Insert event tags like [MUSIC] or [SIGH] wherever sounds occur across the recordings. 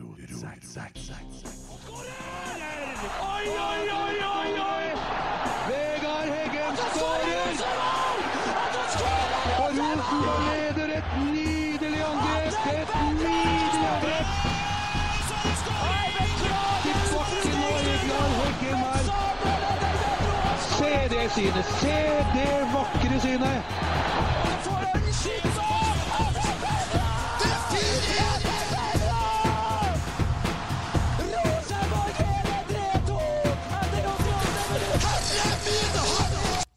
Oi, oi, oi, oi, oi! Vegard Heggen skårer! Og Rosenborg leder et nydelig angrep! Et nydelig angrep! Til bakken Vegard Heggen her. Se det synet! Se det vakre synet!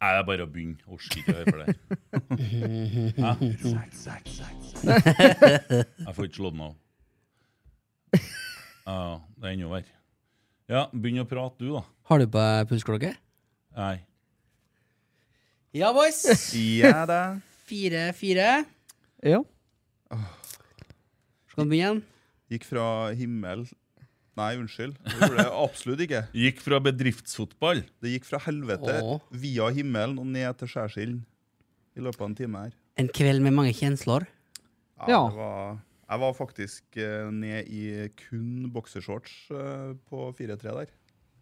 Nei, det er bare å begynne. Orker ikke å høre på det. [LAUGHS] Hæ? Jeg får ikke slått den av. Ja, det er enda verre. Ja, begynn å prate, du, da. Har du på pulsklokke? Nei. Ja, boys! Ja da. Fire-fire. Ja. Skal vi begynne igjen? Gikk fra himmel Nei, unnskyld. Det gjorde jeg absolutt ikke. [LAUGHS] Gikk fra bedriftsfotball Det gikk fra helvete Åh. via himmelen og ned til skjærsilden i løpet av en time her. En kveld med mange kjensler. Ja. Det var, jeg var faktisk eh, ned i kun boksershorts eh, på 4-3 der.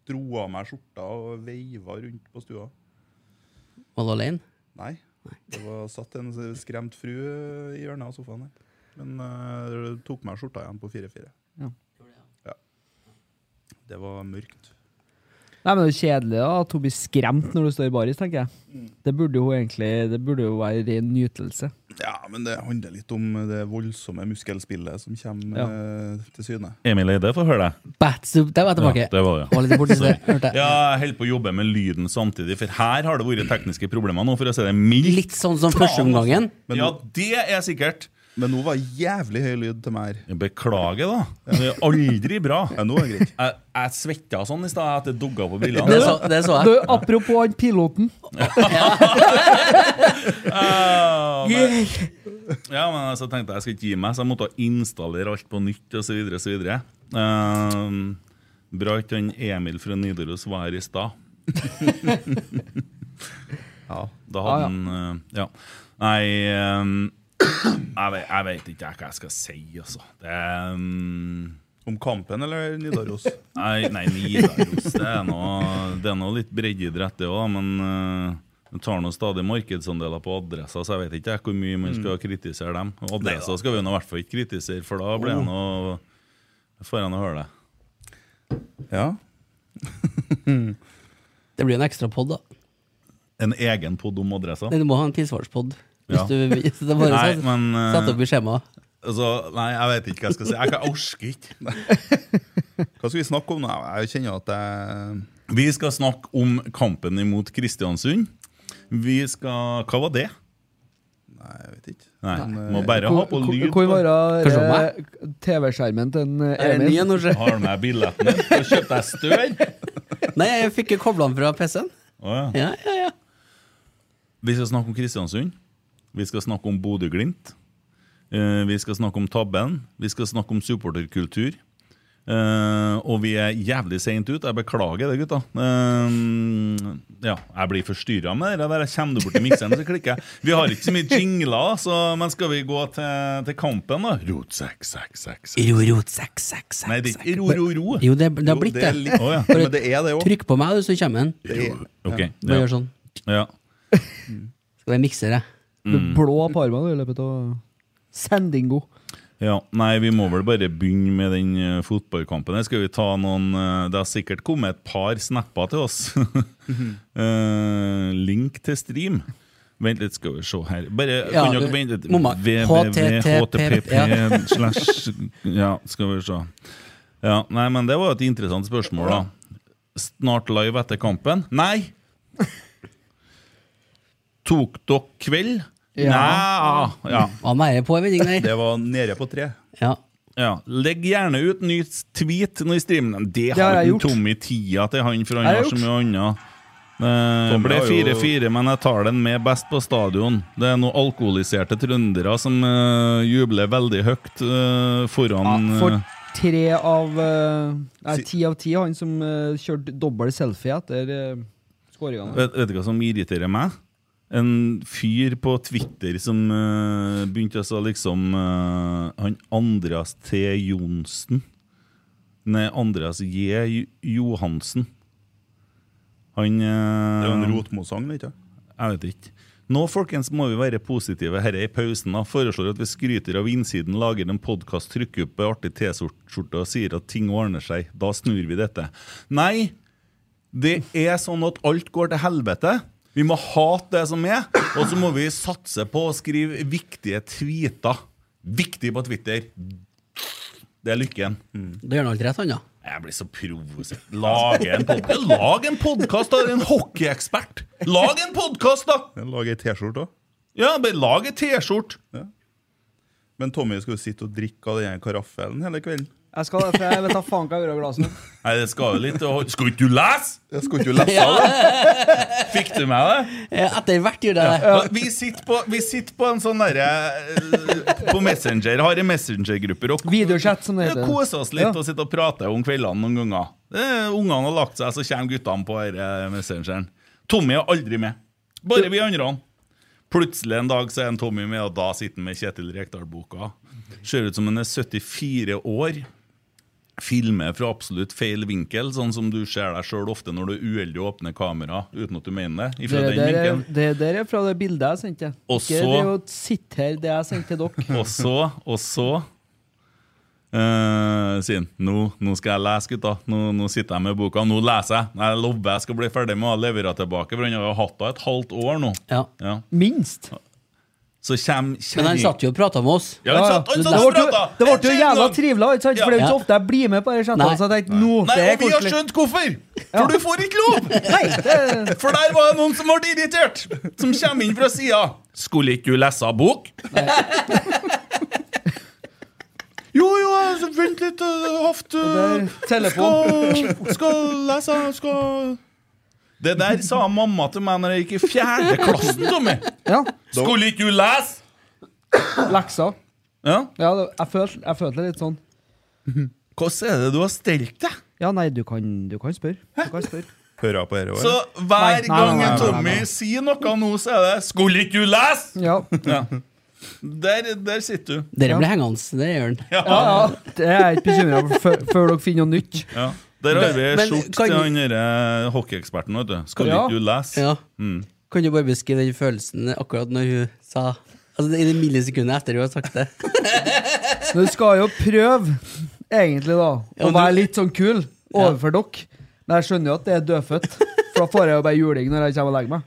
Dro av meg skjorta og veiva rundt på stua. Var du alene? Nei. Det var satt en skremt fru i hjørnet av sofaen der. Men uh, tok meg skjorta igjen på 4-4. Ja. Ja. Det var mørkt. Nei, men Det er kjedelig da, at hun blir skremt når du står i baris, tenker jeg. Mm. Det burde jo egentlig Det burde jo være ren nytelse. Ja, men det handler litt om det voldsomme muskelspillet som kommer Ja. eh, til syne. Emil Eide, få høre deg. Bats der var jeg tilbake. Ja, det var ja. Var litt borti det, hørte jeg. Ja, jeg holder på å jobbe med lyden samtidig, for her har det vært tekniske problemer nå, for å si det mildt. Litt sånn som første omgangen. Ja, det er sikkert. Men nå var jævlig høy lyd til meg her. Beklager, da. Det er aldri bra. [LAUGHS] Ja, nå er det greit. Jeg, jeg svetta sånn i stad at det dugga på Det så, det så Du, apropos han piloten. Ah, [LAUGHS] men, ja, men [LAUGHS] så tenkte jeg jeg skal ikke gi meg, så jeg måtte installere alt på nytt osv. Uh, bra ikke han Emil fra Nidaros var her i stad. Ja. Da Ah, hadde ja. han uh, Ja. Nei ehm, jeg, vet, jeg vet ikke hva jeg skal si, altså. Det er um Om kampen eller Nidaros? [LAUGHS] Nei, nei Nidaros det er noe, det er noe litt breddeidrett, det òg, men uh, det tar nå stadig markedsandeler på adresser, så jeg vet ikke jeg hvor mye man skal kritisere dem. Og Adresser skal vi nå i hvert fall ikke kritisere, for da blir det noe får jeg nå høre det. Ja. [LAUGHS] Det blir en ekstra pod, da. En egen pod om adresser? Nei, Du må ha en tilsvarspod. Hvis du det bare Nei, sånn. men uh, Sett opp i skjemaet. altså, Nei, jeg vet ikke hva jeg skal si. Jeg, jeg orker ikke. [LAUGHS] Hva skal vi snakke om nå? Jeg kjenner at jeg Vi skal snakke om kampen imot Kristiansund. Vi skal Hva var det? Nei, jeg vet ikke. Nei, må eh, bare ha på lyd. Hvor var det eh, TV-skjermen til en Emil? Har du med billetten din? Kjøpte deg stør? [LAUGHS] Nei, jeg fikk kobla den fra PC-en. Ja. Ja, ja, ja. Vi skal snakke om Kristiansund. Vi skal snakke om Bodø-Glimt. Eh, vi skal snakke om tabben. Vi skal snakke om supporterkultur. Eh, og vi er jævlig seint ut. Jeg beklager det, gutta. Eh, ja, jeg blir forstyrra med det der. Jeg kommer bort til mikseren, så klikker jeg. Vi har ikke så mye jingler, så, men skal vi gå til, til kampen, da? Rot sekk, sekk, sekk. Ro, rot, sekk, sekk, sekk. Nei, det er ikke ro, ro, ro. Jo, det, det har blitt det det. er litt, Å, ja. Men det er det òg. Trykk på meg, du, så kommer den. Ok, Bare gjør sånn. ja. Skal vi mikse det? Du blå på armene i løpet av sendingo. Ja, Nei, vi må vel bare begynne med den eh, fotballkampen. Skal vi ta noen eh, Det har sikkert kommet et par snapper til oss. uh, link til stream. Vent litt, skal vi se her. Bare Ja, kan dere vente litt? Www.http slash Ja, skal vi se. Ja, nei, men det var et interessant spørsmål, da. Snart live etter kampen? Nei! Tok dere kveld? Ja. Nei! Ja. Var nære på en vending der. Det var nede på tre. Ja. Ja, Legg gjerne ut ny tweet når i streamen. Det Det har har jeg ikke gjort. Tommy tida til han, for han har har så mye annet. Det Tommy ble har jo- 4-4, men jeg tar den med best på stadion. Det er noen alkoholiserte trøndere som eh, jubler veldig høyt eh, foran Ja, for eh, tre av eh, Nei, ti av ti han som eh, kjørte dobbel selfie etter uh, skåringene. vet, vet du hva som irriterer meg? En fyr på Twitter som uh, begynte å så liksom uh, Han Andreas T. Johnsen. Nei, Andreas J. Johansen. Han uh, Det er jo en rotmosang, du. Jeg vet ikke. Nå folkens, må vi være positive her i pausen. da. Foreslår at vi skryter av innsiden, lager en podkast, trykker opp en artig T-skjorte og sier at ting ordner seg. Da snur vi dette. Nei, det er sånn at alt går til helvete. Vi må hate det som er, og så må vi satse på å skrive viktige tweeter. Viktig på Twitter. Det er lykken. Da gjør han alt rett, han, da. Jeg blir så provosert. Lag en podkast, Lag en podkast, da! Er En hockeyekspert! Lag en podkast, da! Lag ei T-skjorte òg. Ja, bare lag en T-skjorte. Men Tommy skal jo sitte og drikke av den karaffelen hele kvelden. Jeg skal, for jeg vet da faen hva jeg gjør av glasset. [LAUGHS] Nei, det skal jo litt å- Skal ikke du lese?! Jeg ikke ikke lese det. Fikk du med det? Ja, Etter hvert gjør det det. Ja. Vi, sitter på, vi sitter på en sånn derre eh, På Messenger, har en Messenger-grupper og Videochat, som det heter. koser oss litt Ja. og sitter og prate om kveldene noen ganger. Eh, Ungene har lagt seg, så kommer guttene på denne Messengeren. Tommy er aldri med. Bare vi andre. Plutselig en dag så er en Tommy med, og da sitter han med Kjetil Rekdal-boka. Ser ut som han er 74 år. Filmer fra absolutt feil vinkel, sånn som du ser deg sjøl ofte når du er uheldig og åpner kamera uten at du mener det. Det der, er, det der er fra det bildet jeg sendte. Og Ikke det å sitte her, det jeg sendte til dere. [LAUGHS] Og så, og så Uh, sier han nå, nå skal jeg lese, gutta. Nå, nå sitter jeg med boka. Nå leser jeg. Jeg lover jeg skal bli ferdig med å levere tilbake, for han har hatt henne et halvt år nå. Ja. Ja. Minst. Så kommer Men han satt jo og prata med oss. Ja, han satt, han satt og pratet. det ble jo jævla trivelig, ikke sant? For det er jo ikke så ofte jeg blir med på disse Nei. Så jeg tenkte, nå, Nei, det er og vi har skjønt hvorfor! For du får ikke lov! [LAUGHS] Nei, det, For der var det noen som ble irritert, som kommer inn fra sida. Skulle ikke du lese bok? [LAUGHS] jo, jo, altså, vent litt. Er telefon. Skal, skal lese skal Det der sa mamma til meg når jeg gikk i fjerde klassen, Tommy. ja, Skulle ikke du lese? lekser. Ja. Ja, det, jeg, følte, jeg følte det litt sånn. Hvordan er det du har stelt deg? Ja, nei, du kan, du kan spørre. Du kan spørre. Hører jeg på dette Så hver Nei, nei, gang nei, nei, Tommy nei, nei. sier noe nå, så er det 'Skulle ikke du lese?' Ja, Ja. Der, der sitter du. Dere blir hengende, det gjør han. Ja. ja, ja. Det er jeg ikke bekymra for før, før dere finner noe nytt. Ja. Der har vi skjort til han derre hockeyeksperten, vet du. Skal Ja. ikke du lese? Ja. Mm. Kan du bare beskrive den følelsen akkurat når hun sa Altså I det millisekundet etter hun har sagt det. [LAUGHS] [LAUGHS] Men du skal jo prøve, egentlig, da, å være litt sånn kul overfor dere. Men jeg skjønner jo at det er dødfødt, for da får jeg jo bare juling når jeg kommer og legger meg.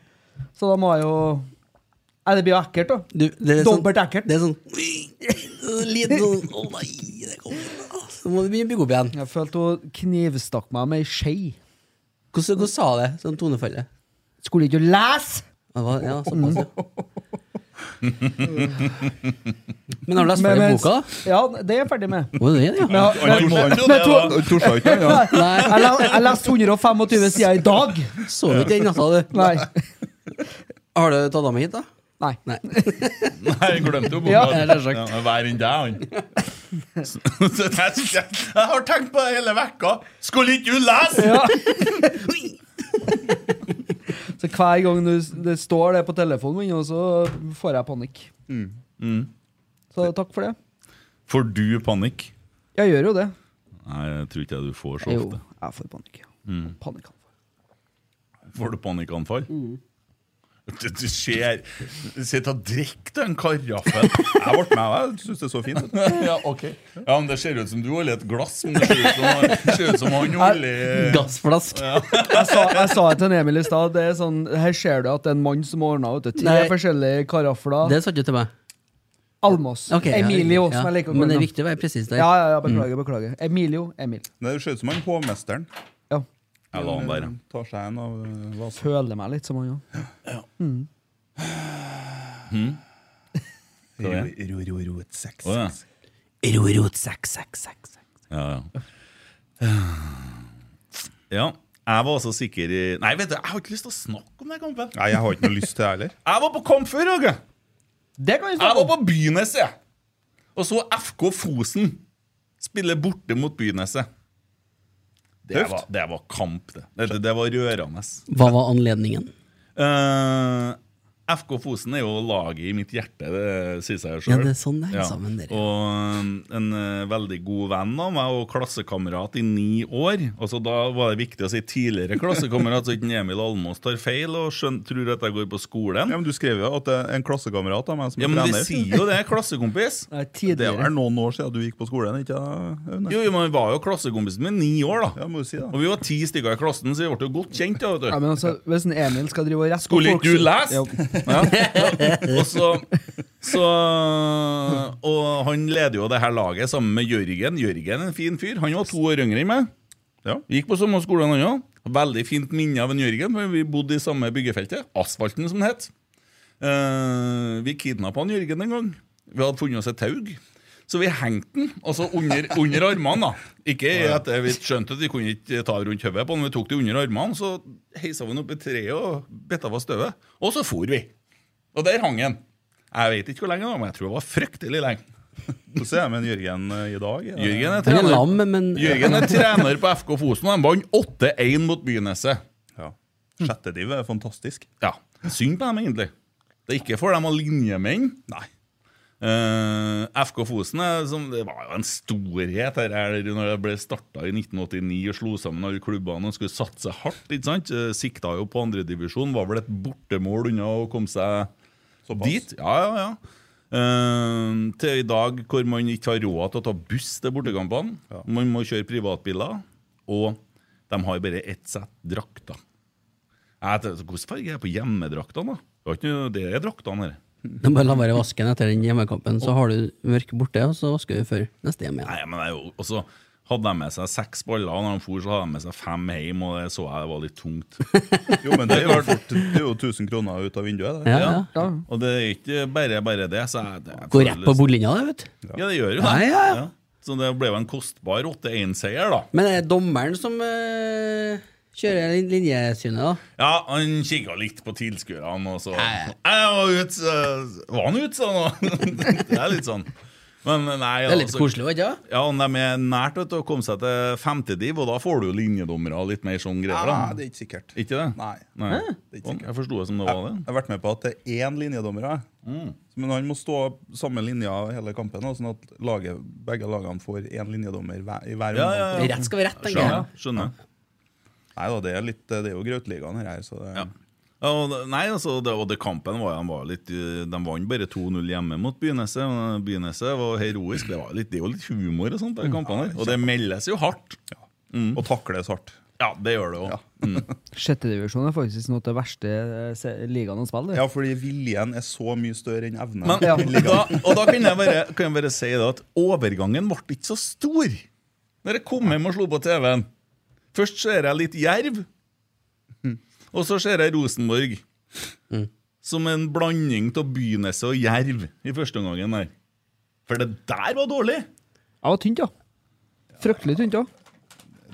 Så da må jeg jo Nei, det blir jo ekkelt, da. Du, det er sånn, ekkelt. [LAUGHS] det er sånn Liten sånn Å nei, det kommer Så må du begynne å bygge opp igjen. Jeg følte hun knivstakk meg med ei skje. Hvordan, hvordan sa det? Sånn tonefallet? Skulle ikke du lese? Det var- Ja, såpass, ja. [LAUGHS] Men har du lest ferdig men- boka? Ja, det er jeg ferdig med. Oh, det er det, ja. Jeg leste 125 sider i dag. så du ikke den natta, du? Nei. Har du tatt av meg hit, da? Nei. Nei. [LAUGHS] Nei, jeg glemte jo boka. Ja, det er sagt. Ja, Vær enn deg, han. [LAUGHS] Så jeg, har tenkt på det hele vekka. Skulle ikke du lese?! Ja. [LAUGHS] Så hver gang du, det står det på telefonen min, så får jeg panikk. Mm. Så takk for det. Får du panikk? Jeg gjør jo det. Nei, jeg tror ikke du får så ofte. Jo, jeg får panikk. ja. Mm. Panikkanfall. Får du panikkanfall? Du, du ser Sitt og drikk den karaffen. Jeg ble med, jeg syns det er så fint. ja, ok. Ja, men Det ser ut som du holder et glass, men det ser ut som, ser ut som han holder Gassflask. Jeg sa, jeg sa det til Emil i stad. Det er sånn, her ser du at det er en mann som ordna vet tre Nei. forskjellige karafler. Det sa du til meg. Almås. Okay, ja, Emilio, ja. som jeg liker å Men det er viktig å være presis der. Ja, ja, ja, beklager, beklager. Emilio, Emil. Det ser ut som han hovmesteren. Ja. Jeg la han der. Tar seg en av vasen. Føler meg litt som han, ja. Hva er det? Ro, ro, ro, et sex. Å, ja. Ro, seks, seks, seks. Ja, ja. ja. Jeg var også sikker i Nei, vet du, jeg har ikke lyst til å snakke om den kampen. Nei, jeg har ikke noe lyst til det heller. [LAUGHS] Jeg var på kamp før, Åge. Det kan vi Jeg var på Byneset. Og så FK Fosen spille borte mot Byneset. Det var, det var kamp, det. Det, det var rørende. Hva var anledningen? Eh, FK Fosen er jo laget i mitt hjerte, det sier seg jo Ja, sjøl. det er sånn det henger sammen, dere. Og um, en eh, veldig god venn av meg og klassekamerat i ni år. Og så Da var det viktig å si tidligere klassekamerat, så ikke Emil Almås tar feil og skjøn, tror at jeg går på skolen. Ja, men Du skrev jo at det er en klassekamerat av meg som Ja, men vi sier jo det, klassekompis. [LAUGHS] Nei, Det er noen år siden du gikk på skolen, ikke sant, Aune? Jo, men vi var jo klassekompisen min ni år, da. Ja, må du si det. Og vi var ti stykker i klassen, så vi ble jo godt kjent. da, vet Ja, du. men altså, Hvis en Emil skal drive og rette Skulle ikke du lese? Ja. Og så, så Og han leder jo det her laget sammen med Jørgen. Jørgen er en fin fyr. Han var to år yngre enn meg. Ja. Gikk på samme skole, han òg. Veldig fint minne av en Jørgen, for vi bodde i samme byggefeltet. Asfalten, som det het. Eh, vi kidnappa Jørgen en gang. Vi hadde funnet oss et tau. Så vi hengte den altså under, under armene. da Ikke at vi skjønte at vi kunne ikke ta rundt hodet på den, vi tok det under armene. Så heisa vi den opp i treet og bitt av støvet. Og så for vi. Og der hang han. Jeg vet ikke hvor lenge, da, men jeg tror det var fryktelig lenge. Hvordan er det med Jørgen eh, i dag? Er Jørgen er Han er trener, lam, men Jørgen er trener på FK Fosen, og de vant 8-1 mot Byneset. Ja. Sjette div er fantastisk. Ja, Synd på dem, egentlig. Det er ikke for dem å linjemenn. Nei. Eh, FK Fosen som, det var jo en storhet her, her når det ble starta i 1989 og slo sammen alle klubbene og skulle satse hardt. ikke sant? Eh, Sikta jo på andredivisjon, var vel et bortemål unna å komme seg Såpass. dit. Ja, ja, ja. Uh, til i dag hvor man ikke har råd til å ta buss til bortekampene. Man må kjøre privatbiler, og de har bare ett sett drakter. Hvilken farge er på hjemmedraktene? da? Det er draktene noe- [LAUGHS] Det er bare lar være den etter den hjemmekampen, så har du mørk borte, og så vasker du før neste hjem igjen. Nei, men det er jo Og så hadde de med seg seks baller, når de for, så hadde de med seg fem hjem, og det så jeg det var litt tungt. [LAUGHS] Jo, men det er jo, fort, det er jo 1000 kroner ut av vinduet. Det. Ja, ja. Ja. Og det er ikke bare bare det. Så jeg, det Går rett på bordlinja, det, vet du. Ja, det gjør jo det. Ja, ja, ja. Så det ble jo en kostbar 8-1-seier, da. Men er det dommeren som eh, kjører jeg linjesynet, da? Ja, han kikka litt på tilskuerne, og så Jeg var ut, så- Var han ute, sånn? [LAUGHS] det er litt sånn. Men nei, Det er litt altså- koselig, ikke sant? Ja, de er nært vet du, å komme seg til femtediv, og da får du jo linjedommere og litt mer sånn greier. Nei, det er ikke sikkert. Ikke det? Nei. Nei. Det er ikke sikkert. Jeg forsto det som det var det. Jeg har vært med på at det er én linjedommer. Mm. Men han må stå samme linja hele kampen, sånn at laget, begge lagene får én linjedommer hver, i hver Ja, ja, ja. Rett skal være rett, tenker jeg. Skjønner. skjønner. Nei da, det er, litt, det er jo Grautligaen her. Så det, Ja. Ja, og nei, altså, det, og det kampen var, var litt eh, De vant bare 2-0 hjemme mot Byneset. og Byneset var heroisk. Det, var litt, det er jo litt humor og sånt, de kampene der. Og det meldes jo hardt. Og takles hardt. Ja, det gjør det òg. Ja. [LAUGHS] Sjettedivisjon er faktisk noe av det verste eh, ligaen å spille. Ja, fordi viljen er så mye større enn evnen. Men, Ja. da, [LAUGHS] og da kan jeg bare, kan jeg bare si det at overgangen ble ikke så stor når jeg kom hjem og slo på TV-en. Først ser jeg litt Jerv, og så ser jeg Rosenborg. Som en blanding av Byneset og Jerv i første omgang der. For det der var dårlig! Det var tynt, ja. Fryktelig tynt ja.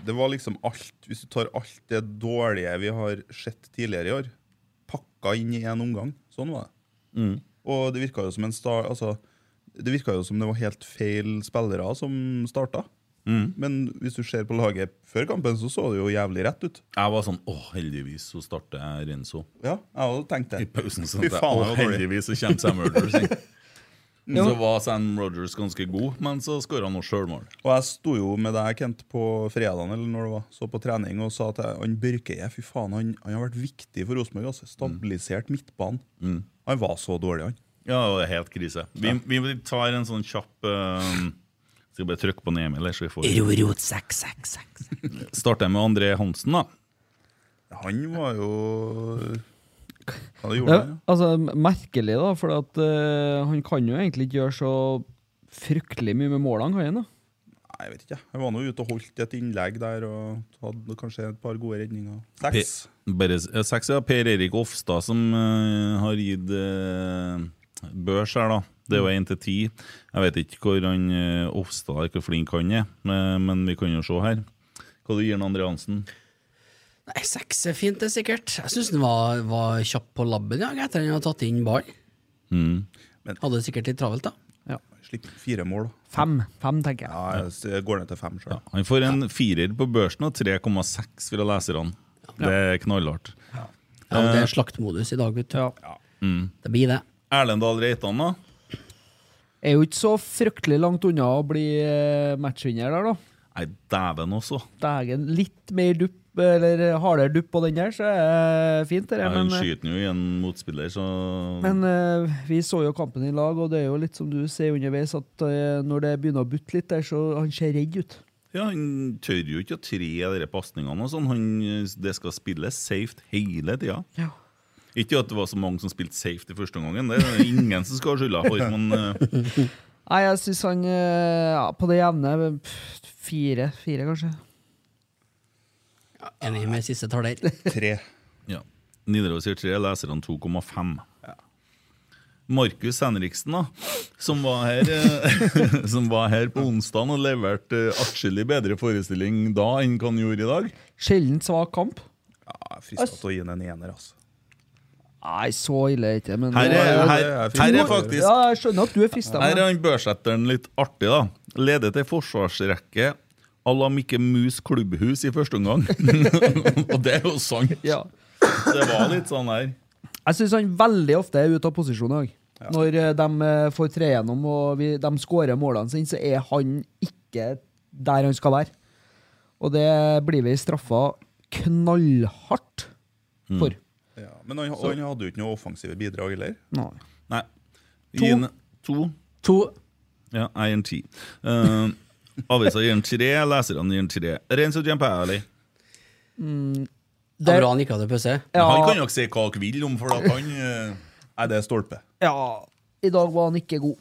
Det var liksom alt, Hvis du tar alt det dårlige vi har sett tidligere i år, pakka inn i én omgang. Sånn var det. Og det virka jo som en star, altså, det virka jo som det var helt feil spillere som starta. Men hvis du ser på laget før kampen, så så det jo jævlig rett ut. Jeg var sånn Å, heldigvis så starter jeg Renzo. Ja, jeg hadde tenkt I pausen. Sånn at jeg, å, det heldigvis så kommer Sam Rogers inn. [LAUGHS] Ja. Så var Sam Rogers ganske god, men så skåra han noe sjølmål. Og jeg sto jo med deg, Kent, på fredagen eller når det var, så på trening og sa at jeg- han Børkeie fy faen, han, han har vært viktig for Rosenborg. Altså. Stabilisert midtbanen. Han var så dårlig, han. Ja, det var helt krise. Vi, vi tar en sånn kjapp uh, Skal bare trykke på den Emil, så vi får Rorot 666. Starter med André Hansen, da. Han var jo det Ja, gjorde han? altså, merkelig, da, for at, uh, han kan jo egentlig ikke gjøre så fryktelig mye med målene, kan han? da? Nei, jeg vet ikke. Han var nå ute og holdt et innlegg der og hadde kanskje et par gode redninger. Seks. Bare eh, seks, ja. Per Erik Ofstad som uh, har gitt uh, børs her, da. Det er jo én til ti. Jeg vet ikke hvor han eh, Ofstad er, hvor flink han er, men, men vi kan jo se her. Hva du gir han Andre Hansen? Nei, seks er fint, det, er sikkert. Jeg syns han var, var kjapp på labben ja, etter han hadde tatt inn ball. Mm. Hadde det sikkert litt travelt, da. Slipp fire mål. Fem, fem tenker jeg. Ja, jeg går ned til fem sjøl. Ja, han får en firer på børsen og 3,6 fra leserne. Det er knallhardt. Ja, men Det er slaktmodus i dag, vet du. Ja. Det blir det. Erlendal Reitan, da? Er jo ikke så fryktelig langt unna å bli eh, matchvinner der, da. Nei, dæven også. Dægen, litt mer dupp, eller hardere dupp på den der, så er det fint, det. Ja, Men, Han skyter jo i en motspiller, så men uh, vi så jo kampen i lag, og det er jo litt som du ser underveis, at uh, når det begynner å butte litt der, så han ser redd ut. Ja, Han tør jo ikke å tre de pasningene. og sånn. Han- Det skal spilles safe hele tida. Ja. Ikke at det var så mange som spilte safety første omgangen, det er ingen som skal ha skylda for. Men eh, Nei, jeg syns han eh, ja, på det jevne Fire, fire kanskje. Enig med siste taler. Tre. ja. Nidaros sier tre, leserne 2,5. Markus Henriksen, da, som var her eh, [LAUGHS] Som var her på onsdag og leverte atskillig bedre forestilling da enn hva han gjorde i dag. Sjelden svak kamp. Ja, frista til å gi den en ener, altså. Nei, så ille er det ikke, men Her er, her, her er faktisk Ja, jeg skjønner at du er frista. Her er han børsetteren litt artig, da. Leder til forsvarsrekke à la Mikke Mus klubbhus i første omgang. [LAUGHS] og det er jo sant. Ja. Det var litt sånn her. Jeg syns han veldig ofte er ute av posisjon òg. Ja. Når eh, de eh, får tre gjennom og vi, de skårer målene sine, så er han ikke der han skal være. Og det blir vi straffa knallhardt for. Ja, men han, han hadde jo ikke noe offensive bidrag heller. Nei. Nei. To. Gi en to. To. Ja, jeg gir en ti. Uh, Avisa gir en tre, leserne gir en tre. Renzo Giampelli. Det var bra han ikke hadde pause. Ja. Han kan jo ikke si hva dere vil om, for at han uh, er det er stolpe. Ja, i dag var han ikke god.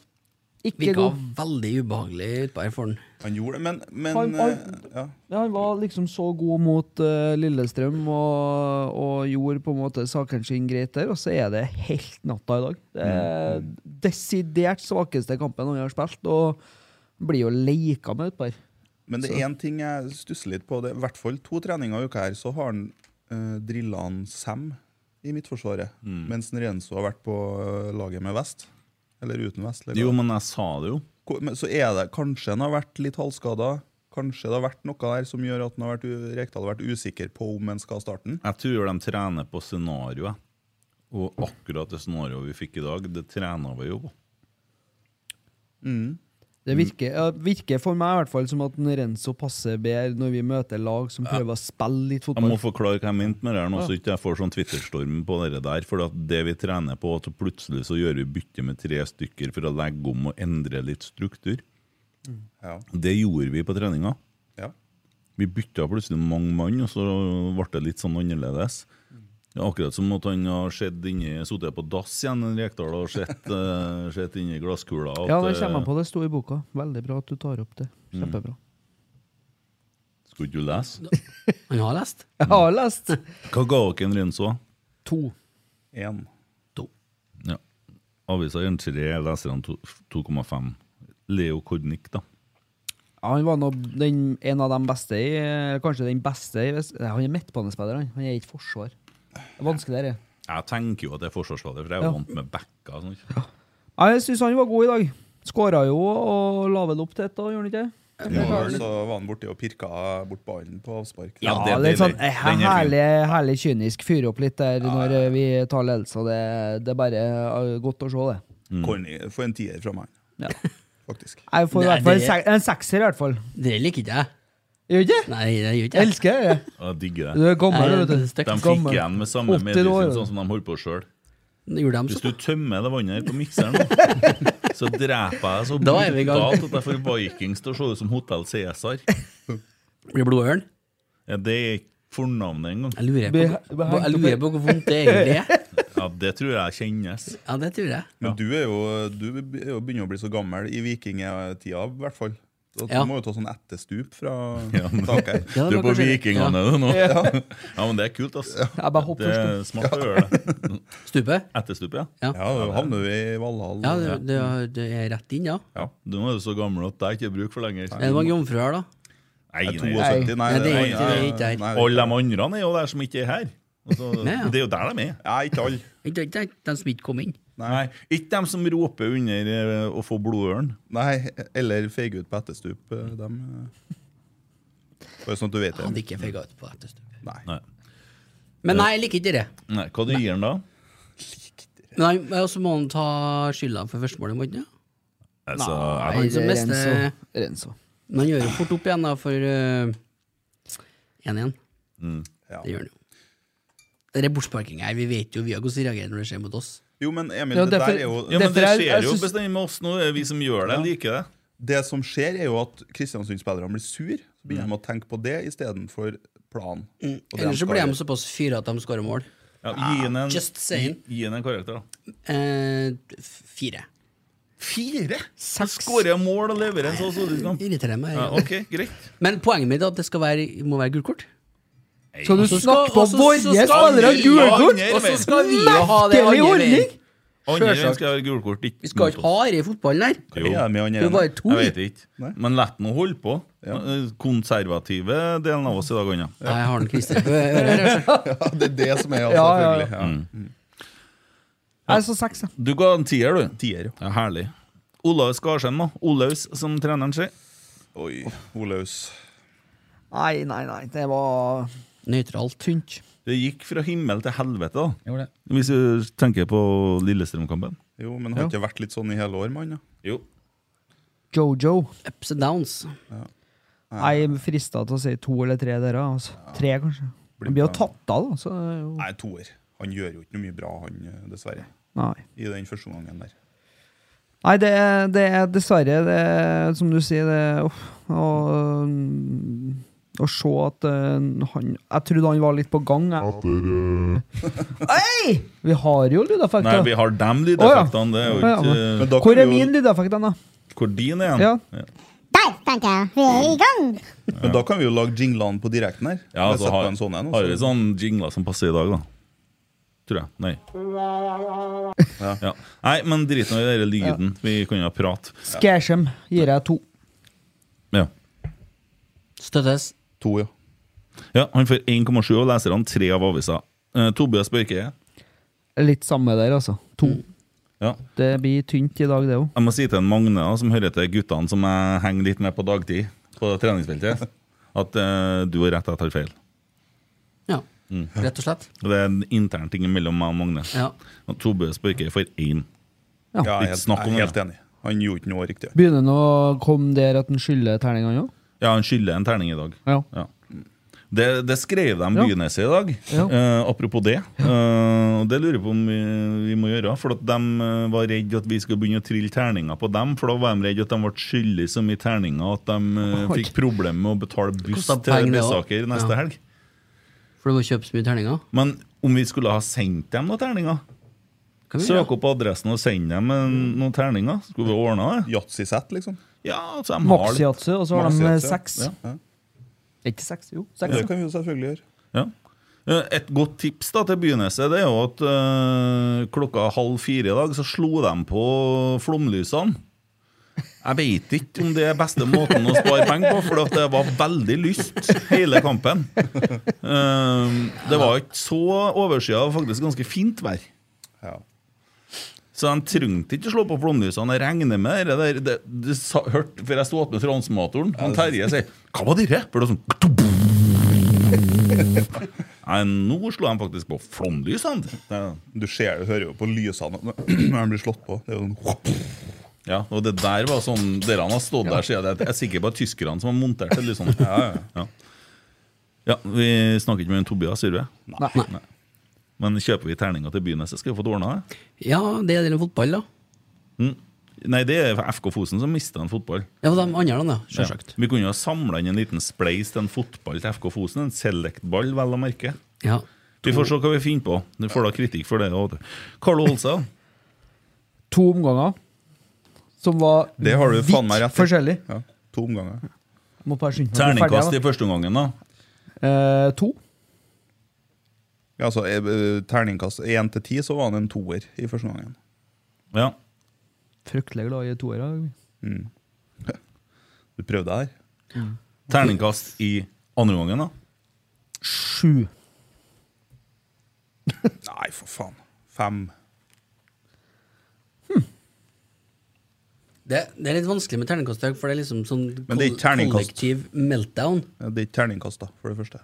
Ikke Virka god. veldig ubehagelig utpå her for han. Han gjorde det, men, men Han- han- eh, ja. Ja, han var liksom så god mot uh, Lillestrøm og, og gjorde på en måte sakene sine greit der, og så er det helt natta i dag. Det er desidert svakeste kampen han har spilt, og blir jo leika med utpå her. Men det er én ting jeg stusser litt på. Det er I hvert fall to treninger i uka her, så har han uh, drilla han Sam i Midtforsvaret. Mens Renzo har vært på eh, laget med vest. Eller uten vest. Eller Jo, men jeg sa det jo. Så er det kanskje han har vært litt halvskada. Kanskje det har vært noe der som gjør at han har vært, Rekdal har vært usikker på om han skal starte den. Jeg tror de trener på scenarioet. Og akkurat det scenarioet vi fikk i dag, det trener vi jo på. Det virker, ja, virker for meg i hvert fall som at Renzo passer bedre når vi møter lag som prøver å spille litt fotball. Jeg må forklare hva jeg mente med det her nå, så ikke jeg får sånn Twitter-storm på det der. For at det vi trener på, at plutselig så gjør vi bytte med tre stykker for å legge om og endre litt struktur. Ja. Det gjorde vi på treninga. ja. Vi bytta plutselig mange mann, og så ble det litt sånn annerledes. Er akkurat som at han har sittet på dass igjen, en Rekdal, og sett, uh, [LAUGHS] sett inni glasskula. at, Ja, det kommer eh, jeg på. Det sto i boka. Veldig bra at du tar opp det. Kjempebra. Skulle ikke du lese? Han har lest. [LAUGHS] Jeg har lest Hva ga dere en Renzo? to. Én. Ja. Avisa gir en tre, leserne 2,5. Leo Kornik, da. Ja, han var nå den, en av de beste i Kanskje den beste i Han er midtbanespiller, han. Han er ikke forsvar. Det er vanskelig. Jeg tenker jo at det er forsvarsspiller, for jeg er Ja. vant med backa. Sånn. Ja, Jeg syns han var god i dag. Skåra jo og la vel opp til ett, gjorde han ikke? Ja, så var han borti og pirka bort ballen på avspark. Ja, det det- litt det- sånn eh, herlig, herlig kynisk. Fyre opp litt der når vi tar ledelse. Det, det er bare eh, godt å se, det. Corny. Få en tier fra meg, Ja. faktisk. Jeg får i hvert fall en sekser, i hvert fall. Det liker ikke jeg. Gjør ikke? Nei, det gjør ikke Jeg elsker det. Jeg digger Du det. er gammel, Nei, vet det er du. stygt. De fikk Gammel. igjen med samme 80 medisin sånn som de holdt på sjøl. Det gjorde de Hvis du tømmer det vannet her på mikseren, nå, så dreper jeg så Da er vi i gang. brutalt at jeg får Vikings til å se ut som Hotell Cæsar. Blir blodørn. Ja, det er ikke fornavnet engang. Jeg lurer på, jeg lurer på hvor vondt det egentlig er. Ja, det tror jeg kjennes. Ja, det tror jeg. Men du er jo du er jo begynner å bli så gammel i vikingtida, i hvert fall. Så Ja. Du må jo ta sånn etterstup fra [LAUGHS] Ja, men- taket. Ja, Du er på Vikingene du nå. Ja, men det er kult, altså. Jeg bare hopper Det er smart å gjøre det. [LAUGHS] Stupet? Etterstupet, ja. Ja. Ja, da havner du i Valhall. Ja, det, det, er rett inn, ja. ja. Du er så gammel at det er ikke bruk for lenger. Er det mange jomfruer da? Nei, Nei, nei. 72, nei, det er ikke- det er ikke her. Alle de andre er jo der som ikke er her. Altså, Nei, ja. Det er jo der de er. Nei, ikke alle. De som ikke kom inn. Nei, Ikke dem som roper under eh, å få blodørn. Nei, eller feiger ut på etterstup. eh, Dem, eh. Bare sånn at du vet det. hadde det. ikke feiga ut på etterstup. Nei. Nei. Men nei, jeg liker ikke det. Nei, Hva du gir han da? Nei, Og så må han ta skylda for førstemålet, må han ikke? Altså, Nei, han det det er meste- Renzo. Men han gjør jo fort opp igjen da for øh, 1-1. Ja. Det gjør han jo. Det er bortsparking her, vi vet jo vi har hvordan de reagerer når det skjer mot oss. Jo, men Emil, Ja, det der er jo ja, men det er- skjer jo bestandig med oss nå. Det er vi som gjør det, liker det. Det som skjer, er jo at Kristiansund-spillerne blir sur. Så begynner de å tenke på det istedenfor planen. Mm. Eller så blir de såpass fyra at de skårer mål. Ja, gi henne en. Gi, gi en karakter, da. Eh, Fire? fire. Skårer mål og leverer en så solid kamp. Irriterer meg. Ja, ok, greit. Men poenget mitt er at det skal være, må være gult Så du snakke på og våre skal- spillere Ja, gule kort? Og så skal vi jo ha det Merkelig andre ordning! veien. Andre veien skal være gult Vi skal ikke ha det i fotballen her. Er det er bare to. Jeg vet ikke. Men la nå holde på. Konservative delen av oss i dag, Anja. Jeg har den Christer på øret altså. [LAUGHS] Det er det som er, ja, Ja, selvfølgelig. Ja. Jeg så seks, jeg. Du ga en tier, du. Tier. Ja, herlig. Olaus Skarsheim, da. Olaus, som treneren sier. Oi, Olaus. Nei, nei, nei. Det var Nøytralt. tynt. Det gikk fra himmel til helvete, da. Det. Hvis du tenker på Lillestrøm-kampen. Jo, men har Ja. ikke vært litt sånn i hele år, mann? Jo. Jojo. Ups and downs. Jeg er frista til å si to eller tre der, altså. Tre, kanskje. Han blir jo tatt av, da. Så jo Nei, toer. Han gjør jo ikke noe mye bra, han, eh, dessverre. Nei. I den første omgangen der. Nei, det er, det er dessverre det er, Som du sier, det er uff, å, å se at uh, han Jeg trodde han var litt på gang. Jeg. Hei! [LAUGHS] Vi har jo Nei, vi har dem lydeffektene. Det er jo Å, ja, ikke Men da Hvor er min lydeffekt, den, da? Hvor din er Ja. ja. Der tenker jeg vi er i gang. Men da kan vi jo lage jinglene på direkten her. Ja, altså, setter på har, en sånn en, har vi sånn jingler som passer i dag, da? Tror jeg. Nei. Ja. Nei, men drit nå i den lyden. Vi kan jo prate. Skæsjem gir jeg to. Ja. Støttes. To, ja. ja han får 1,7 av leserne, tre av avisa. Eh, Tobias Børke. Litt samme der, altså. To. Ja. Det blir tynt i dag, det òg. Jeg må si til en Magne, som hører til guttene som jeg henger litt med på dagtid på treningsfeltet, at eh, du har rett, jeg tar feil. Ja. Mm. Rett og slett. Det er en intern ting mellom meg og Magne. Ja. Og Tobias Børke får én. ja jeg, jeg, om jeg er helt enig. Han gjorde ikke noe riktig. Begynner han å komme der at han skylder terningene òg? Ja, han skylder en terning i dag. Ja. Ja. Det, det skrev de Ja. Byneset i dag. Ja. Uh, apropos det. Eh, og det lurer jeg på om vi, vi må gjøre. For at de eh, var redd at vi skulle begynne å trille terninger på dem. For da var de redd at de ble skyldig så mye terninger at de uh, fikk problemer med å betale buss til. Besaker neste Ja. helg. For det var kjøpe så mye terninger. Men om vi skulle ha sendt dem noen terninger Søke Søk opp adressen og sende dem noen terninger. Skulle vi ordna det? Yatzy-sett, liksom. Ja, altså, de har litt Maxi-Yatzy, og så har de seks. Ja. Ja. Ikke seks, jo. Seks. Det kan vi jo selvfølgelig gjøre. Ja. Eh, Et godt tips da til Byneset Det er jo at øh, klokka halv fire i dag så slo de på flomlysene. Jeg vet ikke om det er beste måten å spare penger på, for det var veldig lyst hele kampen. Eh, det var ikke så overskya, faktisk ganske fint vær. Ja. Så de trengte ikke å slå på flomlysene. Jeg regner med det der det, det, det hørt, før jeg sto med transformatoren, han Terje sier 'Hva var det?' For det var sånn Nei, nå slo de faktisk på flomlysene. Du ser det, hører jo på lysene [CLEARS THROAT] når de blir slått på. Det er jo sånn Ja, og det der var sånn Dere har stått der siden Jeg er sikker på at tyskerne som har montert det. liksom Ja, ja. Ja. ja, Vi snakker ikke med en Tobias, gjør vi? Nei. Nei. Men kjøper vi terninger til Byneset, skal vi få ordna det? Ja, det er det av fotball, da. Mm. Nei, det er FK Fosen som mista en fotball. Ja, for de andre, da. Ja. Vi kunne jo ha samla inn en liten spleis til en fotball til FK Fosen. En select-ball, vel å merke. Ja. Vi får se hva vi finner på. Du får da kritikk for det. også. Carlo Olsa. [LAUGHS] To omganger som var Det har du faen meg rett forskjellig. Ja, to omganger. Terningkast i første omgangen, da. Eh, to. Ja, altså, eh, Terningkast én til ti, så var han en toer i første gangen. Ja. Fryktelig glad i toere. [LAUGHS] Du prøvde her? Terningkast i andre gangen, da. Sju. [LAUGHS] Nei, for faen. Fem. Det, det er litt vanskelig med terningkast, for det er liksom sånn det er kollektiv meltdown. Ja, Det er ikke terningkast, da, for det første.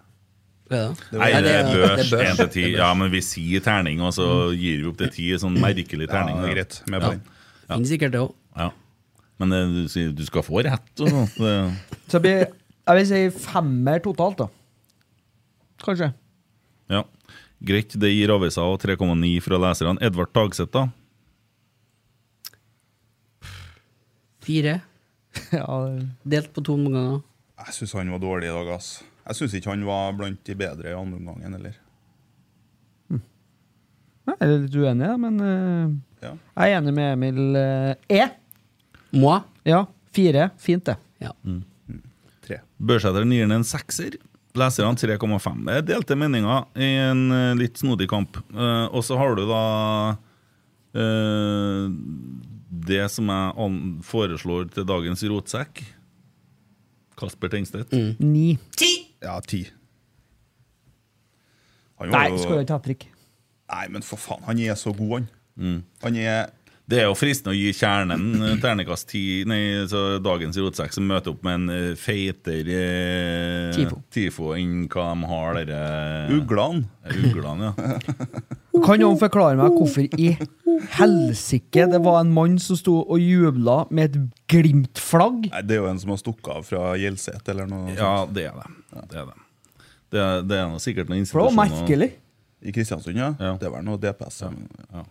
Ja. Nei, det er børs det er 1 til Ja, men vi sier terning, og så gir vi opp til 10. Sånn merkelig Ja, terning. det er greit. Med på Ja. Finnes sikkert det òg. Ja. Men eh, du, du skal få rett. Og sånt. Så blir, jeg vil si femmer totalt, da. Kanskje. ja. Greit, det gir avisa og 3,9 fra leserne. Edvard Tagseth, da? Fire. [LAUGHS] Ja, Delt på to ganger. Jeg syns han var dårlig i dag, ass. Jeg syns ikke han var blant de bedre i andre omgang heller. jeg er litt uenig, men uh, Ja. jeg er enig med Emil. uh, E. Moi? Ja, fire. Fint, det. Ja. Tre. Børsæteren gir den en sekser. Leserne 3,5. Det er delte meninger i en uh, litt snodig kamp. Uh, og så har du da uh, det som jeg an foreslår til dagens rotsekk. Kasper Tengstedt. Ni. Ja, ti. Han var Nei, jo- skåra ikke hat trick. Nei, men for faen, han er så god, han. Han er Det er jo fristende å gi kjernen terningkast 10, nei, så dagens rotsekk, som møter opp med en eh, feitere eh, Tifo. tifo enn hva de har, dere uglene. Uglene, ja. [LAUGHS] Kan noen forklare meg hvorfor i helsike det var en mann som sto og jubla med et Glimt-flagg? Nei, Det er jo en som har stukket av fra Gjelset eller noe Ja, det er det. Det er det. Det er, det er noe sikkert noen For det var merkelig. I Kristiansund, ja. Ja. Det var noe DPS. Ja. Ja.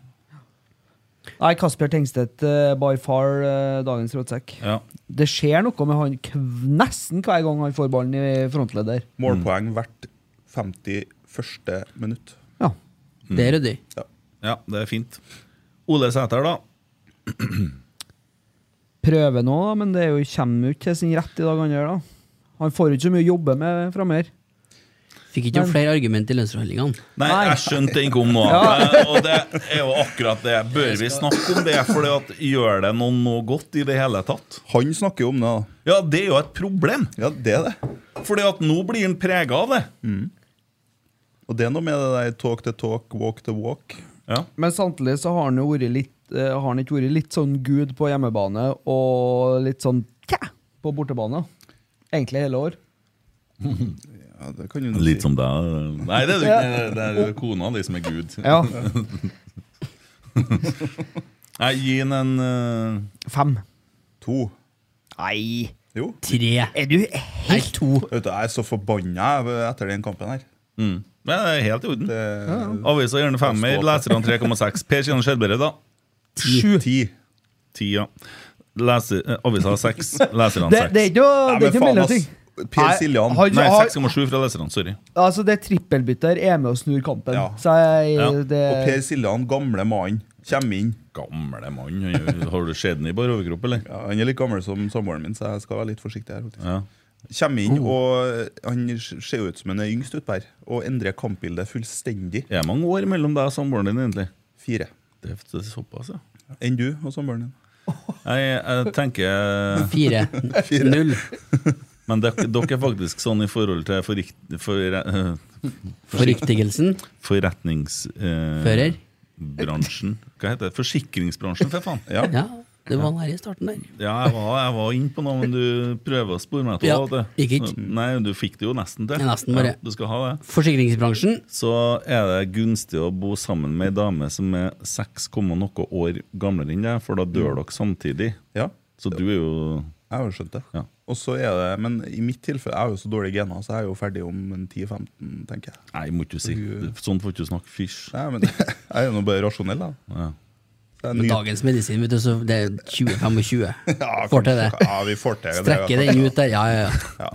Nei, Kasper Tengstedt uh, by far eh, dagens rådsekk. Ja. Det skjer noe med han kv nesten hver gang han får ballen i frontledder. Målpoeng hvert 51. minutt. Ja. Det er ryddig. ja, det er fint. Ole Sæter, da. [CLEARS THROAT] Prøver nå, da, men det er jo, kommer jo ikke til sin rett i dag, han gjør da. Han får jo ikke så mye å jobbe med framover. Fikk ikke noen flere argument i lønnsforhandlingene. Nei, Nei. jeg skjønte den kom nå. [LAUGHS] ja. Og det er jo akkurat det. Bør vi snakke om det? For gjør det noen noe godt i det hele tatt? Han snakker jo om det. da. Ja, det er jo et problem. Ja, det er det. Fordi at nå blir han prega av det. Og det er noe med det der talk the talk, walk the walk. Ja. Men samtidig så har han jo vært litt uh, Har han ikke vært litt sånn gud på hjemmebane og litt sånn tja, på bortebane? Egentlig hele år. [LAUGHS] Ja, det kan du nå Litt si. som deg. Nei, det er, jo ikke- det er kona di som er Gud. Ja. [LAUGHS] Nei, gi den en uh, Fem. To. Nei. Jo. Tre. Er du helt to. Vet du, Jeg er så forbanna etter den kampen her. mm. Nei, Det er helt i orden. Det, Avisa gjerne femmer, leserne 3,6. Per Kian Skjelbred, da? Sju. Ti. Ti, ja. Leser, eh, avisa har seks, leserne seks. det er ikke noe, det er men ikke faen, mellomting. Per Siljan. Nei, 6,7 fra leserne. Sorry. Altså, det trippelbytter er med å snur kampen. Ja. Så jeg, Ja. det, Og Per Siljan, gamle mann, kommer inn. Gamle mann. Har du skjeden i bare overkropp, eller? Ja, han er litt gammel som samboeren min, så jeg skal være litt forsiktig her. faktisk. Ja. Kommer inn, og han ser ut som han er yngst utpå her. Og endrer kampbildet fullstendig. Det er mange år mellom deg og samboeren din, egentlig. Fire. Det er såpass, ja. Enn du og samboeren din. [LAUGHS] Jeg, jeg tenker [LAUGHS] Fire. Null. [LAUGHS] Men dere, dere er faktisk sånn i forhold til forrikt, for, eh, Forriktigelsen. forretningsbransjen. Fører. Hva heter det? Forsikringsbransjen, for faen. Ja. Ja, det var nær i starten der. Ja, jeg var, jeg var inne på noe, men du prøver å spore meg til Ja, det. Nei, du fikk det jo nesten til. Nesten bare. Ja, du skal ha det. Forsikringsbransjen. Så er det gunstig å bo sammen med ei dame som er 6, noe år gamlere enn deg, for da dør dere samtidig. ja. Så du er jo Jeg har jo skjønt det. Ja. Og så er det, Men i mitt tilfelle, jeg har jo så dårlige gener, så jeg er jo ferdig om 10-15, tenker jeg. Nei, må ikke si Sånn får du ikke snakke fysj. Nei, men [LAUGHS] Jeg er jo nå bare rasjonell, da. Ja. Med dagens medisin, vet du, så det er 20-25. [LAUGHS] Ja, [LAUGHS] Får til det. kanskje- Ja, vi får til det. Strekker den ut der. Ja, ja, ja. [LAUGHS] Ja.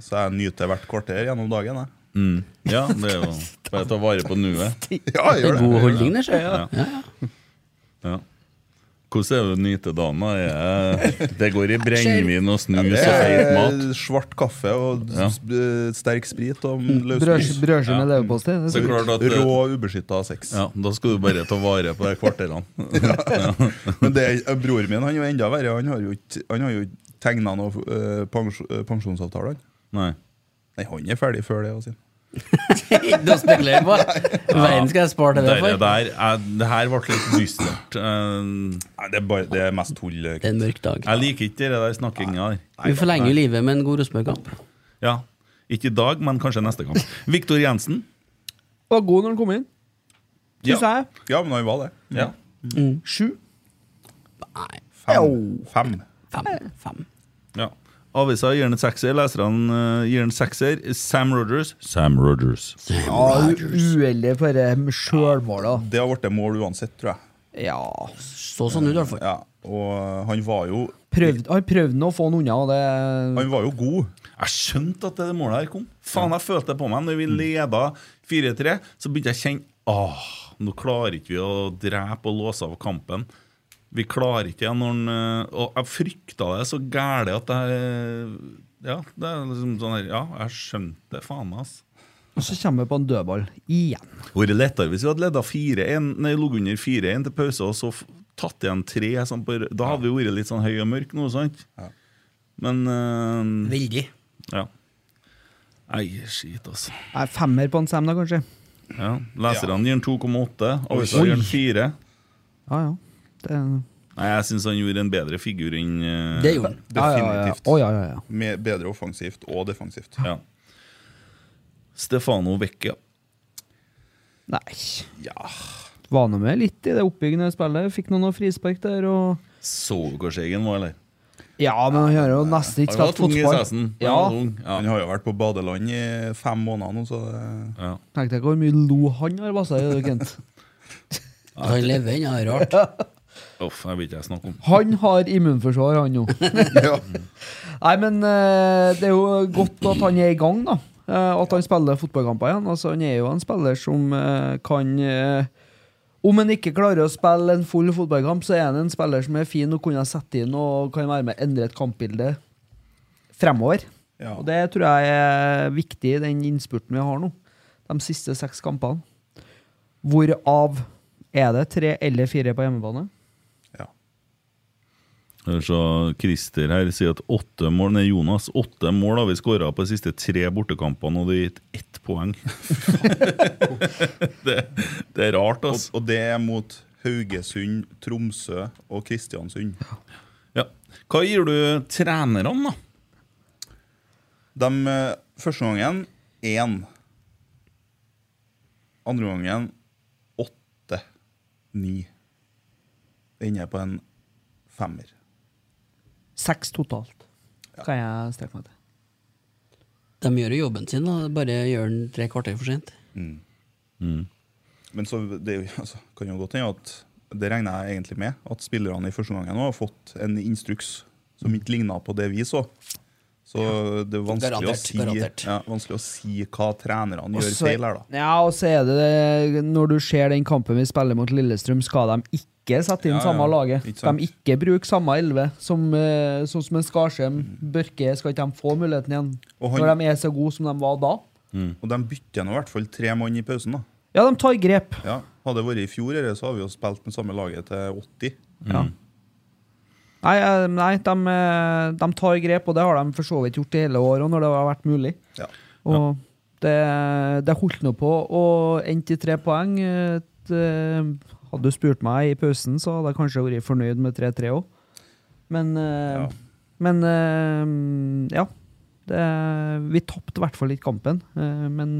Så jeg nyter hvert kvarter gjennom dagen, jeg. Mm. ja, det er jo bare å ta vare på nuet. Ja, Det gjør er det. god holdning der, ser jeg. Ja. Ja, ja. Hvordan er det å nyte dagen? Er- Det går i brennevin og snus og feit mat. svart kaffe og Ja. eh, sterk sprit og brød, løsbrus. brødskive med Ja. leverpostei. er Rå, ubeskytta sex. ja, Da skal du bare ta vare på de kvarterene. [LAUGHS] Men det, eh, broren min han er jo enda verre. Han har jo ikke Han har jo tegna noen eh, pensj, pensjonsavtale. han. Nei. Nei, han er ferdig før det. [LAUGHS] Altså. å spekulerer på Verden skal jeg spare til det Der, for. der, er- det her ble litt dystert. Uh, det er, bare, det er mest tull. Det er en mørk dag. Jeg liker ikke det der snakkinga der. Vi forlenger jo livet med en god Rosenborg-kamp. Ja. Ikke i dag, men kanskje neste kamp. Viktor Jensen. Var god når han kom inn. Syns jeg. Ja, men han var det. Ja. Sju. Nei, Fem. Fem. fem. fem. ja. Avisa gir den en sekser, leserne eh, gir den en sekser. Sam Rogers Sam Rogers. Ja, uheldig for sjølmåla. Det har blitt mål uansett, tror jeg. Ja. Så sånn ut, i hvert fall. Ja, og han var jo Prøvd, han prøvde å få han unna, og det Han var jo god. Jeg skjønte at det målet her kom. Faen, jeg følte det på meg. Når vi leda 4-3, så begynte jeg å kjenne Åh, nå klarer ikke vi å drepe og låse av kampen. Vi klarer ikke igjen når han eh, Og jeg frykta det så gæli at jeg Ja, det er liksom sånn her Ja, jeg skjønte det, faen meg, altså. Og så kommer vi på en dødball igjen. Vært lettere hvis vi hadde leda 4-1 Nei, lå under 4-1 til pause, og så tatt igjen tre. Sånn på, da hadde vi vært litt sånn høy og mørk nå, sant? Men uh, Veldig. Ja. Nei, skit, altså. Er femmer på en Sam, da, kanskje. Ja, Leserne gir den 2,8. Avisa gir den 4. Ja, ja. Det, Nei, Jeg syns han gjorde en bedre figur enn uh, Det gjorde han. ja, ja, ja. Definitivt. Ja, ja, ja. Med bedre offensivt og defensivt. ja. Stefano Vecchia. Nei. Ja. Var nå med litt i det oppbyggende spillet. Fikk noen frispark der, og Så du hvor skjeggen var, eller? Ja, men han har jo nesten ikke spilt fotball. Ja. Han har jo vært på badeland i fem måneder nå, så Ja. Tenkte jeg hvor mye lo han har bassa i, Kent. Han lever ennå, er rart. [LAUGHS] Uff, jeg vil ikke jeg snakke om. Han har immunforsvar, han [LAUGHS] jo. Nei, men eh, det er jo godt at han er i gang, da. Eh, at han spiller fotballkamper igjen. Altså, han er jo en spiller som eh, kan Om han ikke klarer å spille en full fotballkamp, så er han en spiller som er fin å kunne sette inn og kan være med å endre et kampbilde fremover. Ja. Og det tror jeg er viktig i den innspurten vi har nå. De siste seks kampene. Hvorav er det tre eller fire på hjemmebane? Så Christer her sier at åtte mål Nei, Jonas, åtte mål har vi skåra på de siste tre bortekampene, og det har gitt ett poeng. [LAUGHS] det, det er rart, Og, altså. og det er mot Haugesund, Tromsø og Kristiansund. Ja. Hva gir du trenerne, da? De, eh, første gangen én. Andre gangen åtte. Ni. Det ender på en femmer. Seks totalt, kan jeg strekke meg til. De gjør jo jobben sin, da. bare gjør den tre kvarter for sent. Men så det jo, [LAUGHS] altså, kan jo godt hende at det regner jeg egentlig med, at spillerne i første omgang har fått en instruks som ikke ligna på det vi så. Så det er vanskelig, å, si, garantert. ja, vanskelig å si hva trenerne gjør feil her, da. Ja, og så er det det Når du ser den kampen vi spiller mot Lillestrøm, skal de ikke sette inn Ja, ja, samme laget. De ikke bruker samme elleve. Som, eh, sånn som en Skarsheim, Børke, skal ikke de få muligheten igjen? Han- Når de er så gode som de var da? Og de bytter nå i hvert fall tre mann i pausen. da. Ja, de tar grep. Ja, Hadde det vært i fjor, eller, så hadde vi jo spilt med samme laget til 80. Ja. Nei, eh, nei de, eh, de tar grep, og det har de for så vidt gjort i hele år òg, når det har vært mulig. Ja. Og det, det holdt nå på og endte i tre poeng. Det- Hadde du spurt meg i pausen, så hadde jeg kanskje vært fornøyd med 3-3 òg. Men eh, Ja. Men eh, ja. Det, vi tapte i hvert fall ikke kampen, eh, men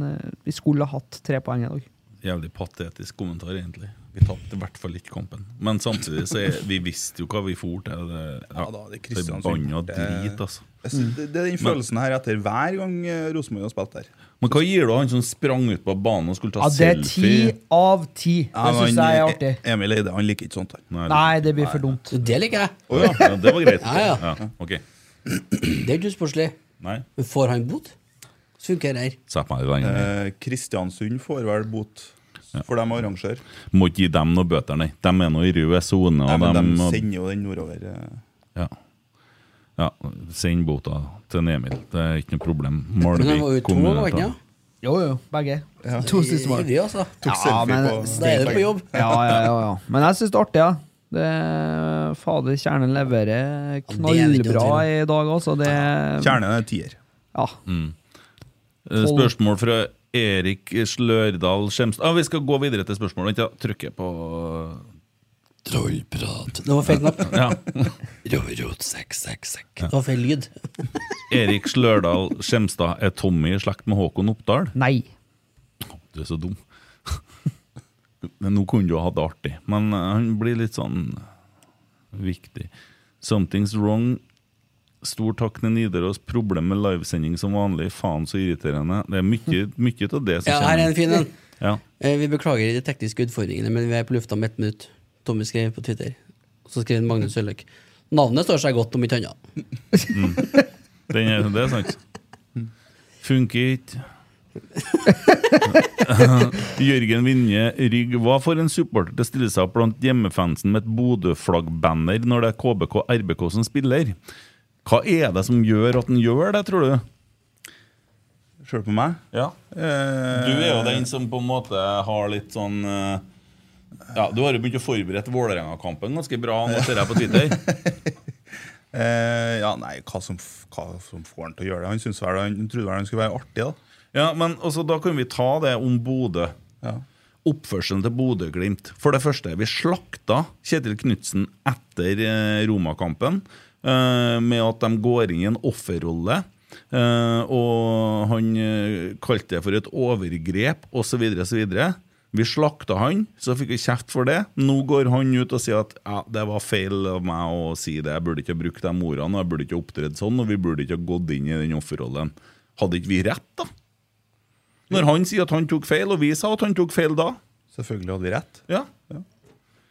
vi skulle ha hatt tre poeng i dag. Jævlig patetisk kommentar, egentlig. Vi tapte i hvert fall ikke kampen. Men samtidig så er, vi visste jo hva vi for til. Det, Ja da, det er. Forbanna drit, altså. Det, det er den følelsen her etter hver gang Rosenborg har spilt der. Men hva gir du han som sprang ut på banen og skulle ta Ja, det er selfie? ti av ti. Det Ja, syns jeg er artig. Emil Eide han liker ikke sånt. Nei, Nei, det blir for dumt. Det liker jeg. Å ja. ja, det var greit. Ja, ja. Okay. Det er ikke usportslig. Får han bot? Så funker det her. Eh, Kristiansund får vel bot, for de arrangerer. Må ikke gi dem noe bøter, nei. De er nå i rød sone. Dem- de sender jo den nordover. eh. ja. Ja, send bota til Nemil. Emil. Det er ikke noe problem. Malvik to, kommune Ja? Jo, jo, begge. To siste mål. Ivrig, altså. Tok Ja, selfie men- på Da er det på jobb. Ja, ja, ja, ja. Men jeg syns det er artig, ja. Det, fader, Kjernen leverer er knallbra i dag, altså. Det, Kjernen er tier. ja. Mm. Spørsmål fra Erik Slørdal Skjemstad. Ah, vi skal gå videre til spørsmålet. Vent, ja. Trykker på Trollprat. Det var feil knapp. Ja. Rorot, sekk, sekk, sekk. Det var feil lyd. Erik Slørdal Skjemstad, er Tommy i slekt med Håkon Oppdal? Nei. Du er så dum. Men Nå kunne du ha hatt det artig, men eh, han blir litt sånn viktig. Something's wrong. Stor takk til Nidaros. Problem med livesending som vanlig. Faen så irriterende. Det er mye, mye av det som Ja, her er en fin en. Ja. Eh, Vi beklager de tekniske utfordringene, men vi er på lufta om ett minutt. Tommy skrev på Twitter. Og så skrev Magnus Sørløk. Navnet står seg godt, om ikke annet. Den er, det er sant. Funker ikke. Jørgen Vinje Rygg, hva får en supporter til å stille seg opp blant hjemmefansen med et Bodø-flaggbanner når det er KBK RBK som spiller? Hva er det som gjør at han gjør det, tror du? Sjøl på meg. Ja. Eh, Du er jo den som på en måte har litt sånn eh, Ja, Du har jo begynt å forberede Vålerenga-kampen ganske bra, nå ser jeg på Twitter. [LAUGHS] eh, ja, nei, hva som, hva som får han til å gjøre det? Han synes vel han trodde vel han skulle være artig, da. Ja, men også, Da kan vi ta det om Bodø. Ja. Oppførselen til Bodø-Glimt. For det første, vi slakta Kjetil Knutsen etter eh, Roma-kampen eh, med at de går inn i en offerrolle. Eh, og han eh, kalte det for et overgrep, osv. osv. Vi slakta han, så fikk vi kjeft for det. Nå går han ut og sier at ja, det var feil av meg å si det. Jeg burde ikke ha brukt de ordene, jeg burde ikke ha opptredd sånn, og vi burde ikke ha gått inn i den offerrollen. Hadde ikke vi rett, da? Når han sier at han tok feil, og vi sa at han tok feil da. Selvfølgelig hadde vi rett. Ja.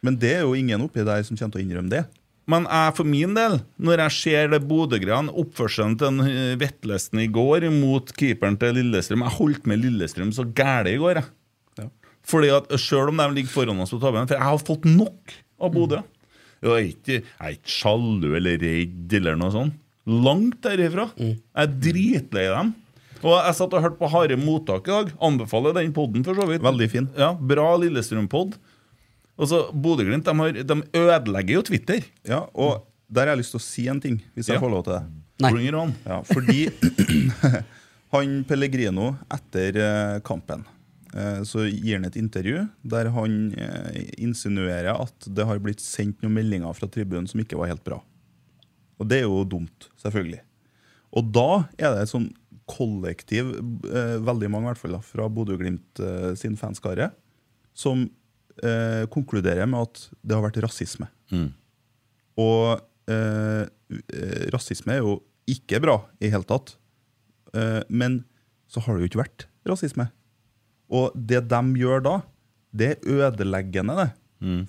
Men det er jo ingen oppi der som kommer til å innrømme det. Men jeg for min del, når jeg ser det Bodø-greiene, oppførselen til eh, Vetlesen i går mot keeperen til Lillestrøm Jeg holdt med Lillestrøm så gæli i går, jeg. Fordi at Selv om de ligger foran oss på tabellen For jeg har fått nok av Bodø. Jeg er ikke, sjalu eller redd eller noe sånt. Langt derifra. Jeg er dritlei dem. Og jeg satt og hørte på Harde mottak i dag. Anbefaler den poden, for så vidt. Veldig fin. Ja, Bra Lillestrøm-pod. Altså, Bodø-Glimt de, har- de ødelegger jo Twitter. Ja, og der har jeg lyst til å si en ting, hvis jeg Ja. får lov til det. Nei. Bring it on. Ja, fordi [CLEARS THROAT] han Pellegrino etter eh, kampen så gir han et intervju der han eh, insinuerer at det har blitt sendt noen meldinger fra tribunen som ikke var helt bra. Og det er jo dumt, selvfølgelig. Og da er det et sånn kollektiv, eh, veldig mange i hvert fall, fra Bodø-Glimt eh, sin fanskare, som eh, konkluderer med at det har vært rasisme. Og eh, eh, rasisme er jo ikke bra i hele tatt. Eh, men så har det jo ikke vært rasisme. Og det de gjør da, det er ødeleggende det,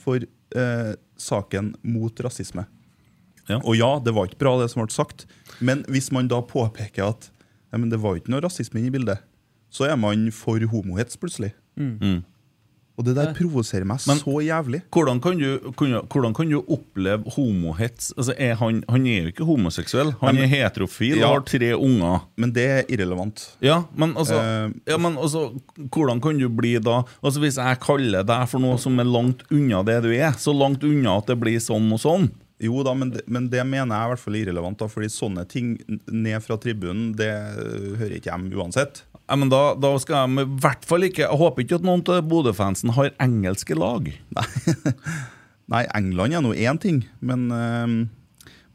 for eh, saken mot rasisme. Ja. Og ja, det var ikke bra, det som ble sagt, men hvis man da påpeker at ja, men det var ikke noe rasisme inne i bildet, så er man for homohets plutselig. Og det der provoserer meg Men- så jævlig. Hvordan kan du, hvordan kan du oppleve homohets? Altså, er han, han er jo ikke homoseksuell. Han Nei, men- er heterofil Ja. og har tre unger. Men det er irrelevant. Ja, men altså, uh, ja, men altså Hvordan kan du bli da Altså Hvis jeg kaller deg for noe som er langt unna det du er, så langt unna at det blir sånn og sånn Jo da, men det, men det mener jeg er i hvert fall irrelevant. da, fordi sånne ting ned fra tribunen, det hører ikke hjem uansett. Ja, men da, da skal jeg i hvert fall ikke Jeg håper ikke at noen av Bodø-fansen har engelske lag. [LAUGHS] Nei, England er nå én ting, men, øh,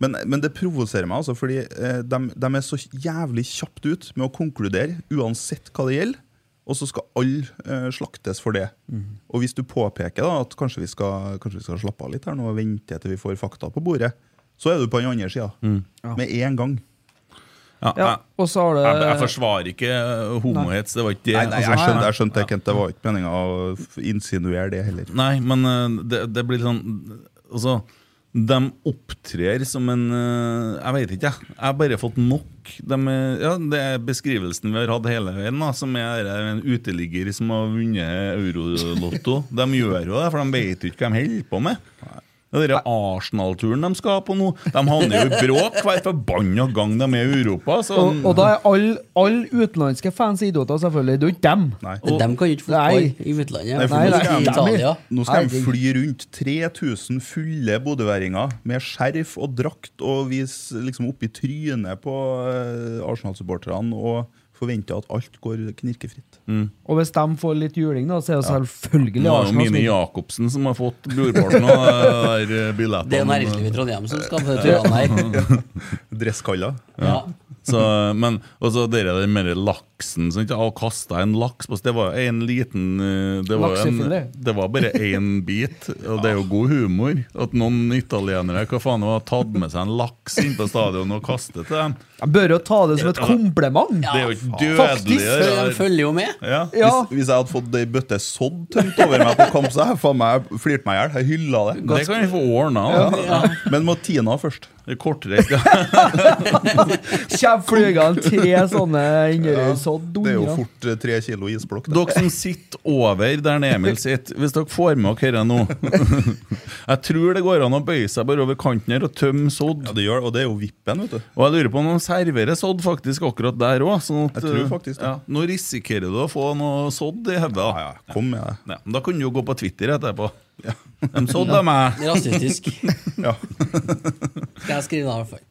men, men det provoserer meg, altså, fordi de, de er så jævlig kjapt ut med å konkludere, uansett hva det gjelder. Og så skal alle øh, slaktes for det. Og hvis du påpeker da, at kanskje vi, skal, kanskje vi skal slappe av litt her nå og vente til vi får fakta på bordet, så er du på den andre sida. Med en gang. Ja, Ja, jeg, og så har det jeg, jeg forsvarer ikke homohets, det var ikke det. Nei, nei, jeg altså, skjønte, jeg skjønte det, Kent. Det var ikke meninga å insinuere det heller. Nei, men eh, det, det blir sånn Altså, de opptrer som en eh, Jeg vet ikke, jeg. Jeg har bare fått nok. De, ja, det er beskrivelsen vi har hatt hele veien, da, som er en uteligger som har vunnet Eurolotto. De gjør jo det, for de vet jo ikke hva de holder på med. Det er Arsenal-turen de skal på nå, de havner jo i bråk hver forbanna gang de er i Europa. Så, Og, og da er alle all utenlandske fans idioter, selvfølgelig. Det er jo ikke dem. Nei. Og, de kan jo ikke fotball i utlandet. Nei, Nei, nå skal Italia. Nå skal de fly rundt 3000 fulle bodøværinger med skjerf og drakt og vise liksom opp i trynet på eh, Arsenal-supporterne og forventer at alt går knirkefritt. Og hvis de får litt juling, da, så er det selvfølgelig ja. Arsenal vinner. Jacobsen som har fått brorparten av billettene. Det er næringslivet i Trondheim som skal få turene her. [LAUGHS] Dresskalla. Ja. Så, men også det der med laksen sånn, og kasta en laks på Det var en liten eh, Det var, en, det var bare [LAUGHS] én bit, og det er jo god humor. At noen italienere hva faen, har tatt med seg en laks inn på stadion og kastet til dem. Jeg bør jo ta det som et kompliment. Det er jo ikke dødelig. de følger jo med. Ja. Ja. Hvis, hvis jeg hadde fått ei bøtte sådd tømt over meg på kamp, så hadde jeg faen meg flirt meg i hjel. Jeg hylla det. Det kan vi få ordna. Ja. Men må Tina først. Det kortreist. Ja. [LAUGHS] Kjem flygende tre sånne Det er jo fort eh, tre kilo isblokk. Dere som sitter over der Emil sitter, hvis dere får med dere dette nå [LAUGHS] Jeg tror det går an å bøye seg bare over kanten her og tømme sodd. Ja, det gjør det, og det er jo vippen, vet du. Og jeg lurer på om de serverer sodd faktisk akkurat der òg. Sånn at, Jeg tror faktisk det. ja, nå risikerer du å få noe sodd i hodet. Ja, ja, kom med det. Ja, men da kan du jo gå på Twitter etterpå. De sådde meg. Rasistisk. [LAUGHS] Ja. Skal jeg skrive det, i hvert fall.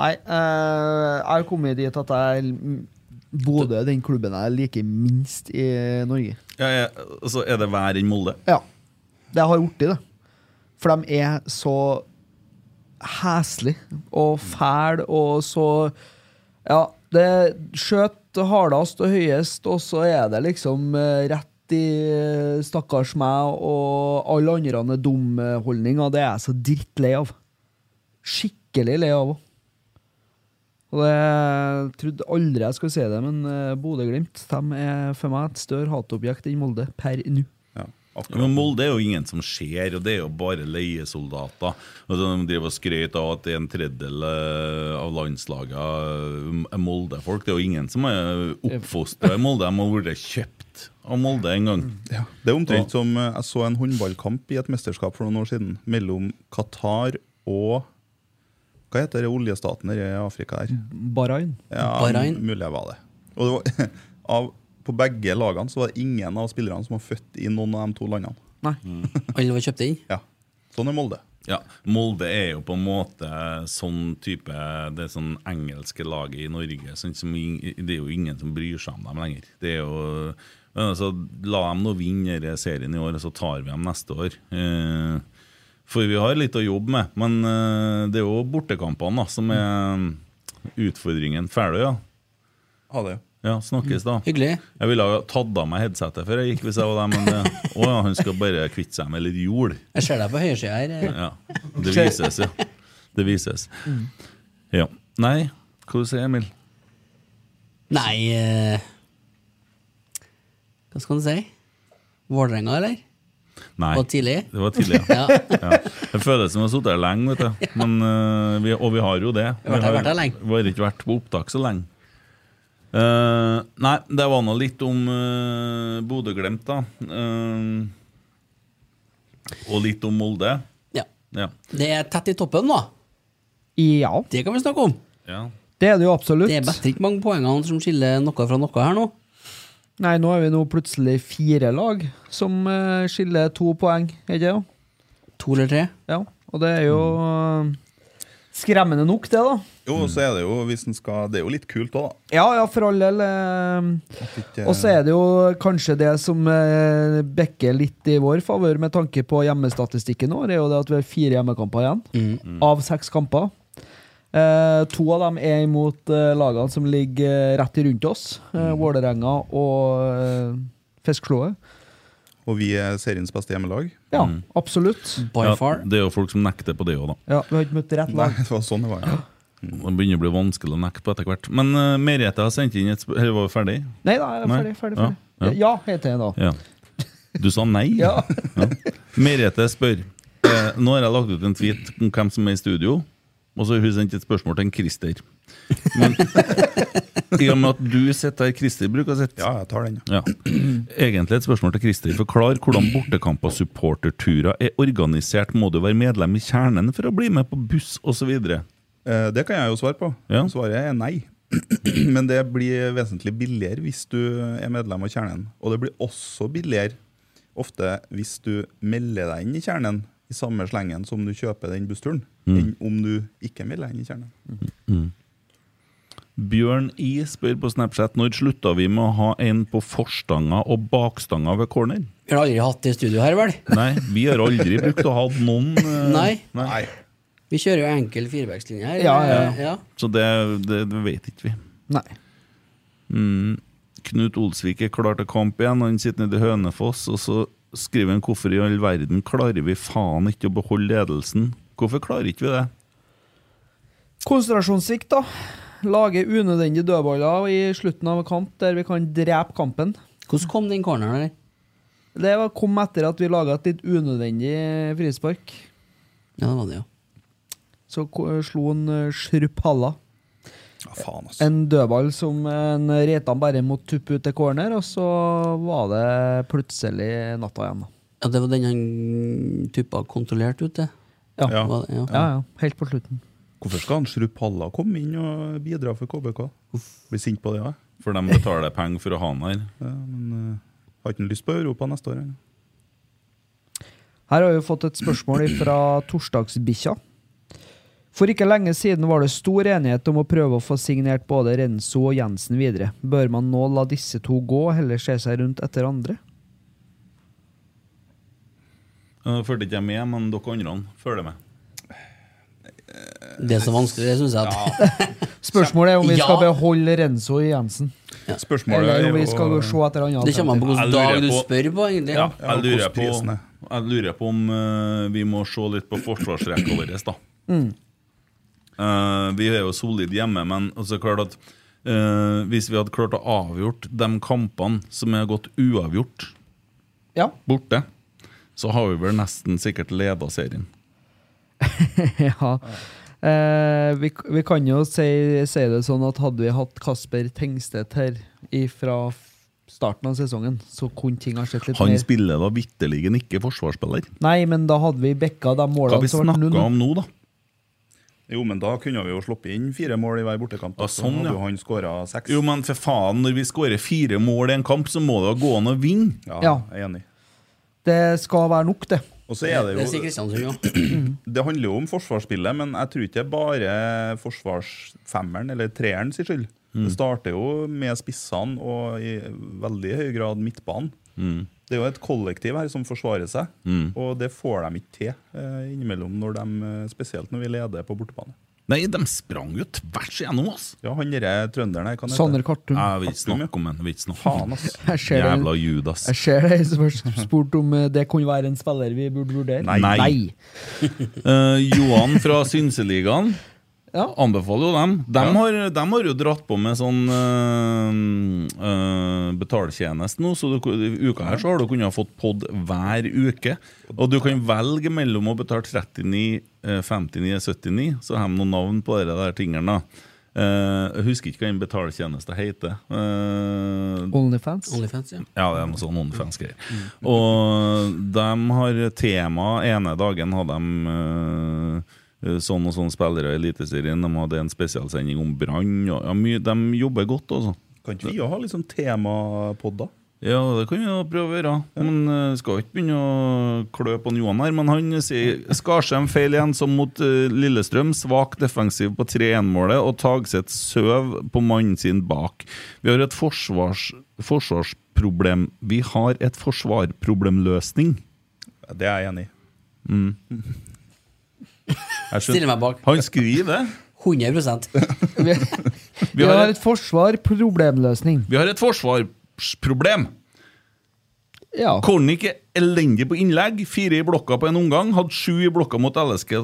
Nei, eh, jeg har kommet dit at jeg Bodø den klubben jeg liker minst i Norge. Ja, ja, Så er det vær enn Molde? Ja. Det har gjort det. For de er så heslige og fæle og så Ja, det skjøt hardest og høyest, og så er det liksom eh, rett i eh, stakkars meg og alle andre dum-holdninger. Det er jeg så drittlei av. Skikkelig lei av òg. Og det, jeg trodde aldri jeg skulle si det, men eh, Bodø-Glimt er for meg et større hatobjekt enn Molde per nå. Ja, Men. Molde er jo ingen som ser, og det er jo bare leiesoldater. Og De driver og skryter av at en tredjedel eh, av landslaget eh, er Molde-folk. Det er jo ingen som er oppfostra i Molde. De har vært kjøpt av Molde en gang. Ja. Det er omtrent som eh, jeg så en håndballkamp i et mesterskap for noen år siden mellom Qatar og Hva heter det oljestaten der i Afrika der? Bahrain. Ja, Bahrain. Mulig jeg var det. Og det var, [LAUGHS] av, på begge lagene så var det ingen av spillerne som var født i noen av de to landene. Nei. Alle var kjøpt inn. Ja, Sånn er Molde. Ja, Molde er jo på en måte sånn type Det sånn engelske laget i Norge. Sånn som, det er jo ingen som bryr seg om dem lenger. Det er jo men altså, La dem nå vinne serien i år, og så tar vi dem neste år. Eh, for vi har litt å jobbe med. Men eh, det er jo bortekampene da, som er utfordringen. Ferdig, ja? Ha det. Ja, snakkes da. Hyggelig. Jeg ville ha tatt av meg headsetet før jeg gikk, hvis jeg var der, men det, [LAUGHS] å ja, han skal bare kvitte seg med litt jord. Jeg ser deg på høyresida her. eh. Ja, det vises, ja. Det vises. Ja. Nei, hva du sier Emil? Nei eh, Hva skal du si? Vålerenga, eller? Nei. Var det tidlig? Det var tidlig, ja. [LAUGHS] Ja. ja. Det føles som å ha sittet her lenge, vet du. [LAUGHS] Men, uh, vi, og vi har jo det. Vi har vært her- lenge. Vi har ikke vært på opptak så lenge. Uh, nei, det var nå litt om uh, Bodø-Glimt, da. Uh, og litt om Molde. ja. Ja. Det er tett i toppen, da. Ja, Det kan vi snakke om. ja. det er det jo absolutt. Det er bedre ikke mange poengene som skiller noe fra noe her nå. Nei, nå er vi nå plutselig fire lag som eh, skiller to poeng, er ikke det? To eller tre. Ja, og det er jo eh, skremmende nok, det, da. Jo, så er det jo hvis en skal Det er jo litt kult òg, da. Ja, ja, for all del. eh, Og så er det jo kanskje det som bekker litt i vår favør med tanke på hjemmestatistikken vår, er jo det at vi har fire hjemmekamper igjen. Av seks kamper. Eh, to av dem er imot eh, lagene som ligger eh, rett rundt oss. Eh, Vålerenga og eh, Fiskeslået. Og vi er seriens beste hjemmelag. Ja, absolutt. By ja, far. det er jo folk som nekter på det òg, da. Ja, Vi har ikke møtt rett Nei, lag. det var sånn det var. Ja. Det begynner å bli vanskelig å nekte på etter hvert. Men uh, Merete har sendt inn et spørsmål Eller var vi ferdig? Nei da, jeg er Nei. ferdig. ferdig, Ja, ja. Ja, heter jeg da. Ja. Du sa nei? [LAUGHS] Ja. Merete spør eh, Nå har jeg lagt ut en tweet om hvem som er i studio, og så har hun sendt et spørsmål til en Christer. Men i og med at du sitter her, Christer bruker å sitte ja, jeg tar den. ja. Egentlig et spørsmål til Christer. Forklar hvordan bortekamp og supporterturer er organisert. Må du være medlem i kjernen for å bli med på buss osv.? Eh, det kan jeg jo svare på. Ja. Svaret er nei. [CLEARS THROAT] Men det blir vesentlig billigere hvis du er medlem av Kjernen. Og det blir også billigere ofte hvis du melder deg inn i Kjernen i samme slengen som du kjøper den bussturen, enn om du ikke vil inn i Kjernen. Bjørn I spør på Snapchat når slutta vi med å ha en på forstanga og bakstanga ved corner? Vi har aldri hatt det i studio her, vel? Nei, vi har aldri [LAUGHS] brukt å ha noen uh, Nei. nei. Vi kjører jo enkel firebackslinje her. Ja, ja, ja. Så det, det, det vet ikke vi. Nei. Mm. Knut Olsvik er klar til kamp igjen. Han sitter nede i Hønefoss, og så skriver han hvorfor i all verden klarer vi faen ikke å beholde ledelsen? Hvorfor klarer ikke vi det? Konsentrasjonssvikt, da. Lage unødvendige dødballer i slutten av en kamp der vi kan drepe kampen. Hvordan kom den corneren der? Det kom etter at vi laga et litt unødvendig frispark. Ja, det var det, ja. Så slo han eh, Shrup Halla. Ja, faen, altså. En dødball som en Reitan bare måtte tuppe ut til corner, og så var det plutselig natta igjen. ja. Det var den han tuppa kontrollert ut, det. Ja. Ja. Ja. Ja, ja. Helt på slutten. Hvorfor skal han Shrup Halla komme inn og bidra for KBK? Blir sint på det, ja. For de betaler penger for å ha han her. ja men uh, har ikke han lyst på Europa neste år? eller? Her har vi fått et spørsmål fra Torsdagsbikkja. For ikke lenge siden var det stor enighet om å prøve å få signert både Renzo og Jensen videre. Bør man nå la disse to gå, og heller se seg rundt etter andre? Nå Fulgte ikke jeg med, men dere andre følger med. Det er så vanskelig, det syns jeg. at [LAUGHS] Spørsmålet er om vi Ja. skal beholde Renzo og Jensen. Spørsmålet Eller om vi skal og... se etter andre. Det kommer an på hvilken dag du spør på, egentlig. Ja, Ja, jeg, lurer på, jeg lurer på om uh, vi må se litt på forsvarsrekka vår, da. Uh, vi er jo solide hjemme, men altså klart at uh, hvis vi hadde klart å avgjort de kampene som er gått uavgjort Ja. borte, så har vi vel nesten sikkert leda serien. [LAUGHS] ja. Uh, vi, vi kan jo si, si det sånn at hadde vi hatt Kasper Tengstedt her fra starten av sesongen, så kunne ting ha sett litt Han mer spiller da vitterlig ikke forsvarsspiller. Nei, men da hadde vi backa de Hva målene har vi snakka om nå, da? Jo, men da kunne vi jo sluppet inn fire mål i hver bortekamp. da. Ja, sånn, ja. jo han seks. Jo, men for faen, når vi skårer fire mål i en kamp, så må det jo gå an å vinne. Ja, Ja. jeg er enig. Det skal være nok, det. Og så er det Det sier jo. [CLEARS THROAT] Det handler jo om forsvarsspillet, men jeg tror ikke det er bare forsvarsfemmeren eller treeren sin skyld. Det starter jo med spissene og i veldig høy grad midtbanen. Det er jo et kollektiv her som forsvarer seg, og det får de ikke til eh, innimellom, når de, eh, spesielt når vi leder på bortebane. Nei, de sprang jo tvers igjennom oss. Ja, han derre trønderen her, kan Sander Kartum. Jeg vil ikke snakke om Faen, ass. Det. Jævla Judas. Jeg ser det som har spurt om eh, det kunne være en spiller vi burde vurdere. Nei. Nei. uh, [LAUGHS] Johan fra Synseligaen Ja. anbefaler jo dem. De, har, de har jo dratt på med sånn øh, øh betaltjeneste nå, så du, i uka her så har du kunnet ha fått pod hver uke. Og du kan velge mellom å betale 39, eh, 59, 79, så har de noen navn på de der tingene. Eh, jeg husker ikke hva den betaltjeneste heter. Uh, Onlyfans. Onlyfans, ja. ja, det er noe sånn OnlyFans-greier. Og de har tema ene dagen har de eh, sånn og sånn spillere i Eliteserien. De hadde en spesialsending om Brann. Ja, de jobber godt, altså. Kan ikke vi ha litt sånn temapod, da? Ja, det kan vi jo prøve å gjøre. Men uh, skal ikke begynne å klø på Johan her. Men han sier Skarsheim feil igjen, som mot eh, Lillestrøm. Svak defensiv på 3-1-målet, og Tagseth søv på mannen sin bak. Vi har et forsvars, forsvarsproblem. Vi har et forsvarproblemløsning. Det er jeg enig i. Jeg [LAUGHS] Stiller skjønner. meg bak. Han skriver det. 100 [LAUGHS] Vi, Vi har har et, et forsvar, problemløsning. vi har et forsvarsproblem. Ja. Kornik er elendig på innlegg. Fire i blokka på en omgang. Hadde sju i blokka mot LSK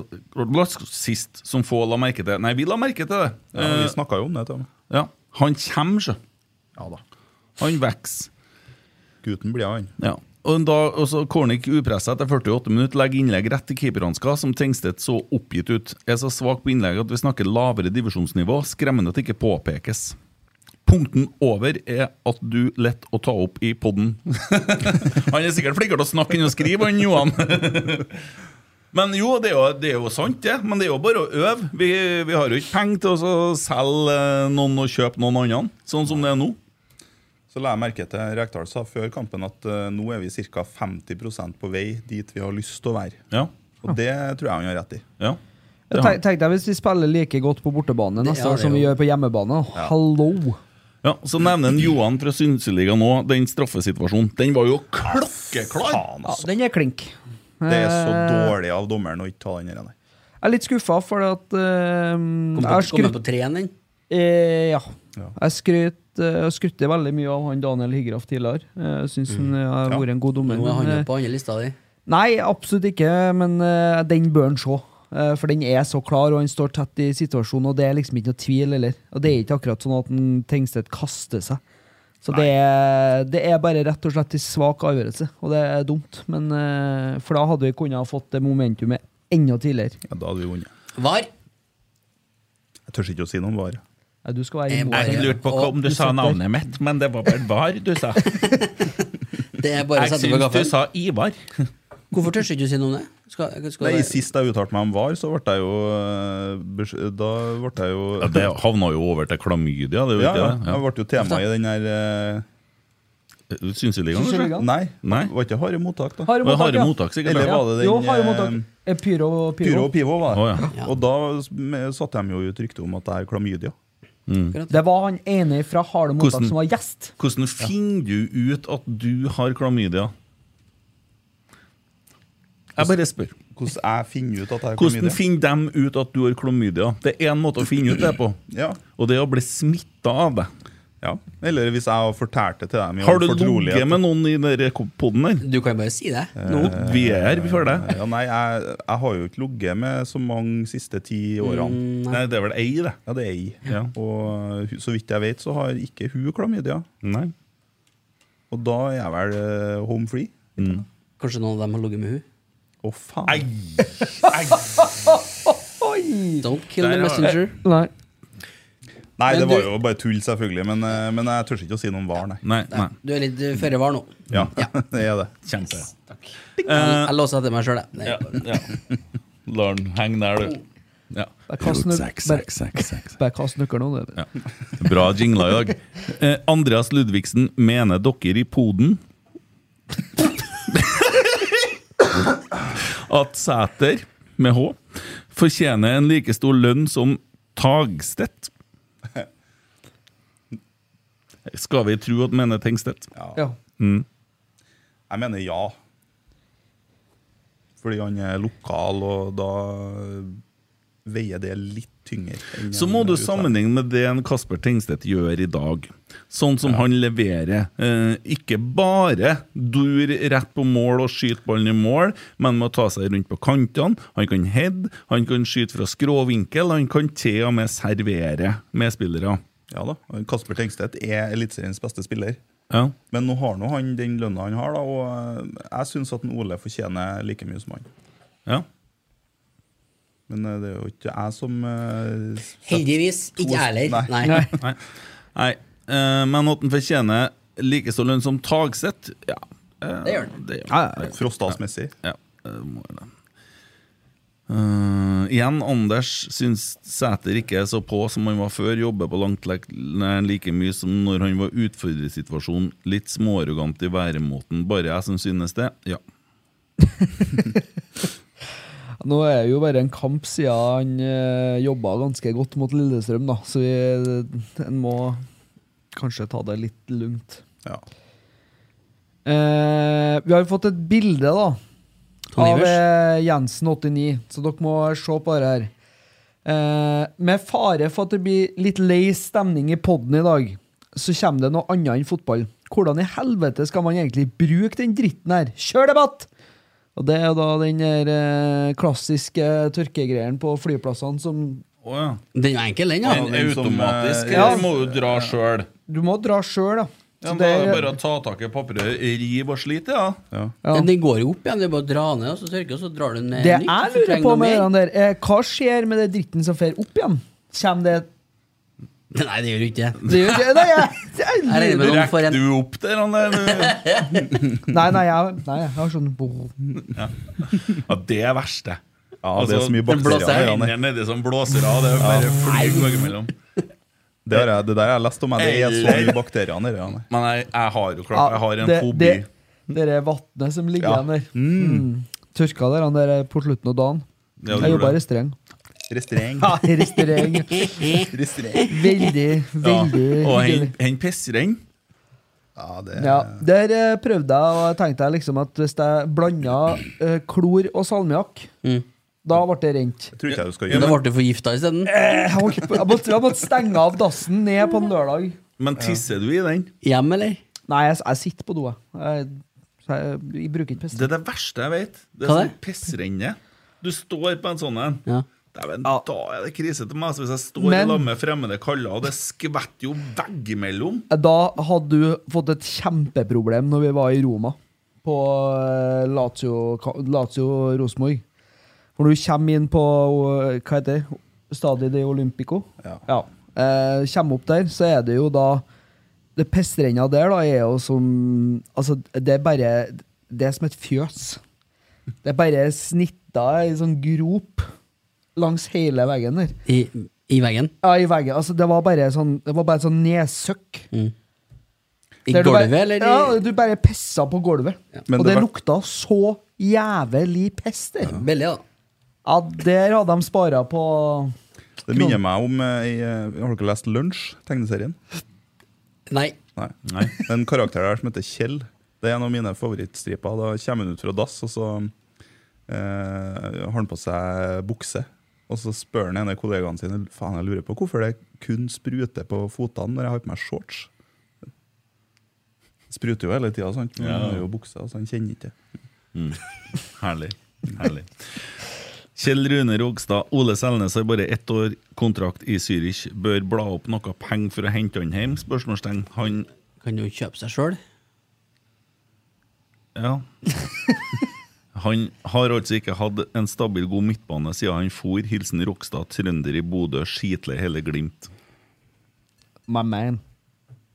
sist, som få la merke til. Nei, vi la merke til det. Ja, Eh, vi snakka jo om det. Ja. Han kommer, sjø. Ja da. Han vokser. Gutten blir han. Ja. Og da, også Cornic upressa etter 48 minutter legger innlegg rett til keeperhansker, som Tengstedt så oppgitt ut. Er så svak på innlegg at vi snakker lavere divisjonsnivå. Skremmende at det ikke påpekes. Punkten over er at du lett å ta opp i podden. [LAUGHS] han er sikkert flinkere til å snakke enn å skrive, han Johan. [LAUGHS] Men jo, det jo, det er jo sant, det. Men det er jo bare å øve. Vi, vi har jo ikke penger til å selge eh, noen og kjøpe noen andre, sånn som det er nå. Så la jeg merke til Rekdal sa før kampen at uh, nå er vi ca. 50% på vei dit vi har lyst til å være. Ja, Og det tror jeg han har rett i. ja. Tenk, tenk deg hvis vi spiller like godt på bortebane neste år som vi gjør på hjemmebane. Hallo! Ja, Så nevner en Johan fra Synseligaen nå den straffesituasjonen. Den var jo klokkeklar! Faen, Ja, altså. den er klink. Det er så Eh, dårlig av dommeren å ikke ta den der. Jeg er litt skuffa, for at uh, Kom jeg skryt... på, kom på treen, den. eh, Ja. Ja. Jeg skryt, eh, skrytte veldig mye av han Daniel Higraff tidligere. Jeg syns han eh, har Ja. vært en god dommer. Nå er han jo eh, på andre lista di. Nei, absolutt ikke, men uh, den bør han se. Uh, for den er så klar, og han står tett i situasjonen, og det er liksom ikke noe tvil, eller? Og det er ikke akkurat sånn at en Tengstedt kaster seg. Så det er, det er bare rett og slett en svak avgjørelse, og det er dumt. Men, uh, for da hadde vi kunnet ha fått det momentumet enda tidligere. Ja, da hadde vi vunnet. Var. Jeg tør ikke å si noe om VAR. Du skal være Jeg imot. Jeg lurte på hva- om du sa navnet mitt, men det var vel VAR du sa. [LAUGHS] Det er bare Jeg på syns du sa Ivar. Hvorfor tør ikke du si noe om det? Skal, skal Nei, Sist jeg uttalte meg om VAR, så ble jeg jo eh, Da ble jeg jo Ja, det havna jo over til klamydia, det Ja, ja. det? Ble jo tema i den her eh, Synseligaen, kanskje? Nei, Nei. var ikke harde mottak, da. Harde mottak, harde ja. mottak, sikkert. Eller var det den Jo, harde eh, mottak. Pyro, pyro. Pyro og Pivo, var det. Oh, ja. Ja. Og da satte de jo ut rykte om at det er klamydia. Det var han ene fra Harde mottak Hvordan- som var gjest. Hvordan finner du ut at du har klamydia? Jeg bare spør. Hvordan jeg finner ut at jeg har klamydia? Hvordan finner de ut at du har klamydia? Det er én måte å finne ut det på, Ja, og det er å bli smitta av det. Ja. Eller hvis jeg har fortalt det til dem Har du ligget med noen i den poden der? Du kan bare si det. Nå, vi er her, vi føler det. Ja, nei, jeg, jeg har jo ikke ligget med så mange siste ti årene. Nei, det er vel ei, det. Ja, det er ei. Ja. Og så vidt jeg vet, så har ikke hun klamydia. Nei. Og da er jeg vel uh, home free. Kanskje noen av dem har ligget med hun Å, faen. Ei! Don't kill Der the messenger. Nei. Nei, Men det var du- jo bare tull, selvfølgelig. Men, eh, men jeg tør ikke å si noe om VAR, nei. Nei, nei. Du er litt føre var nå. Ja, Ja. [LAUGHS] det er det. Kjempe. Jeg, jeg låser etter meg sjøl, jeg. Ja, ja. Lar den henge der, du. Ja. Bare kast nøkkelen nå, du. Ja. Bra jingla i dag. Eh, Andreas Ludvigsen, mener dere i poden at Sæter, med H, fortjener en like stor lønn som Tagstedt? Skal vi tro at mener Tengstedt? Ja. Jeg mener ja. Fordi han er lokal, og da veier det litt tyngre. Så må du sammenligne med det en Kasper Tengstedt gjør i dag. Sånn som han leverer. Eh, ikke bare dur rett på mål og skyte ballen i mål, men med å ta seg rundt på kantene. Han kan head, han kan skyte fra skråvinkel, han kan til og med servere medspillere. Ja da, Kasper Tengstedt er Eliteseriens beste spiller. Ja. Men nå har nå han den lønna han har, da, og eh, jeg syns at en Ole fortjener like mye som han. ja. Men eh, det er jo ikke jeg som uh, Heldigvis ikke jeg heller. Nei. Nei. [LAUGHS] Nei. Nei. Uh, men at han fortjener like stor lønn som Tagseth, ja. Uh, Det gjør han. Det gjør Ja, ja. Eh, igjen, Anders syns Sæter ikke er så på som han var før. Jobber på langt like mye som når han var utfordrersituasjonen. Litt småarrogant i væremåten. Bare jeg som synes det? Ja. [LAUGHS] Nå er det jo bare en kamp siden han uh, jobba ganske godt mot Lillestrøm, da. Så vi, en må kanskje ta det litt lugnt. Ja. Uh, vi har jo fått et bilde, da. Av eh, Jensen89, så dere må se på det her. Eh, med fare for at det blir litt lei stemning i poden i dag, så kommer det noe annet enn fotball. Hvordan i helvete skal man egentlig bruke den dritten her? Kjør debatt! Og det er da den der eh, klassiske tørkegreien på flyplassene som Å ja. Den er enkel, den, ja. Den den som, automatisk, eh, eller ja. må du dra sjøl? Du må dra sjøl, da. Ja, Så da er det det- bare å ta tak i papiret, rive og slite, ja. Ja. ja. Den, den går jo opp igjen. Det er bare å dra ned, og så tørke, og så drar du ned Det nytt. jeg lurer på med den der, eh, hva skjer med det dritten som fer opp igjen? Kommer det [LAUGHS] Nei, det gjør du ikke det. Det gjør ikke Nei, jeg, [LAUGHS] jeg, Jeg Rekker en du opp der, han der? Nei, nei, jeg, nei, jeg har sånn Ja, det er verste. Ja, det er så mye det blåser bakterier. Ja, hendene nedi som blåser av. Det er bare flyg veggimellom. [LAUGHS] det, har jeg, det der har lest om. Det er så mye bakterier nedi. der. [LAUGHS] Men jeg, jeg har jo klart Jeg har en det, fobi. det, det er vannet som ligger Ja. der. Mm. Tørka der, han der på slutten av dagen. Ja, Jeg jobba i. Restaurant. Ja, restaurant. [LAUGHS] Restaurant. Veldig, veldig Og hyggelig. hen, hen pissrenn. Ja, det Ja, Der eh, prøvde jeg, og jeg tenkte jeg liksom at hvis jeg blanda eh, klor og salmiakk, Mm. Da ble det rent. tror ikke jeg du skal Da gjøre. ble du forgifta isteden. Jeg, på- jeg, måtte, jeg måtte stenge av dassen ned på en lørdag. Men tisser du i den? Hjem, eller? Nei, jeg, jeg sitter på do, jeg. jeg. Jeg, jeg bruker ikke pest. Det er det verste jeg vet. Det er sånn pissrenne. Du står på en sånn en. Ja. Dæven, Da er det krise til meg. Så hvis jeg står Men- i lag med fremmede kaller, og det skvetter jo veggimellom Da hadde du fått et kjempeproblem når vi var i Roma, på eh, Lazio ka- Lazio. For når du kommer inn på eh, hva heter det, stadiet de Olympico Ja. eh, Kommer opp der, så er det jo da Det pestrenna der da er jo som Altså, det er bare Det er som et fjøs. Det er bare snitta i sånn grop langs hele veggen der. I, I veggen. Ja, i veggen. Altså, det var bare sånn Det var bare sånn nedsøkk. I Der gulvet, bare, eller? Ja, du bare pissa på gulvet. Ja. og det det, var- lukta så jævlig piss der. Ja. Veldig, da. Der hadde de spara på Det minner meg om eh, i, eh, Har dere lest Lunsj, tegneserien? Nei. Nei. Nei. Det [LAUGHS] er en karakter der som heter Kjell. Det er en av mine favorittstriper. Da kommer han ut fra dass, og så eh, har han på seg bukse. Og så spør han en av kollegaene sine Faen, jeg lurer på hvorfor det kun spruter på fotene når jeg har på meg shorts. Det spruter jo hele tida, sant? Men Ja. han har jo bukse, så han kjenner ikke det. [LAUGHS] Herlig. Herlig. Kjell Rune Rogstad, Ole Selnes har bare ett år kontrakt i Zürich. Bør bla opp noe penger for å hente han hjem? Spørsmålstegn. Han Kan jo kjøpe seg sjøl. Ja. [LAUGHS] Han har altså ikke hatt en stabil, god midtbane siden han for. Hilsen Rokstad, trønder i Bodø, skitle hele Glimt. My man.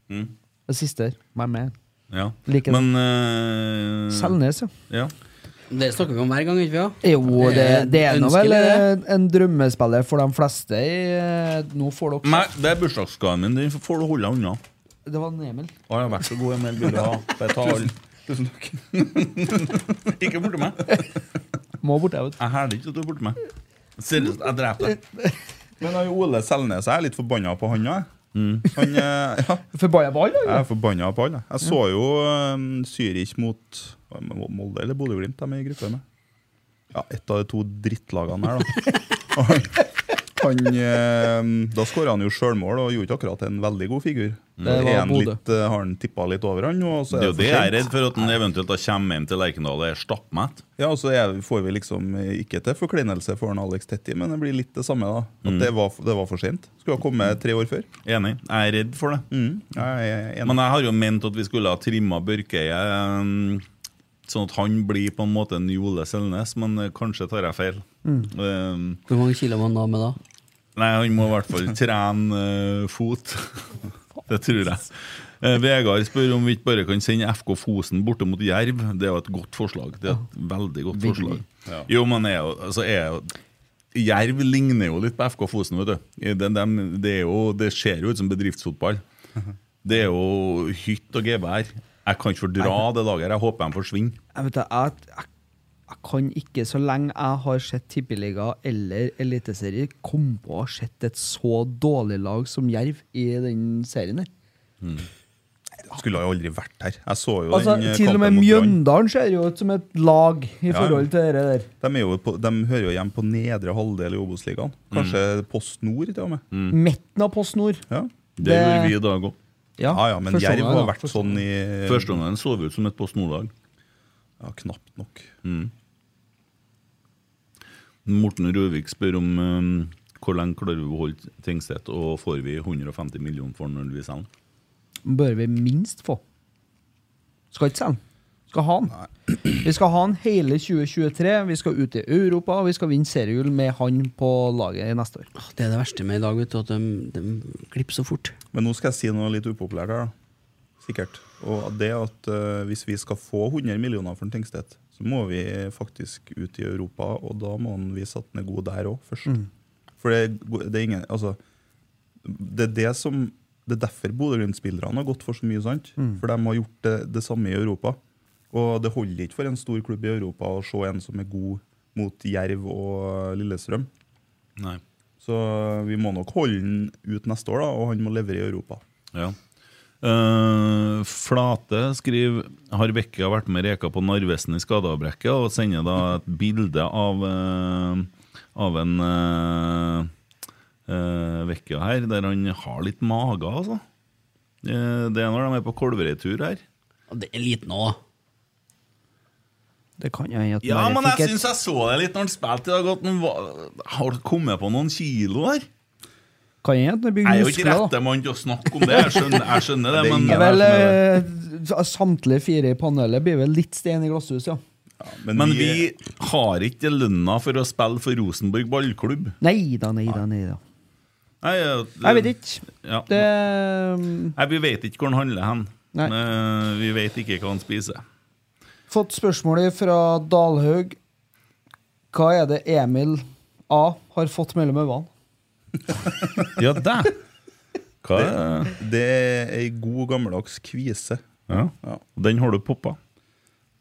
Mm. Det siste her. My man. Ja. Like. Men uh... Selnes, ja. ja. Det snakker vi om hver gang, ikke vi? Jo, det, det er nå vel eh, en drømmespiller for de fleste. i- Nå får dere Nei, det er bursdagsgaven min. Den får du holde unna. Det var Emil. Å, ja, vær så god, Emil. Vil du ha? Betal. Tusen takk. [LAUGHS] Ikke borti meg. Må borti jeg, vet du. Jeg hæler ikke at du er borti meg. Seriøst, jeg dreper deg. Men han Ole Selnes jeg er litt forbanna på han. Mm. Han, eh, ja, Forbanna ball, jeg er forbanna på alle. jeg. Så jo um, Zürich mot Molde eller Bodø-Glimt de er i gruppe med. Ja, ett av de to drittlagene her, da. [LAUGHS] Han, eh, da skåra han jo sjølmål og gjorde ikke akkurat en veldig god figur. Det Er var Bodø. litt, eh, har han tippa litt over han og så Det er jo for det jeg er redd for, at han eventuelt da kommer hjem til Lerkendal og er stappmett. Ja, og så er, får vi liksom eh, ikke til forkleinelse for han Alex Tetti, men det blir litt det samme. da At det, var, det var for sent. Skulle ha kommet tre år før. Enig. Jeg er redd for det. Mm, jeg er enig. Men jeg har jo ment at vi skulle ha trimma Børkeie um, sånn at han blir på en måte en Jole Ole Selnes, men eh, kanskje tar jeg feil. Um, Hvor mange kilo må han ha med da? nei, han må i hvert fall [LAUGHS] trene uh, fot. det tror jeg. Uh, Vegard spør om vi ikke bare kan sende FK Fosen borte mot Jerv. Det er jo et godt forslag. Det er et veldig godt forslag. Jo, men er jo, altså er jo Jerv ligner jo litt på FK Fosen. vet du. det, de, det, er jo, det ser jo ut som bedriftsfotball. [LAUGHS] Det er jo hytt og gevær. Jeg kan ikke fordra det laget. Jeg håper de forsvinner. Jeg, vet, jeg, jeg, jeg kan ikke, så lenge jeg har sett Tippeliga eller Eliteserie, komme på å ha sett et så dårlig lag som Jerv i den serien her. Skulle ha aldri vært her. Jeg så jo Altså, den eh, til og med. Mjøndalen ser jo ut som et lag i Ja, forhold til det der. De, er jo på, de hører jo hjemme på nedre halvdel i Obos-ligaen. Kanskje Post Nord, til og med. Midten av Post Nord. Ja. Det, Det- gjorde vi i dag òg. Ja, ja, ja, men Jerv har da. vært sånn i Første gangen så vi ut som et Post Nord-lag. Ja, knapt nok. Morten Røvik spør om um, hvor lenge klarer vi å holde Tingstedt, og får vi 150 millioner for når vi selger den? Bør vi minst få. Skal ikke selge den. Skal ha han. Vi skal ha han hele 2023. Vi skal ut i Europa, og vi skal vinne seriegull med han på laget i neste år. Det er det verste med i dag, vet du, at de, de glipper så fort. Men nå skal jeg si noe litt upopulært her, da. Sikkert. Og det at uh, hvis vi skal få 100 millioner for en Tingstedt, så må vi faktisk ut i Europa, og da må han vise at han er god der òg, først. For det, er- det er ingen Altså, det er det som Det er derfor Bodø-Glimt-spillerne har gått for så mye, sant? For de har gjort det, det samme i Europa. Og det holder ikke for en stor klubb i Europa å se en som er god mot Jerv og Lillestrøm. Nei. Så vi må nok holde den ut neste år, da, og han må levere i Europa. Ja. Uh, Flate skriver Har Bekka vært med Reka på Narvesen i skadeavbrekket og sender da et bilde av uh, Av en uh, Vekka her, der han har litt mage, altså. Eh, det er når de er på Kolvereitur her. Det er liten òg, da. Det kan jo hende at Ja, men jeg et- syns jeg så det litt når han spilte i dag, at han var, har kommet på noen kilo der. Kan jeg, det Jeg er jo ikke rette mann til å snakke om det, jeg skjønner, jeg skjønner det, [LAUGHS] Det men Det vel eh, Samtlige fire i panelet blir vel litt stein i glasshus, ja. Men, Men vi, vi har ikke lønna for å spille for Rosenborg ballklubb. Nei da, nei da, nei da. Nei, jeg, Jeg vet ikke. Ja. Det Nei, vi vet ikke hvor han handler hen. Nei. Vi vet ikke hva han spiser. Fått spørsmålet fra Dalhaug. Hva er det Emil A har fått mellom øynene? [LAUGHS] Ja, det! Hva er det er ei god, gammeldags kvise. ja. Ja. Den har du poppa.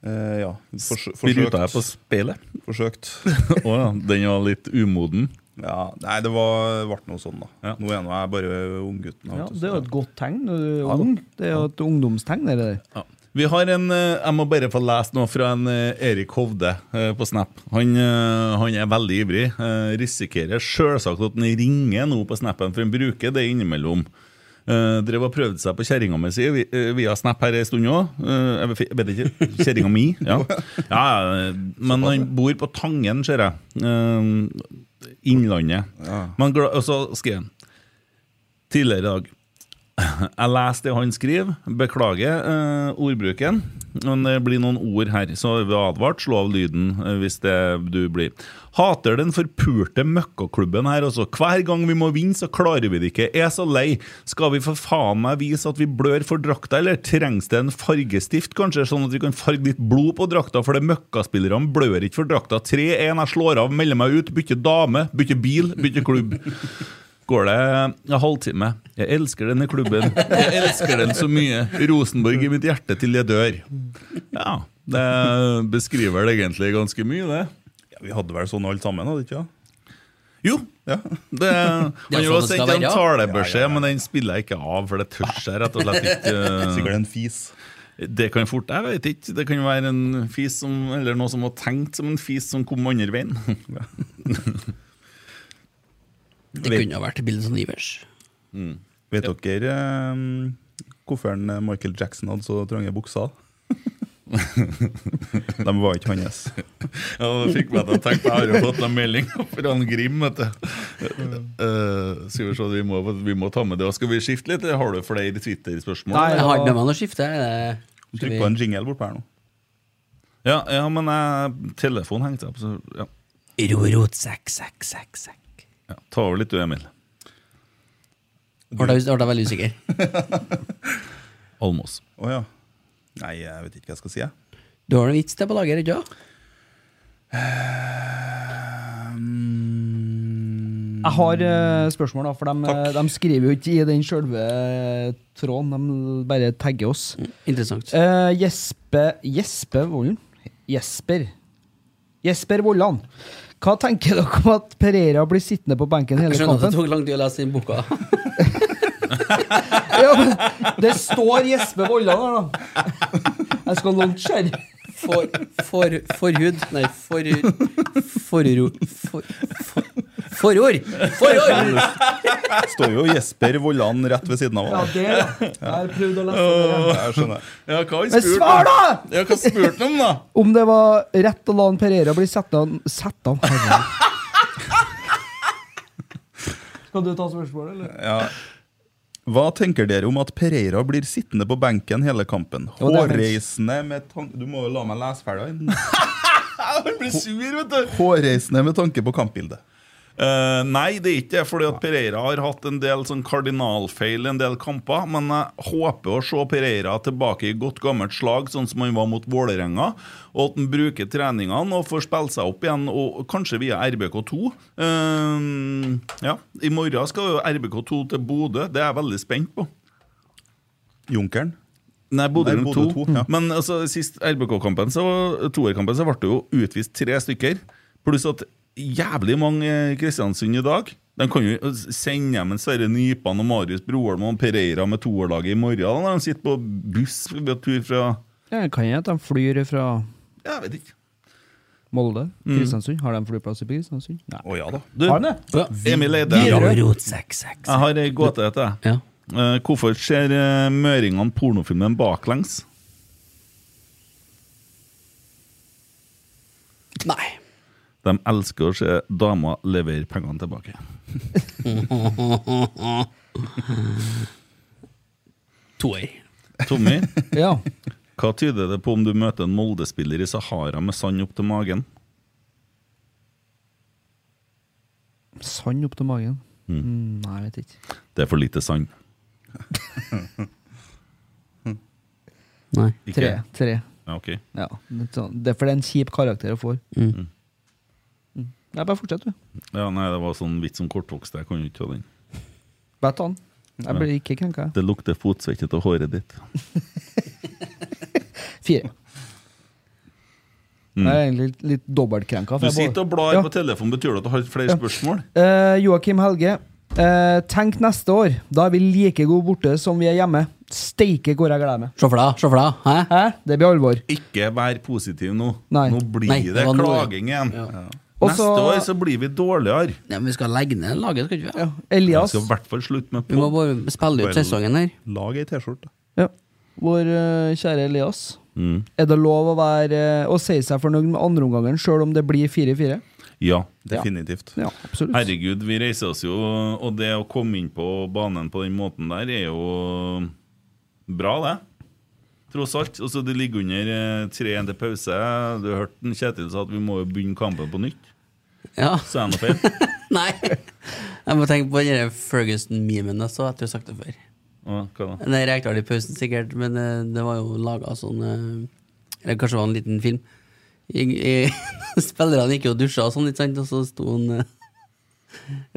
Eh, ja. Forsø Spruta jeg på forsøkt. speilet? forsøkt. [LAUGHS] Å ja, den var litt umoden. Ja, nei, det var, ble noe sånn, da. Ja. Nå er jeg bare unggutten. Ja, det er jo et godt tegn du er Ja ung. Det er jo et ungdomstegn. Det der. Ja. Vi har en, eh, Jeg må bare få lese noe fra en eh, Erik Hovde eh, på Snap. Han, han er veldig ivrig. Risikerer selvsagt at han ringer nå på Snapen, for han bruker det innimellom. Uh, drev og prøvde seg på kjerringa mi si vi- via Snap her ei stund òg. jeg vet ikke. Kjerringa mi, ja. ja. Men han bor på Tangen, ser jeg. Eh, Innlandet. Men og så skrev han tidligere i dag [LAUGHS] jeg leser det han skriver. Beklager eh, ordbruken. Men det blir noen ord her, så vi advart. Slå av lyden eh, hvis det du blir. Hater den forpurte møkkaklubben her også. Hver gang vi må vinne, så klarer vi det ikke. Er så lei. Skal vi for faen meg vise at vi blør for drakta, eller trengs det en fargestift, kanskje, sånn at vi kan farge litt blod på drakta, for det møkkaspillerne blør ikke for drakta. 3-1, jeg slår av, melder meg ut, bytter dame, bytter bil, bytter klubb går det en halvtime. Jeg elsker denne klubben. Jeg elsker den så mye. Rosenborg i mitt hjerte til jeg dør. Ja, det beskriver det egentlig ganske mye, det. Ja, vi hadde vel sånn alle sammen, hadde ikke? Ja? Jo. Ja. Det, [LAUGHS] han Det har sånn det sendt en talebeskjed, men den spiller jeg ikke av, for det tør jeg rett og slett ikke. [LAUGHS] Sikkert en fis. Det kan fort, jeg vet ikke. Det kan være en fis som, eller noe som var tenkt som en fis som kom andre veien. [LAUGHS] Det kunne ha vært bildet Ivers. Mm. Vet dere um, hvorfor eh, Michael Jackson hadde så trange bukser? [LAUGHS] De var ikke hans. Ja, det fikk meg til å tenke på Jeg har jo fått en melding fra han Grim. Vet du. Uh, skal vi se, vi må, vi må ta med det. Skal vi skifte litt? eller Har du flere Twitter-spørsmål? Nei. Jeg har ikke med meg noe skifte. Trykk på en jingle bortpå her nå. Ja, ja, men uh, telefonen hengte opp. Så, ja. Rorot, sekk, sekk, sekk, sekk. Ja, ta over litt du, Emil. Ble jeg veldig usikker. [LAUGHS] Almås. Å ja. Nei, jeg vet ikke hva jeg skal si. jeg. Du har en vits til på lager, ikke sant? Mm, Jeg har eh, spørsmål, da, for de, eh, de skriver jo ikke i den sjølve tråden. De bare tagger oss. Interessant. Uh, Jesper Jesper Vollen? Jesper. Jesper Vollan. Hva tenker dere om at Pereira blir sittende på benken hele Jeg skjønner at det tok lang tid å lese den boka. [LAUGHS] Ja, men det står Jesper Vollan her, da. Jeg skal launche her. For, for, forhud Nei, for... Forord. For, for, forord! Forord! står jo Jesper Vollan rett ved siden av. Ja, det, ja. Jeg har prøvd å lese det. Jeg skjønner. Ja, hva har Men svar, da! Ja, hva spurte han om, da? Om det var rett å la han Pereira bli satt av Satt av? Skal [LAUGHS] du ta spørsmålet, eller? Ja. Hva tenker dere om at Pereira blir sittende på benken hele kampen? Hårreisende med tanke Du må jo la meg lese ferdig. Han [LAUGHS] blir sur, vet du. Hårreisende med tanke på kampbildet. Eh, nei, det er ikke det, fordi at Pereira har hatt en del sånn kardinalfeil i en del kamper. Men jeg håper å se Pereira tilbake i godt gammelt slag, sånn som han var mot Vålerenga. Og at han bruker treningene og får spille seg opp igjen, og kanskje via RBK2. Uh, ja, I morgen skal jo RBK2 til Bodø. Det er jeg veldig spent på. Junkeren. Nei, Bodø Nei, 2. to, ja. Men altså, sist RBK-kampen så, toerkampen så ble det jo utvist tre stykker. Pluss at jævlig mange i Kristiansund i dag. De kan jo sende hjem en Sverre Nypan og Marius Broholm og Pereira med toerlaget i morgen når de sitter på buss på tur fra Ja, kan hende at de flyr fra Jeg vet ikke. Molde? Kristiansund? Har de flyplass i Kristiansund? Å Å ja da. Du, Har de Ja. Emil Eide, Widerøe. Rot 66. jeg har ei gåte til deg. Ja. Eh, hvorfor ser eh, møringene pornofilmen baklengs? Nei. De elsker å se damer levere pengene tilbake. [LAUGHS] Toer. Tommy, Ja. hva tyder det på om du møter en Molde-spiller i Sahara med sand opp til magen? Sand opp til magen. Mm, nei, jeg vet ikke. Det er for lite sand. Nei. Ikke? Tre. tre. Ja, ok. Ja. Det er for det er en kjip karakter å få. Mm. Nei, bare fortsett, du. Ja, nei, det var sånn vits om kortvokste. Jeg kan jo ikke ta den. Bare ta den. Jeg blir ikke krenka. Det lukter fotsvette av håret ditt. [LAUGHS] Fire. Jeg er egentlig litt, litt dobbeltkrenka. Du sitter og blar Ja. på telefonen. Betyr det at du har flere spørsmål? Uh, Joakim Helge. Uh, tenk neste år. Da er vi like gode borte som vi er hjemme. Steike hvor jeg gleder meg. Se for deg, se for deg. Hæ? Hæ? Det blir alvor. Ikke vær positiv nå. Nei. Nå blir Nei, det, det klaging igjen. Ja. Og Neste år så blir vi dårligere. Ja, men vi skal legge ned laget, skal ikke vi? Ja. Vi skal i hvert fall slutte med Vi må bare spille ut sesongen her. Lag ei T-skjorte. Ja. Vår uh, kjære Elias. Mm. Er det lov å, være, å si seg fornøyd med andreomgangen sjøl om det blir 4-4? Ja. Definitivt. Ja, absolutt. Herregud, vi reiser oss jo, og det å komme inn på banen på den måten der er jo bra, det. Tross alt. Og så det ligger under eh, 3-1 til pause. Du hørte den Kjetil sa at vi må jo begynne kampen på nytt. Ja. [LAUGHS] Så er det noe feil? [LAUGHS] Nei. Jeg må tenke på den Ferguson-memen jeg så etter å ha sagt det før. Å, hva da? Den rekte i pausen sikkert, men eh, det var jo laga sånn eh, Eller kanskje det var en liten film. I, i, [LAUGHS] spillerne gikk jo og dusja og sånn, ikke sant, og så sto han eh,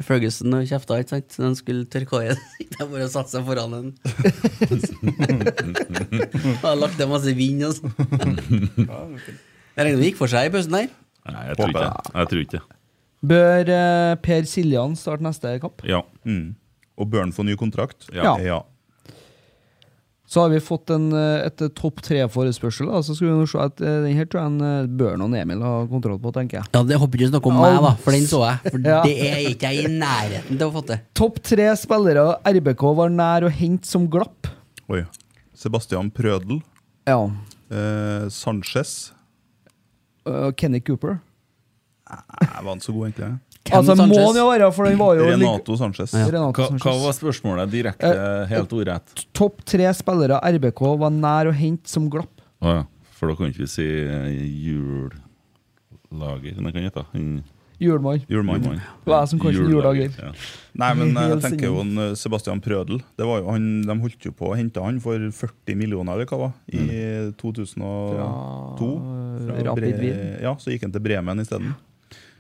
Ferguson og kjefta, ikke sant, så de skulle tørke håret. Gikk de bare og satte seg foran en. Og hadde lagt til masse vind og sånn. Jeg regner med det gikk for seg i pausen der. Nei, jeg tror ikke det. Jeg tror ikke det. Bør eh, Per Siljan starte neste kamp? Ja. Mm. Og bør han få ny kontrakt? Ja. ja. Så har vi fått en, eh, et topp tre-forespørsel. Så skal vi nå se at eh, den her tror jeg en, eh, Børn og Emil har kontroll på, tenker jeg. Ja, Det håper ikke snakke om meg, da, for den så jeg. For [LAUGHS] Ja. det er ikke jeg i nærheten til å få til. Topp tre spillere RBK var nær å hente som glapp. Oi. Sebastian Prødel. Ja. Eh, Sanchez. Uh, Kenny Cooper. Nei, var ikke så god, egentlig? Hvem altså Sanchez? må han jo være, for den var jo Renato Sanchez. Ja. Renato Hva, Sanchez. hva var spørsmålet direkte, helt ordrett? Topp tre spillere RBK var nær å hente som glapp. Å ja. For da kan ikke vi si eh, jullager. kan det hete Julemann. Julemann. Det var som kanskje jullager? Ja. Nei, men [LAUGHS] eh, jeg tenker jo en eh, Sebastian Prødel. Det var jo han, de holdt jo på å hente han for 40 millioner, eller hva det var, i 2002. Fra Rapid Bre- Wien. Ja, så gikk han til Bremen isteden.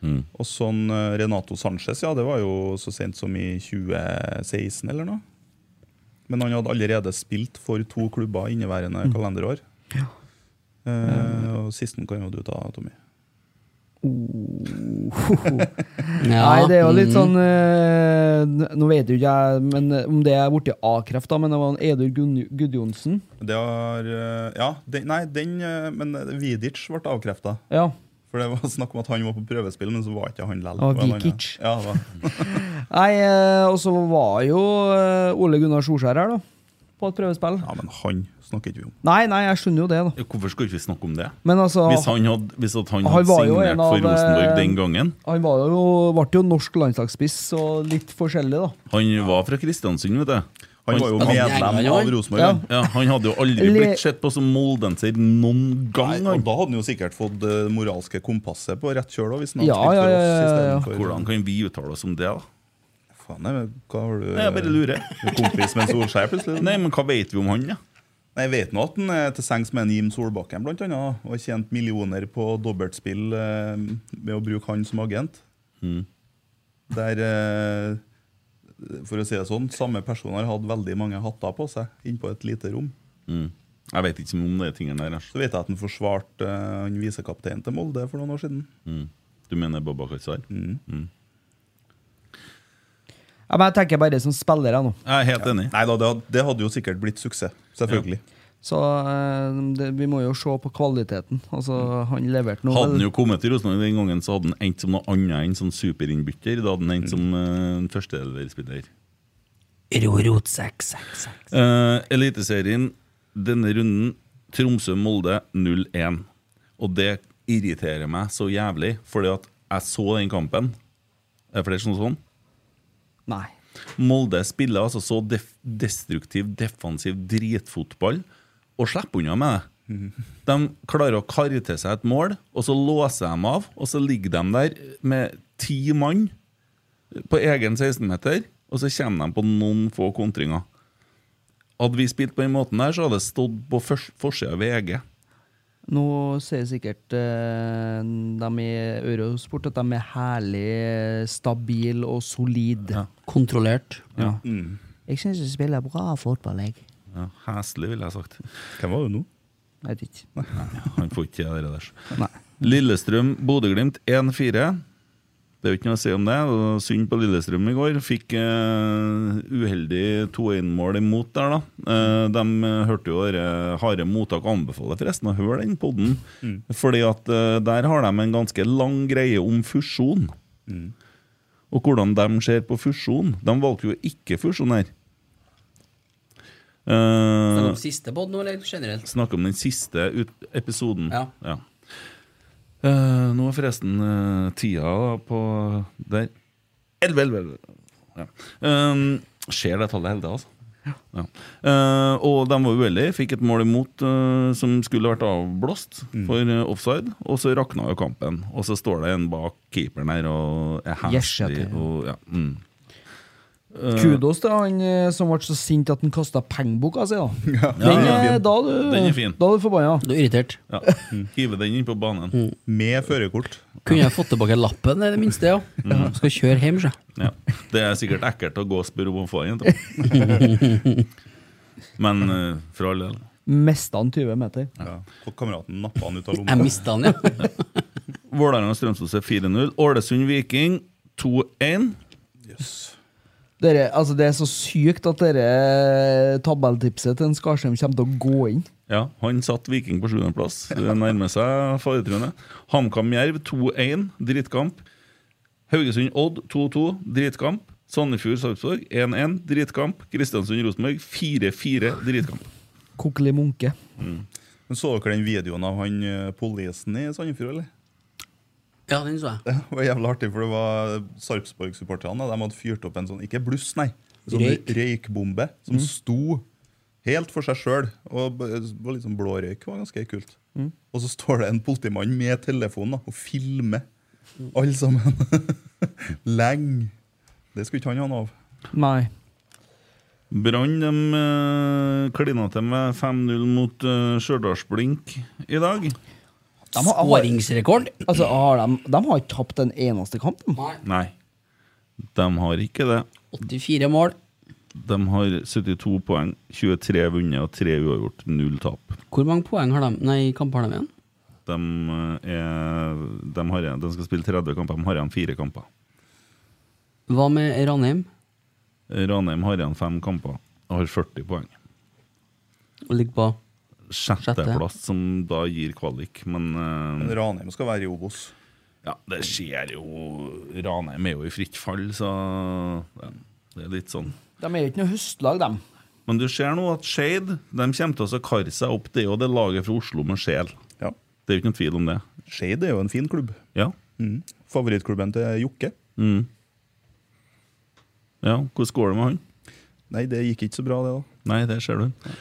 Mm. Og sånn eh, Renato Sanchez, ja, det var jo så sent som i 2016 eller noe. Men han hadde allerede spilt for to klubber inneværende kalenderår. Eh, og sisten kan jo du ta, Tommy. Ja, [LAUGHS] [LAUGHS] Nei, det er jo litt mm. sånn eh, Nå vet jo ikke jeg men, eh, om det er borti A-kreft, da, men det var en Edur Gudjonsen. Det har Ja, den, nei, den Men Vidic ble avkrefta. Ja. For det var snakk om at han var på prøvespill, men så var ikke han likevel. Vikic. Ja. [LAUGHS] Nei, eh, og så var jo eh, Ole Gunnar Solskjær her, da. På et prøvespill. ja, men han snakker ikke vi om. Nei, nei, jeg skjønner jo det, da. Hvorfor skal ikke vi snakke om det? Men altså Hvis han hadde, hvis at han Han hadde jo signert for Rosenborg eh, den gangen Han var jo, ble jo norsk landslagsspiss og litt forskjellig, da. Han var fra Kristiansund, vet du. Han var jo Han- medlem av Rosenborg. Ja. han. Ja, Han hadde jo aldri blitt sett på som moldenser noen Nei, og da hadde han jo sikkert fått det moralske kompasset på rett kjøl. Hvis han hadde Ja, ja, ja, oss ja, ja. Hvordan kan vi uttale oss om det? da? Faen, jeg, hva har du Jeg bare lurer. Er du kompis med en Solskjær, plutselig? Nei, men hva vet vi om han, da? Nei, Jeg vet nå at han er til sengs med en Jim Solbakken, blant annet, og har tjent millioner på dobbeltspill eh, ved å bruke han som agent. Mm. Der, eh, for å si det sånn, samme person har hatt veldig mange hatter på seg innpå et lite rom. Mm. Jeg vet ikke om de tingene der. Så vet jeg at han forsvarte uh, han visekapteinen til Molde for noen år siden. Mm. Du mener Babakar Sar? Ja, men jeg tenker bare som spillere nå. Jeg er helt enig. Nei da, det hadde, det hadde jo sikkert blitt suksess. Selvfølgelig. Så eh, det, vi må jo se på kvaliteten. Altså, han leverte noe Hadde han jo kommet til Rosenborg den gangen, så hadde han endt som noe annet enn sånn superinnbytter. Da hadde han endt som uh, førsteelverspiller. Uh, Eliteserien denne runden Tromsø-Molde 0-1. Og det irriterer meg så jævlig, fordi at jeg så den kampen. Er det flere som sånn? Nei. Molde spiller altså så def destruktiv, defensiv dritfotball og slipper unna med det. De klarer å karre til seg et mål, og så låser de av, og så ligger de der med ti mann på egen 16-meter, og så kommer de på noen få kontringer. Hadde vi spilt på den måten der, så hadde det stått på forsida av VG. Nå sier sikkert eh, de i Eurosport at de er herlig stabile og solide. Kontrollert. Ja. Jeg syns de spiller bra fotball, jeg. Ja, Heslig, ville jeg sagt. Hvem var det nå? Jeg vet ikke. Han får ikke det der. Nei. Lillestrøm, Bodø-Glimt 1-4. Det er jo ikke noe å si om det. Det var Synd på Lillestrøm i går. Fikk eh, uheldig 2-1-mål imot der, da. Eh, de eh, hørte jo det harde mottak anbefaler forresten å høre den podden. Fordi at eh, der har de en ganske lang greie om fusjon. Og hvordan de ser på fusjon. De valgte jo ikke fusjon her. Eh, Snakker om siste podd nå, eller generelt? Snakke om den siste episoden. Ja. Eh, nå er forresten uh, tida da på der 11, 11, 11. Ja. Um, Ser det tallet hele tida, altså. Ja. Eh, og de var uheldige. Fikk et mål imot som skulle vært avblåst for eh, offside. Og så rakna jo kampen. Og så står det en bak keeperen her og er heslig. Gjersete. Og, ja, mm. Kudos til han eh, som ble så sint at han kasta pengeboka si. Da. [LAUGHS] Ja, Den, eh, da, er du, Den er fin. da er du forbanna. Du er irritert. ja. [LAUGHS] Hive den inn på banen. Med førerkort. Kunne jeg fått tilbake lappen, i det minste, ja. [LAUGHS] Skal kjøre hjem, sjø. Ja. Det er sikkert ekkelt å gå og spørre om å få den. Men eh, for all del. Mista han 20 meter. Ja. Og kameraten nappa han ut av Jeg lomma. mista han, ja. Vålerenga-Strømsgodset 4-0. Ålesund-Viking 2-1. Dere, altså det er så sykt at dere tabelltipset til en Skarsheim kommer til å gå inn. Ja, han satt Viking på sjuendeplass. Det nærmer seg faretruende. HamKam-Jerv 2-1, drittkamp. Haugesund-Odd 2-2, drittkamp. Sandefjord-Sarpsborg 1-1, drittkamp. Kristiansund-Rosenborg 4-4, drittkamp. Kokkeli Munke. Men Så dere den videoen av han eh, politien i Sandefjord, eller? Ja, den så jeg. Det var jævlig artig, for det var Sarpsborg-supporterne. De hadde fyrt opp en sånn, ikke bluss, nei, en sånn Røyk. røykbombe som sto helt for seg sjøl. Og b- var litt sånn blå røyk. var ganske kult. Og så står det en politimann med telefonen da, og filmer alle sammen. [LAUGHS] Lenge. Det skulle ikke han ha noe av. Nei. Brann de uh, klina til med 5-0 mot eh, Stjørdals-Blink i dag. De har, har, Skåringsrekord. altså, har de, de har ikke tapt en eneste kamp. de. Nei. Nei, de har ikke det. 84 mål. De har 72 poeng, 23 vunnet og 3 uavgjort, null tap. Hvor mange poeng har de? Nei, kamper har de igjen? De, eh, er, de, har, igjen- de skal spille 30 kamper, de har igjen fire kamper. Hva med Ranheim? Ranheim har igjen fem kamper og har 40 poeng. Og ligger på Sjetteplass, som da gir kvalik, men eh, Men Ranheim skal være i Obos. ja, det skjer jo Ranheim er jo i fritt fall, så ja, det er litt sånn. De er jo ikke noe høstlag, dem. Men du ser nå at Skeid de kommer til å karre seg opp. Det er jo det laget fra Oslo med sjel. Ja. Det er jo ikke noen tvil om det. Skeid er jo en fin klubb. Ja. Mm. Favorittklubben til Jokke. Mm. Ja, Hvordan går det med han? Nei, det gikk ikke så bra, det, da. Nei, det ser du.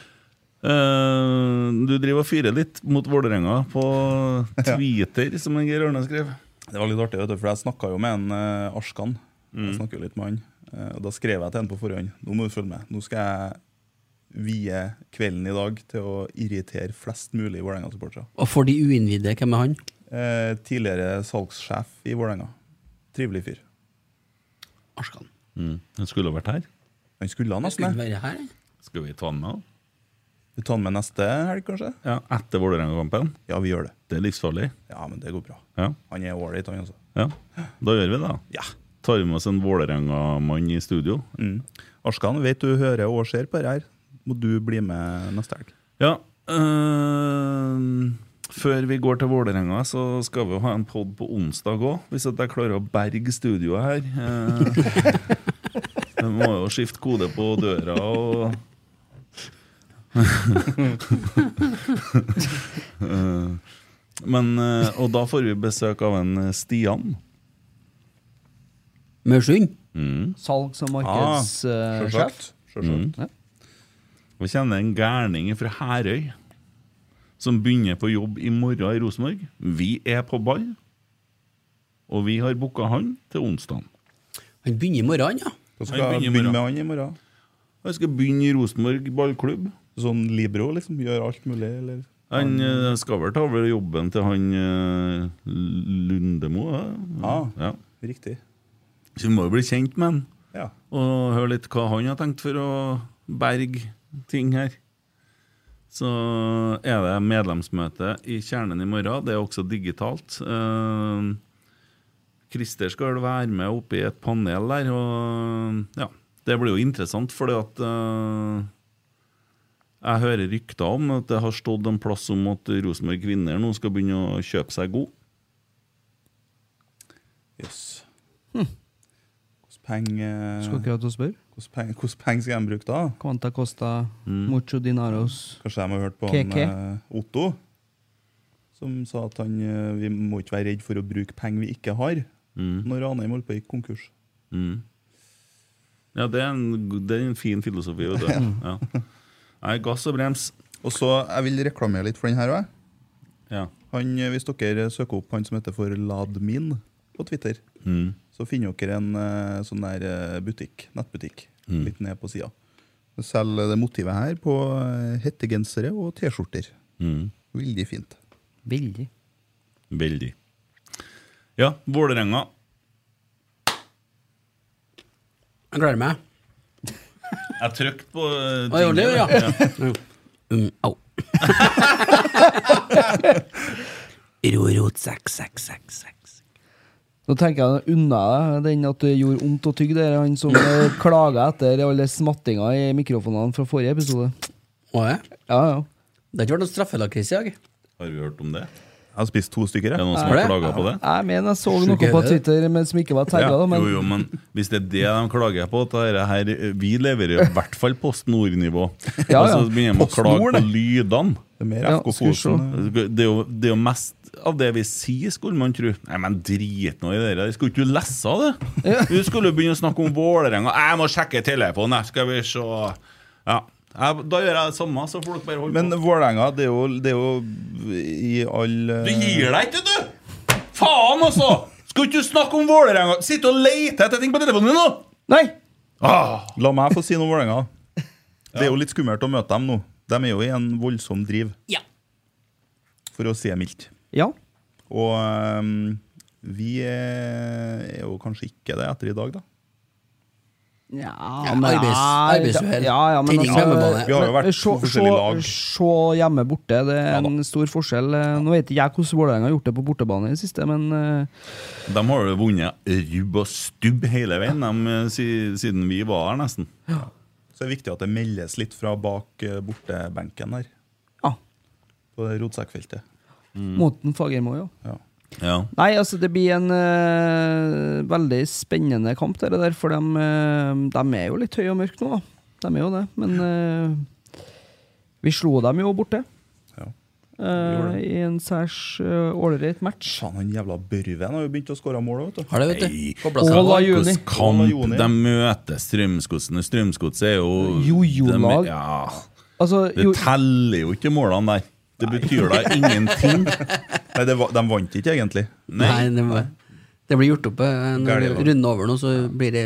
Eh, du driver og fyrer litt mot Vålerenga på [LAUGHS] Twitter, som en Geir Ørne skrev. Det var litt artig, vet du, for jeg snakka jo med en uh, Arskan. Jeg snakker jo litt med han. Uh, og Da skrev jeg til han på forhånd Nå må du følge med. Nå skal jeg vie kvelden i dag til å irritere flest mulig Vålerenga-supportere. Og for de uinnvidde, hvem er han? Eh, tidligere salgssjef i Vålerenga. Trivelig fyr. Arskan. Mm. Han skulle vært her. Han skulle nesten Skulle det. være her. Skal vi ta han med? Vi tar han med neste helg, kanskje? Ja, Etter Vålerenga-kampen? Ja, vi gjør det. Det er livsfarlig. Ja, men det går bra. Ja. Han er ålreit, han også. Ja, da gjør vi det. Ja. Tar vi med oss en Vålerenga-mann i studio. Mm. Arskan, vet du hører og ser på det her. Må du bli med neste helg? Ja. øh, før vi går til Vålerenga, så skal vi jo ha en pod på onsdag òg, hvis at jeg klarer å berge studioet her. Eh, [LAUGHS] Jeg må jo skifte kode på døra og Men, eh, Og da får vi besøk av en eh, Stian. Maursund? Mm. Salgs- og Ah, markedssjef. Ah, Sjølsagt. Ja. Og kjenner en gærning fra Herøy som begynner på jobb i morgen i Rosenborg. Vi er på ball, og vi har booka han til onsdag. Han begynner i morgen, ja. Så skal jeg begynne med han i morgen. Han skal begynne i Rosenborg ballklubb. Sånn Libro, liksom. Gjør alt mulig, eller? Han eh, skal vel ta over jobben til han eh, Lundemo. Ja. Ah. Ja. Riktig. Så vi må jo bli kjent med han Ja. og høre litt hva han har tenkt for å berge ting her. Så er det medlemsmøte i Kjernen i morgen. Det er også digitalt. Eh, Christer skal være med oppe i et panel der, og ja, det blir jo interessant, fordi at eh, jeg hører rykter om at det har stått en plass om at Rosenborg kvinner nå skal begynne å kjøpe seg god. Jøss. Hvordan penger Skal akkurat til å spørre. Hvordan penger, penger skal de bruke da? Quanta costa Mm. mucho dinaros. Kanskje de har hørt på han, eh, Otto, som sa at han, eh, vi må ikke være redd for å bruke penger vi ikke har, Mm. når Ranheim holdt på å gikk konkurs. Mm. Ja, det er, en, det er en fin filosofi, vet du. [LAUGHS] Ja. Nei, gass og brems. Og så, Jeg vil reklamere litt for den her òg. Ja. Han, eh, hvis dere søker opp han som heter for Ladmin på Twitter, Mm. så finner dere en eh, sånn der eh, butikk, nettbutikk Mm. litt ned på sida. Selger det motivet her på hettegensere og T-skjorter. Mm. Veldig fint. Veldig. Veldig. Ja, Vålerenga. Jeg gleder meg. Jeg trykte på uh, Å, gjorde det, ja. [LAUGHS] Um, au. [LAUGHS] Rorot 6666. Nå tenker jeg unna deg den at det gjorde vondt å tygge. Det er han som eh, klaga etter alle smattinga i mikrofonene fra forrige episode. Å, ja. Ja, ja. Det har ikke vært noe straffelakris i dag. Har vi hørt om det? Jeg har spist to stykker. Er det er noen som Er har klaga på det? Jeg mener jeg så noe på. Twitter men som ikke var tagga, da. Men Jo, jo, men hvis det er det de klager på at det her, Vi leverer i hvert fall Post Nord-nivå. Ja, Og så begynner de å klage på lydene. Det er Ja. Det er, jo, det er jo mest av det vi sier, skulle man tro. Nei, men drit nå i det der. Skulle ikke du lese av det? Du skulle jo begynne å snakke om Vålerenga. Jeg må sjekke telefonen, skal vi se. Ja. Jeg, da gjør jeg det samme, så dere bare holder Men. Vålerenga, det det er jo i all Du gir deg ikke, du! Faen, altså! Skal ikke du snakke om Vålerenga? Sitte og lete etter ting på telefonen din nå! Nei! Ah, La meg få si noe om Vålerenga. [LAUGHS] Det er jo litt skummelt å møte dem nå. De er jo i en voldsom driv, Ja. for å si det mildt. Ja. Og um, vi er jo kanskje ikke det etter i dag, da. Ja, Ja, arbeids- arbeidsuhell. Ja, ja, men Tenning altså. Vi har jo vært to forskjellige lag. Se hjemme borte, det er Ja en stor forskjell. Nå vet ikke jeg hvordan Vålerenga har gjort det på bortebane i det siste, men eh, de har jo vunnet rubb og stubb hele veien de, siden vi var her, nesten. Så det er viktig at det meldes litt fra bak eh, bortebenken her. ja. På rotsekkfeltet. Mm. Måten Fagermo, ja. Ja. Ja. Nei, altså det blir en uh, veldig spennende kamp, det der, for de, De er jo litt høye og mørke nå, da. De er jo det, men uh, vi slo dem jo borte. Ja. eh, I en særs uh, ålreit match. Faen, han jævla Børven har jo begynt å skåre mål, vet du. Har det, vet du. Åla Juni. Kamp de møter Strømsgodset? Strømsgodset er jo Jojo-lag. Ja, Altså, det jo, teller jo ikke målene der. Det betyr da ingenting. [LAUGHS] Nei, det de vant ikke, egentlig. Nei, det, var, det blir gjort opp eh, når du runder er over nå, så blir det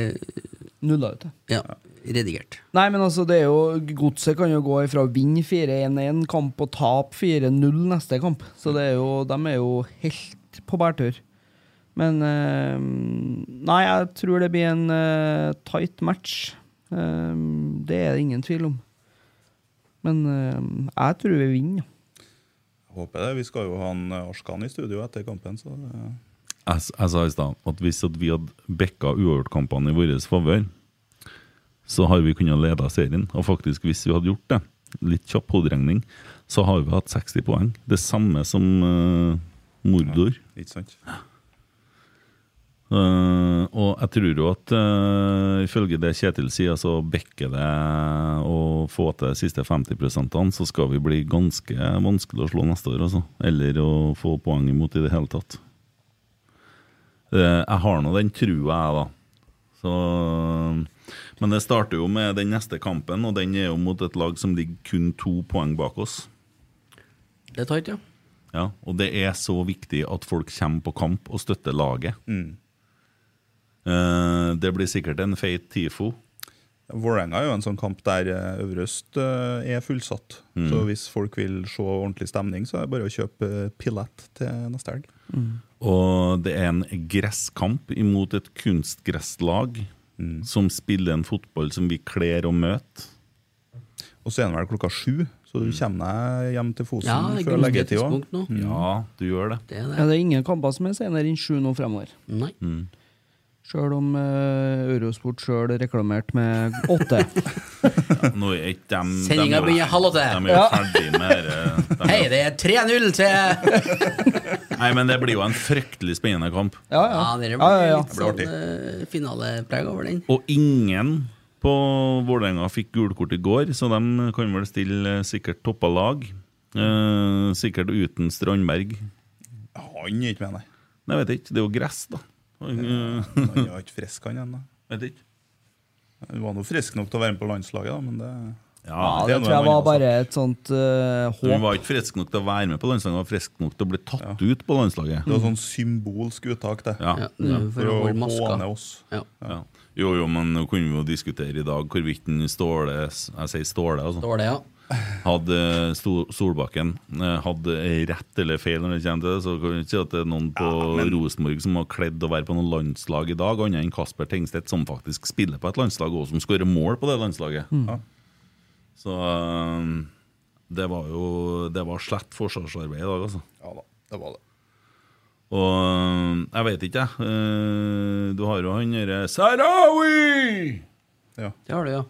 nulla ut. ja, redigert. Nei, men altså, det er jo Godset kan jo gå ifra å vinne 4-1-1 kamp og tape 4-0 neste kamp. Så det er jo, de er jo helt på bærtur. Men eh, Nei, jeg tror det blir en eh, tight match. Eh, det er det ingen tvil om. Men eh, jeg tror vi vinner. Håper det. Vi skal jo ha en eh, Arskan i studio etter kampen, så Jeg, jeg sa i stad at hvis at vi hadde bikka uavgjortkampene i vår favør, så har vi kunnet lede serien. Og faktisk, hvis vi hadde gjort det, litt kjapp hoderegning, så har vi hatt 60 poeng. Det samme som uh, Mordor. Ikke sant? Eh, og jeg tror jo at uh, ifølge det Kjetil sier, så bekker det å få til de siste 50% så skal vi bli ganske vanskelig å slå neste år, altså. Eller å få poeng imot i det hele tatt. Uh, jeg har nå den trua, jeg, da. Så, men det starter jo med den neste kampen, og den er jo mot et lag som ligger kun to poeng bak oss. Det er tight, ja. Ja, og det er så viktig at folk kommer på kamp og støtter laget. Eh, det blir sikkert en feit TIFO. Vålerenga er jo en sånn kamp der eh, Øvre Øst eh, er fullsatt. Så hvis folk vil se ordentlig stemning, så er det bare å kjøpe pillett til neste helg. Og det er en gresskamp imot et kunstgresslag som spiller en fotball som vi kler å møte. Og så er den vel klokka sju, så du kommer deg hjem til Fosen Ja, det før leggetid òg. Ja, du gjør det. Det er Ja, det. det er ingen kamper som er senere enn sju nå fremover. Nei. Sjøl om uh, Eurosport sjøl reklamerte med åtte. [LAUGHS] Nå er ikke dem Sendinga er begynner halv åtte. De er jo ferdig med dette. De Hei, det er 3-0 til [LAUGHS] Nei, men det blir jo en fryktelig spennende kamp. Ja, ja. Ja, det blir ja, ja. litt sånn uh, finalepreg over den. Og ingen på Vålerenga fikk gulkort i går, så de kan vel stille eh, sikkert toppa lag. Uh, sikkert uten Strandberg. Han er ikke med, nei. Nei, jeg vet ikke. Det er jo gress, da. Han, eh, er ikke frisk, han ennå. vet ikke. Han var nå frisk nok til å være med på landslaget, da, men det Ja, Ja, det det tror jeg var bare et sånt uh, Han håp. var ikke frisk nok til å være med på landslaget, han var frisk nok til å bli tatt ut på landslaget. Det var sånn symbolsk uttak, det. Ja. Ja, det For for å håne oss. Ja. Ja. Jo, jo, men nå kunne vi jo diskutere i dag hvorvidt den Ståle Jeg sier Ståle, altså. Ståle, ja. Hadde Solbakken eh, hadde rett eller feil når det kommer til det, så kan vi ikke si at det er noen på Rosenborg som har kledd å være på noe landslag i dag, annet enn Kasper Tengstedt, som faktisk spiller på et landslag, og som skårer mål på det landslaget. Ja. Så eh, det var jo Det var slett forsvarsarbeid i dag, altså. Ja da, det var det. Og øh, jeg vet ikke, jeg. Du har jo han derre Sarawi! Ja. Det har du, ja.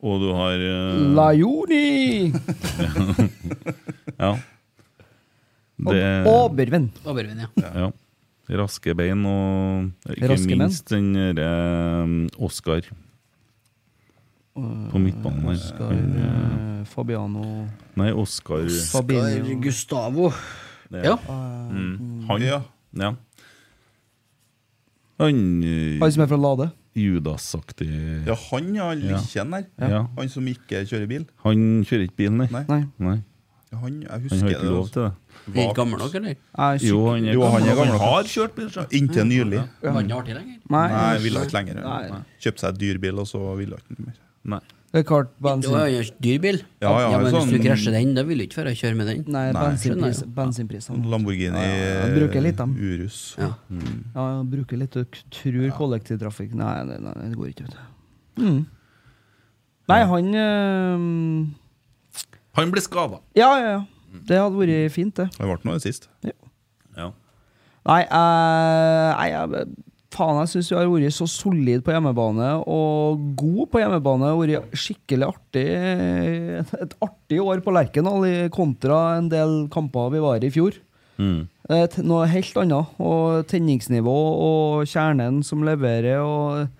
Og du har uh... Lajoni! [LAUGHS] Ja. Det Oberven. Obervin, ja. Ja. Raske bein og ikke Raske minst den derre um, Oscar på midtbanen der. Oscar, Han, eh, Fabiano Nei, Oscar Oscar Gustavo. det- Ja. Mm. Han, Ja. ja. Han Han som er fra Lade. Judas-aktig ja, han ja, Lykken der. Ja. Han som ikke kjører bil. Han kjører ikke bil, nei. Nei. Nei. Han, jeg Han har ikke lov til det. Er han gammel nok, eller? Er Jo, han er Jo, han er gammel. har kjørt bil, så. Inntil nylig. Han har ikke lenger? Nei. Nei, ville ikke lenger. Kjøpte seg dyr bil, og så ville han ikke mer. Nei. Det er klart Det var bensin... jo en dyr. Ja, ja, men sånn- Hvis du krasjer den, da vil du ikke få kjøre med den. Nei, Nei, bensinpris, bensinprisene. Lamborghini Ja, bruker litt dem. Urus. Ja. Ja, bruker litt og tror ja. kollektivtrafikk Nei, nei, nei, det går ikke, vet du. Mm. Nei, han øh, Han ble skada. Ja, ja, ja. Det hadde vært fint, det. Det ble noe sist. Ja. Nei, eh, nei jeg, faen, jeg syns vi har vært så solid på hjemmebane og god på hjemmebane. Vært skikkelig artig. Et artig år på Lerkendal kontra en del kamper vi var i i fjor. Mm. Noe helt annet. Og tenningsnivå og kjernen som leverer. og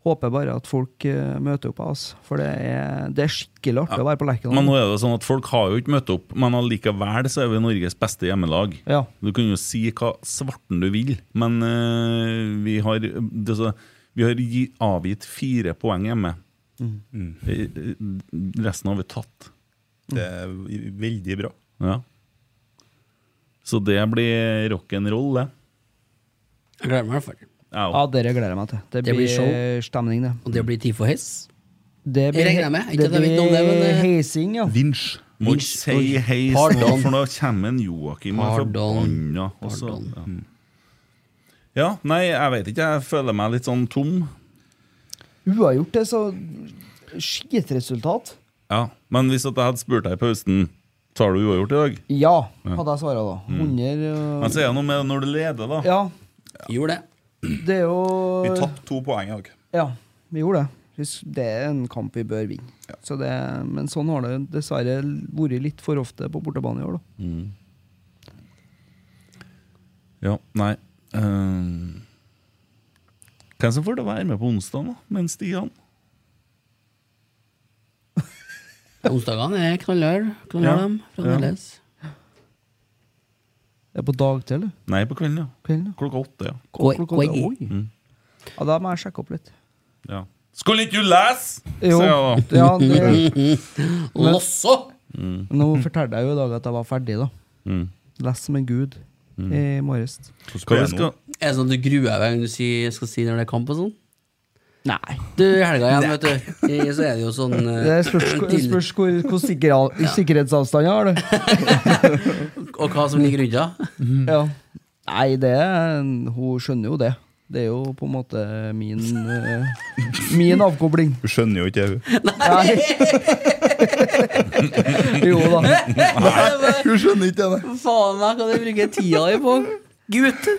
Håper bare at folk eh, møter opp. Altså. For det er, det er skikkelig artig å være på Lerkendal. Men nå er det sånn at folk har jo ikke møtt opp, men allikevel så er vi Norges beste hjemmelag. Ja. Du kan jo si hva svarten du vil, men uh, vi har, det, så, vi har gi, avgitt fire poeng hjemme. Mm. Mm. Resten har vi tatt. Det er veldig bra. Ja. Så det blir rock'n'roll, det. Jeg gleder meg i hvert fall. Ja, ja, dere gleder jeg meg til. Det Det blir blir, show. stemning, det. Og det blir tid for heis. Det Jeg regner med. Ikke det at jeg vet noe om det, men, eh, heising, ja. Vinsj. Må Vins- ikke si heis nå, Pardon. for nå kommer en Joakim og er Pardon. forbanna. og så- Pardon. Ja. ja, nei, jeg vet ikke. Jeg føler meg litt sånn tom. Uavgjort er så skitresultat. Ja, Men hvis at jeg hadde spurt deg i pausen Tar du uavgjort i dag? Ja, hadde jeg svara da. 100 Men så er det noe med når du leder, da. Ja, Gjorde det. Det er jo Vi tapte to poeng i dag. Ja, vi gjorde det. Det er en kamp vi bør vinne. Så det, men sånn har det dessverre vært litt for ofte på bortebane i år, da. Ja, nei ehm, Hvem som får til å være med på onsdag, da? Med Stian? Onsdagene er knallhard. Ja. Knallhard dem, Ja. Det er på dagtid, eller? Nei, på kvelden, ja. Kvelden, ja. Klokka åtte, ja. Oi, Klokka åtte. Oi. Mm. Ja, da må jeg sjekke opp litt. ja. Skulle ikke du lese?! Jo. sier jeg da. [LAUGHS] Ja, det, [LAUGHS] Losso! nå fortalte jeg jo i dag at jeg var ferdig, da. Mm. Lest som en gud i morges. Hva vi skal Er det sånn at du gruer deg hver gang du sier, skal si når det er kamp og sånn? Nei. Du, i helga igjen, vet du. I- Så er det jo sånn [LAUGHS] eh, Det spørs, til- spørs hvor, hvor sikker, sikkerhetsavstand jeg har, du. Og hva som ligger unna. [LAUGHS] Ja. Nei, det Hun skjønner jo det. Det er jo på en måte min eh, Min avkobling. Hun skjønner jo ikke det, hun. [LAUGHS] Nei. [LAUGHS] jo da. Nei, Hun skjønner ikke det. Faen meg, hva du bruker tida di på? Gutt!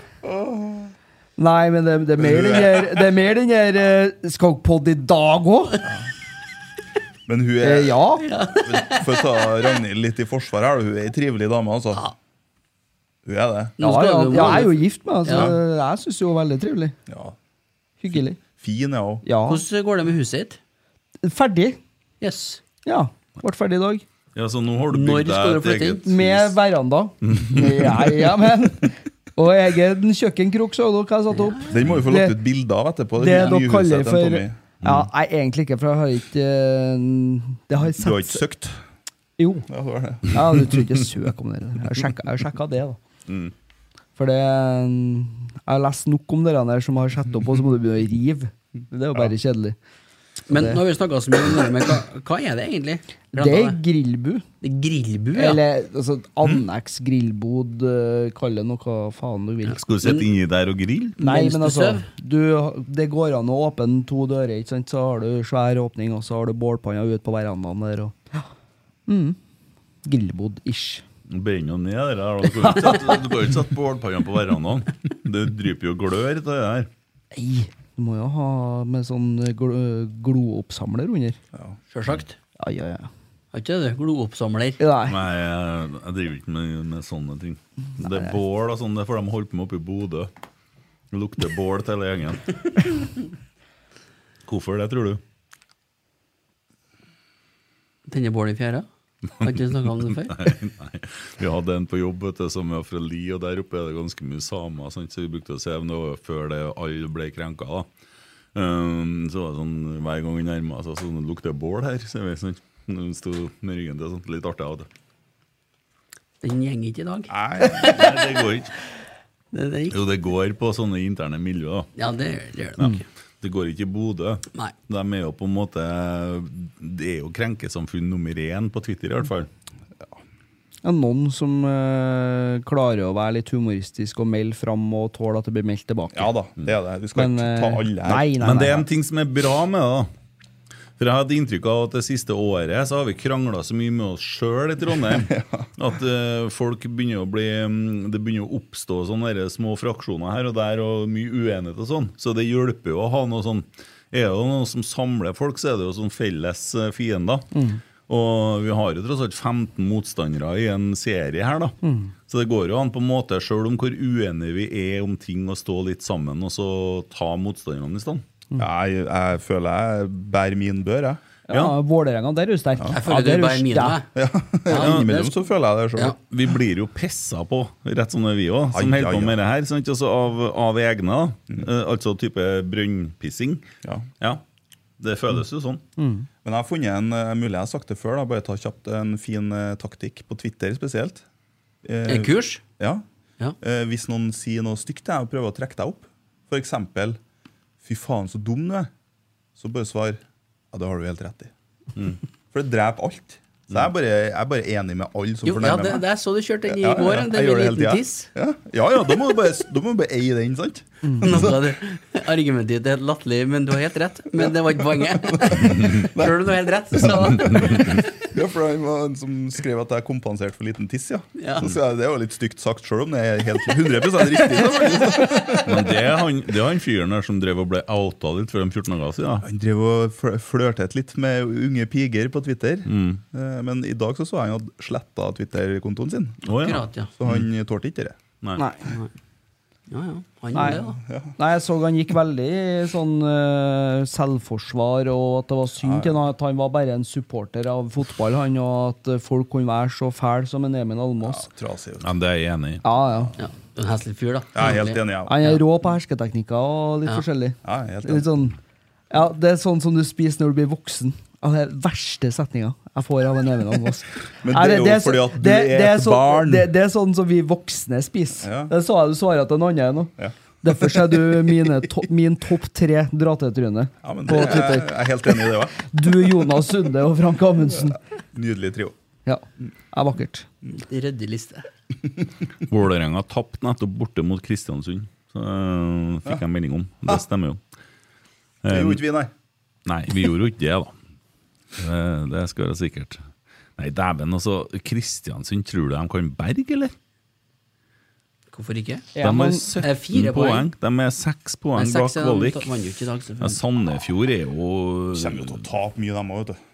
Nei, men det, det er mer den der Det er mer den der eh, Skal i dag òg? Men hun Eh, er ja. For å ta Ragnhild litt i forsvar her, hun er ei trivelig dame, altså. Hun er det. Ja, ja, ja, jeg er jo gift med henne, så Ja. jeg syns hun er veldig trivelig. Ja. Hyggelig. Fin er hun. Ja. Hvordan går det med huset ditt? Ferdig. Yes. Ja. Ble ferdig i dag. Ja, så nå har du bygd deg et eget hus? Med veranda. [LAUGHS] Ja, ja, men Og egen kjøkkenkrok, så dere hva jeg satte opp. Den må vi få lagt ut bilde av etterpå. Det nye dere kaller for Tommy. Ja, nei, egentlig ikke, for jeg har ikke eh, Det har jeg Du har ikke søkt? Jo. Ja, det var det. Ja, du tror ikke jeg søker om det. Jeg har sjekka- jeg har sjekka det, da. Mm. For det Jeg har lest nok om dere der som har sett opp, og så må du begynne å rive. Det er jo bare kjedelig. Men det- nå har vi snakka så mye om det, men hva, hva er det egentlig? Det er grillbu. Det er grillbu, ja. Eller altså, anneks grillbod, eh, kall det noe faen du vil. Skal du sitte inni der og grille? Nei, men altså du, Det går an å åpne to dører, ikke sant? så har du svær åpning, og så har du bålpanna ut på verandaen der. Og, ja. mm. Grillbod-ish. Brenner jo ned det der. da. Du kan ikke sette- du kan jo ikke sette bålpanna på verandaen. Det dryper jo glør av det der. Nei, du må jo ha med sånn gl glooppsamler under. Sjølsagt. Ja, ja, ja. Har ikke det, du? glooppsamler? Nei. Nei, jeg, jeg driver ikke med, med sånne ting. Det er bål og sånn, det får de holde på med oppe i Bodø. Det lukter bål til hele gjengen. [LAUGHS] Hvorfor det, tror du? Tenne bål i fjæra? Har ikke snakka om det før? [LAUGHS] Nei, nei. Vi hadde en på jobb vet du, som er fra Li, og der oppe er det ganske mye samer. Sant? Så vi brukte å se om det var før det alle ble krenka. da. Um, så var det sånn, Hver gang vi nærma oss, så sånn, lukter det bål her. Så vi, sånn, sto med ryggen til, sånn, litt artig av det. Den gjenger ikke i dag. Nei, Nei, det går ikke. [LAUGHS] Det, det ikke. Jo, det går på sånne interne miljøer. da. Ja, det, gjør det nok. Det går ikke i Bodø. Nei. De er jo på en måte Det er jo krenkesamfunn nummer én på Twitter, i hvert fall. Ja, noen som øh, klarer å være litt humoristisk og melde fram og tåle at det blir meldt tilbake. ja da, det er det. Du skal Men, ikke ta eh, alle her. Nei, nei, Men det er en ting som er bra med det. For jeg hadde inntrykk av at det siste året så har vi krangla så mye med oss sjøl i Trondheim [LAUGHS] at uh, folk begynner å bli mm, Det begynner å oppstå sånne små fraksjoner her og der og mye uenighet og sånn. Så det hjelper jo å ha noe sånn Er det noe som samler folk, så er det jo sånn felles fiender. fiender. Og vi har jo tross alt 15 motstandere i en serie her, da. Så det går jo an på en måte, sjøl om hvor uenige vi er om ting, å stå litt sammen og så ta motstanderne i stand. Jeg, jeg føler jeg bærer min bør, jeg. Ja, Vålerenga, der er du sterk. Jeg føler ja, du er bærer mine, jeg. Ja, [LAUGHS] Innimellom så føler jeg det sjøl. Ja. Vi blir jo pissa på, rett som det er vi òg, som holder på med det her. Sant? Altså av, av egne, mm. Eh, altså type brønnpissing. Ja. Ja. Det føles jo sånn. Men jeg har funnet en uh, mulig jeg har sagt det før, da, bare ta kjapt en fin eh, taktikk på Twitter spesielt. Eh, en kurs? Ja. Ja. Eh, hvis noen sier noe stygt til deg og prøver å trekke deg opp, for eksempel 'fy faen, så dum du er', så bare svar 'ja, det har du helt rett i'. For det dreper alt. Så jeg er bare, jeg er bare enig med alle som Jo, ja, fornærmer det, meg. er så du kjørte den i Ja, ja, går. ja. Den med liten tiss. Ja, ja, ja da, må du bare, da må du bare eie den, sant? Noe av det Argumentet ditt er helt latterlig, men du har helt rett. Men det var ikke poenget. [LAUGHS] Sjøl om du har helt rett, så [LAUGHS] Ja, for han var en som skrev at jeg kompenserte for liten tiss, ja. Ja. Så jeg, Det er jo litt stygt sagt, sjøl om det er helt 100 riktig. Så. [LAUGHS] Men det er han, det er han fyren der som drev og ble outa litt for de 14 dager siden. Han drev og fl- flørtet litt med unge piger på Twitter. Mm. Eh, Men i dag så så han hadde sletta Twitter-kontoen sin. Oh, ja. Akkurat, ja. Så han tålte ikke det. Nei. Nei. Ja, ja. Han Nei. gjorde det, da. Nei, jeg så han gikk veldig i sånn eh, selvforsvar, og at det var synd til han at han var bare en supporter av fotball, han, og at eh, folk kunne være så fæle som en Emil Almås. Trasig. vet du. Ja, det er jeg enig i. Ja, ja. Ja. En heslig fyr, da. Jeg er helt enig. Ja. Han er rå på hersketeknikker og litt Ja. forskjellig. Ja, jeg er helt Litt sånn, ja, det er sånn som du spiser når du blir voksen. Ja, det er verste setninga jeg får av en Even Almås. [LAUGHS] Men det er jo fordi at du er et så, barn. Det, det er sånn som vi voksne spiser. Ja. Det sa jeg du svarer til en annen nå. Ja. Derfor er du mine to, min topp tre dra-til-tryne Ja, på det, jeg, jeg er helt enig i det òg. Du, Jonas Sunde og Frank Amundsen. Nydelig trio. Ja, er vakkert. Ryddig liste. [LAUGHS] Vålerenga tapte nettopp borte mot Kristiansund. Så øh, fikk jeg melding om. Det stemmer jo. Det Eh, gjorde ikke vi, nei. Nei, vi gjorde jo ikke det, da. Det, det skal være sikkert. Nei, dæven, altså. Kristiansund, tror du de kan berge, eller? Hvorfor ikke? De har 17 Eh, poeng. poeng. De er seks Nei, poeng seks bak kvalik. Sandefjord er jo Kommer jo til å tape mye, dem òg, vet du.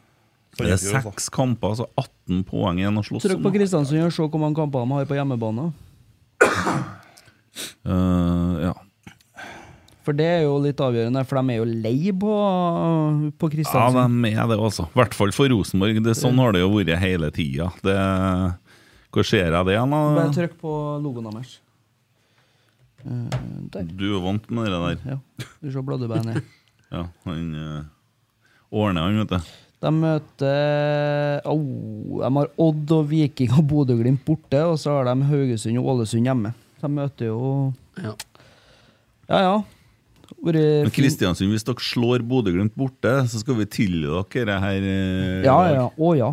Det er altså. seks kamper, altså 18 poeng igjen å slåss Trykk på. Kristiansund og se hvor mange kamper de har på hjemmebane. Uh, ja. For det er jo litt avgjørende, for de er jo lei på, på ja, de er det, også. I hvert fall for Rosenborg. Det, sånn har det jo vært hele tida. Det, hvor ser jeg det igjen, Bare trykk på logoen deres. Eh. Du er vant med det der. Ja. Du ser bladdebeinet ned. [LAUGHS] Ja, han uh, ordner han, vet du. De møter oh, De har Odd og Viking og Bodø-Glimt borte, og så har de Haugesund og Ålesund hjemme. De møter jo Ja. Ja, ja. Vært Men Kristiansund, hvis dere slår Bodø-Glimt borte, så skal vi tilgi dere det her. eh, Ja, ja. Å ja.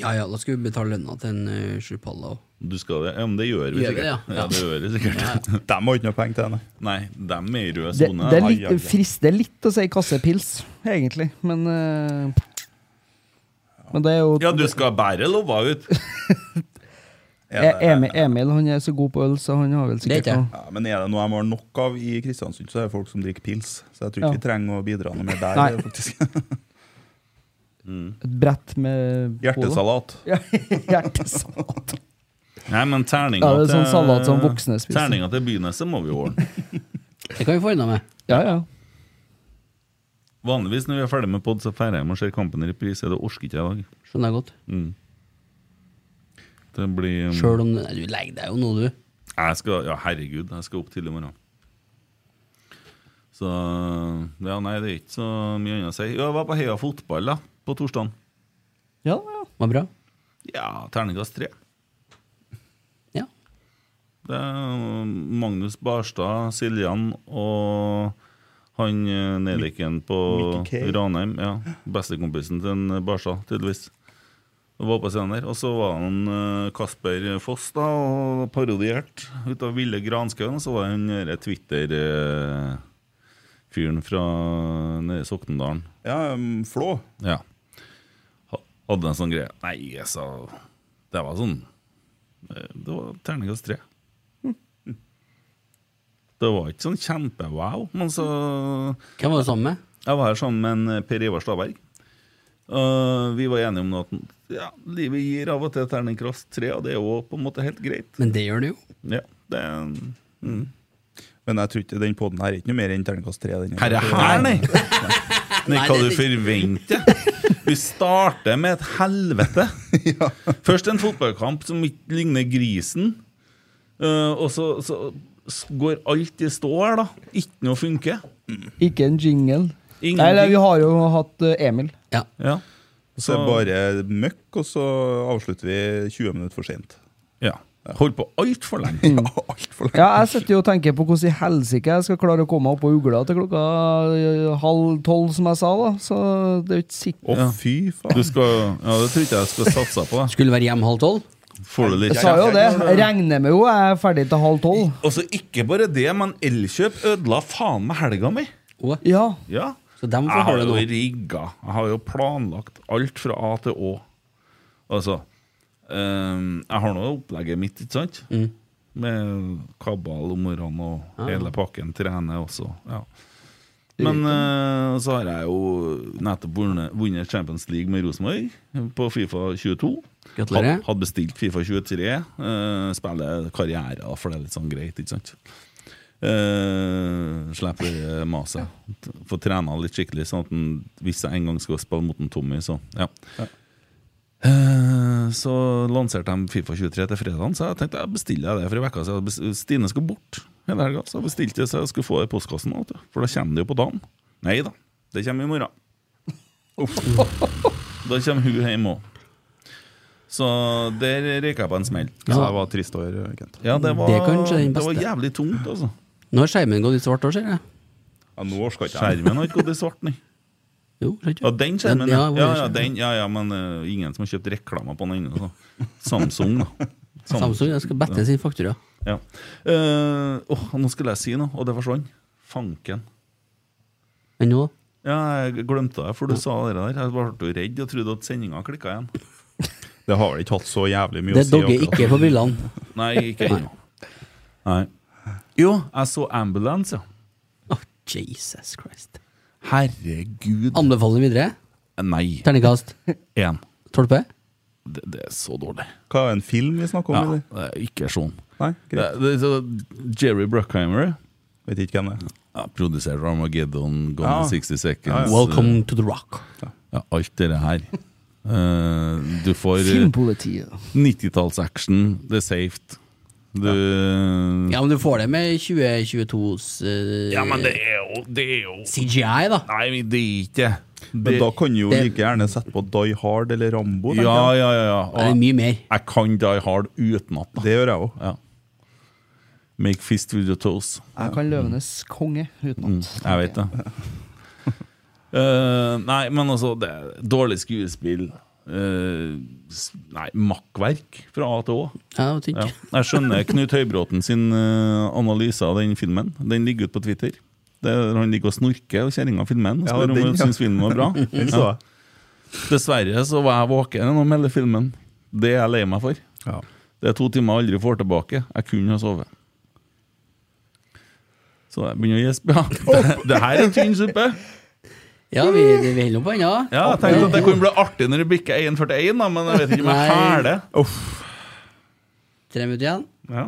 ja ja, da skal vi betale lønna til en uh, sjupalla òg. Du skal det? Ja, men det gjør vi Gjør sikkert. det, ja? ja, det gjør vi sikkert. [LAUGHS] De har ikke noe penger til det, nei. Dem er i rød sone. det er litt, ai, ai. frister litt å si kassepils, egentlig, men uh, Men det er jo Ja, du skal bære lova ut. [LAUGHS] E- Emil, Emil han er så god på øl, så han har vel er sikkert noe Ja, men er det noe de har nok av i Kristiansund, så er det folk som drikker pils. Så jeg tror ikke Ja. vi trenger å bidra noe mer der. Nei. faktisk [LAUGHS] Et brett med Hjertesalat. [LAUGHS] Ja, hjertesalat. Nei, men terninga Ja, det sånn salat som voksne spiser. Terninga til Byneset må vi ordne. [LAUGHS] Det kan vi få unna med. Ja, ja. Vanligvis når vi er ferdig med pod, så feirer jeg med å se kampen i reprise. Det orker ikke jeg i dag. Skjønner jeg godt. Mm. Det blir um, Sjøl om du legger deg jo nå, du. Jeg skal, ja, herregud, jeg skal opp tidlig i morgen. Så Ja, nei, det er ikke så mye annet å si. Ja, Jeg var på Heia fotball da, på torsdag. ja, ja. Var bra? Ja, terningkast tre. Ja. Det er Magnus Barstad, Siljan og han eh, nedlikken på Ranheim. Ja, Bestekompisen til en Barstad, tydeligvis. Og var på scenen der. Og så var han eh, Kasper Foss da, og parodiert ut av Ville Granskauen. Og så var han den Twitter-fyren fra nede i Soknedalen. Ja, um, Flå. Ja. Hadde en sånn greie. Nei, jeg sa Det var sånn eh, Det var terningkast tre. [LAUGHS] Det var ikke sånn kjempe-wow, men så Hvem var du sammen med? Jeg var her sammen med en Per Ivar Staberg. Og vi var enige om at ja, livet gir av og til terningkast tre, og det er jo på en måte helt greit. Men det gjør det jo. Ja, det er mm. Men jeg tror ikke den poden her er ikke noe mer enn terningkast tre. den Her er her, nei! [LAUGHS] Nei, hva du forventer. Vi starter med et helvete. [LAUGHS] Først en fotballkamp som ikke ligner grisen. uh, og så, så går alt i stå her, da. Ikke noe funker. Ikke en jingle. Ingenting. Nei, nei, vi har jo hatt eh, Emil. Ja. Ja. Så er det bare møkk, og så avslutter vi 20 minutter for sent. ja. Holdt på altfor lenge. [LAUGHS] Alt for lenge. Ja, jeg sitter jo og tenker på hvordan i helsike jeg skal klare å komme meg opp på ugla til klokka eh, halv tolv, som jeg sa, da. Så det er jo ikke sikkert Å, oh, fy Du faen. skal, ja, det tror ikke jeg skal satse på. Skulle være hjemme halv tolv? Får du litt Jeg sa jo det. Regner med jo jeg er ferdig til halv tolv. Og så ikke bare det, men Elkjøp ødela faen meg helga mi. Ja. Ja. Så dem får Jeg har ha det jo rigga. Jeg har jo planlagt alt fra A til Å. Altså ehm, Jeg har nå opplegget mitt, ikke sant? Mm. Med kabal om morgenen og ja. hele pakken. Trene også. Ja. Men eh, så har jeg jo nettopp vunnet- vunnet Champions League med Rosenborg på Fifa 22. Gratulerer. Had, hadde bestilt Fifa 23. Uh, spiller karriere, da, for det er litt sånn greit, ikke sant? Uh, slipper maset. Få trena litt skikkelig, sånn at den, hvis jeg en gang skal spille mot en Tommy, så ja. Eh, så lanserte de Fifa 23 til fredagen, så jeg tenkte jeg bestiller det for en uke siden. Stine skulle bort hele helga, så jeg bestilte det så jeg skulle få det i postkassen. For da kommer det jo på dagen. Nei da, det kommer i morgen. Da kommer hun hjem òg. Så der røyka jeg på en smell. Ja, det var trist år, Kent. Ja, det var, Det er det var jævlig tungt, altså. Nå har skjermen gått i svart òg, ser jeg. Ja, nå orker ikke jeg. Skjermen har ikke gått i svart, nei. Jo, ikke Ja, den skjermen, ja. ja, Ja, den, ja, ja men uh, ingen som har kjøpt reklame på den ennå. Samsung, da. Samsung, [LAUGHS] Samsung jeg skal bette sin faktura. Ja. Uh, åh, nå skulle jeg si noe, og det forsvant. Fanken. Men nå? Ja, jeg glemte det, for du sa det der. Jeg ble redd og trodde at sendinga klikka igjen. Det har vel ikke hatt så jævlig mye Det å si. Det dogger ikke på brillene. Nei, ikke ennå. Nei. Jo, jeg så Ambulance, ja. Jesus Christ. Herregud. Anbefaler videre? Nei. Terningkast? [LAUGHS] Én. Tolpe? Det, det er så dårlig. Hva er en film vi snakker Ja, om? eller? det er ikke sånn. Nei, Det, greit. det, er så Jerry Bruckheimer Vet ikke hvem det er. ja, produsert Armageddon, Gone Ja. in 60 Seconds. Ja, ja. Welcome to the rock. Ja, alt det her. uh, du får uh, Filmpolitiet. 90-tallsaction, det er safe. Du Ja, men du får det med 2022s uh, Ja, men det er jo, det er jo CGI, da. Nei, det er ikke Men da kan du jo det- like gjerne sette på Die Hard eller Rambo. Ja, ja, ja. ja. Det er mye mer. jeg kan Die Hard utenat. Det gjør jeg òg. Ja. Make fist with your toes. Jeg kan Løvenes konge Mm, jeg vet det. uh, [LAUGHS] nei, men altså det er Dårlig skuespill. Eh, s- nei, makkverk fra A til Å. Ja. Ja. Jeg skjønner Knut Høybråten sin uh, analyse av den filmen. Den ligger ute på Twitter. Det er, han ligger og snorker, og kjerringa filmer den. Ja, spør om hun ja. syns filmen var bra. [LAUGHS] Dessverre så var jeg våken gjennom hele filmen. Det er jeg lei meg for. Ja. Det er to timer jeg aldri får tilbake. Jeg kunne ha sovet. Så jeg begynner å gjespe. [LAUGHS] Ja. Det, det her er tynn suppe. Ja, vi, vi holder nå på ennå. Ja, jeg tenkte at det kunne bli artig når det bikker 1,41, men jeg vet ikke om jeg Nei. Uff. Tre minutter igjen. Ja.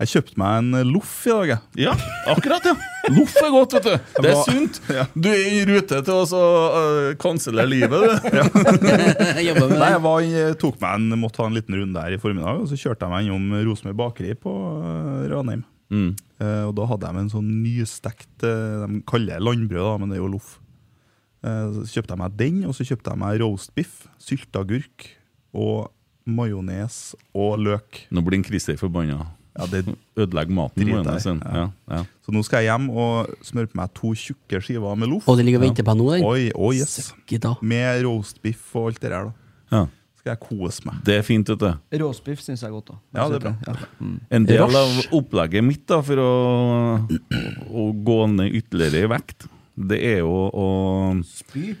Jeg kjøpte meg en loff i dag, jeg. ja, akkurat, ja. Loff er godt, vet du. Det er sunt. Du er i rute til å uh, kansellere livet, du. [LAUGHS] Med Nei, jeg var, tok meg en, måtte ha en liten runde der i formiddag, og så kjørte jeg meg innom Rosenborg bakeri på uh, Ranheim. Mm. Uh, og da hadde de en sånn nystekt eh, De kaller det landbrød, da, men det er jo loff. Eh, så kjøpte jeg meg den, og så kjøpte jeg meg roastbiff, sylteagurk og majones og løk. Nå blir en Christer forbanna. Ja, det, Ødelegger maten. Ja, ja. så nå skal jeg hjem og smøre på meg to tjukke skiver med loff. Og det ligger og venter på nå, den. Oi, oi, yes. Med roastbiff og alt det der. da ja. Skal jeg kose meg. Det er fint, vet du. Råsbiff syns jeg er godt. da Ja, det er bra. Ja. Mm. En del av opplegget mitt da, for å, å gå ned ytterligere i vekt, det er jo å Spy.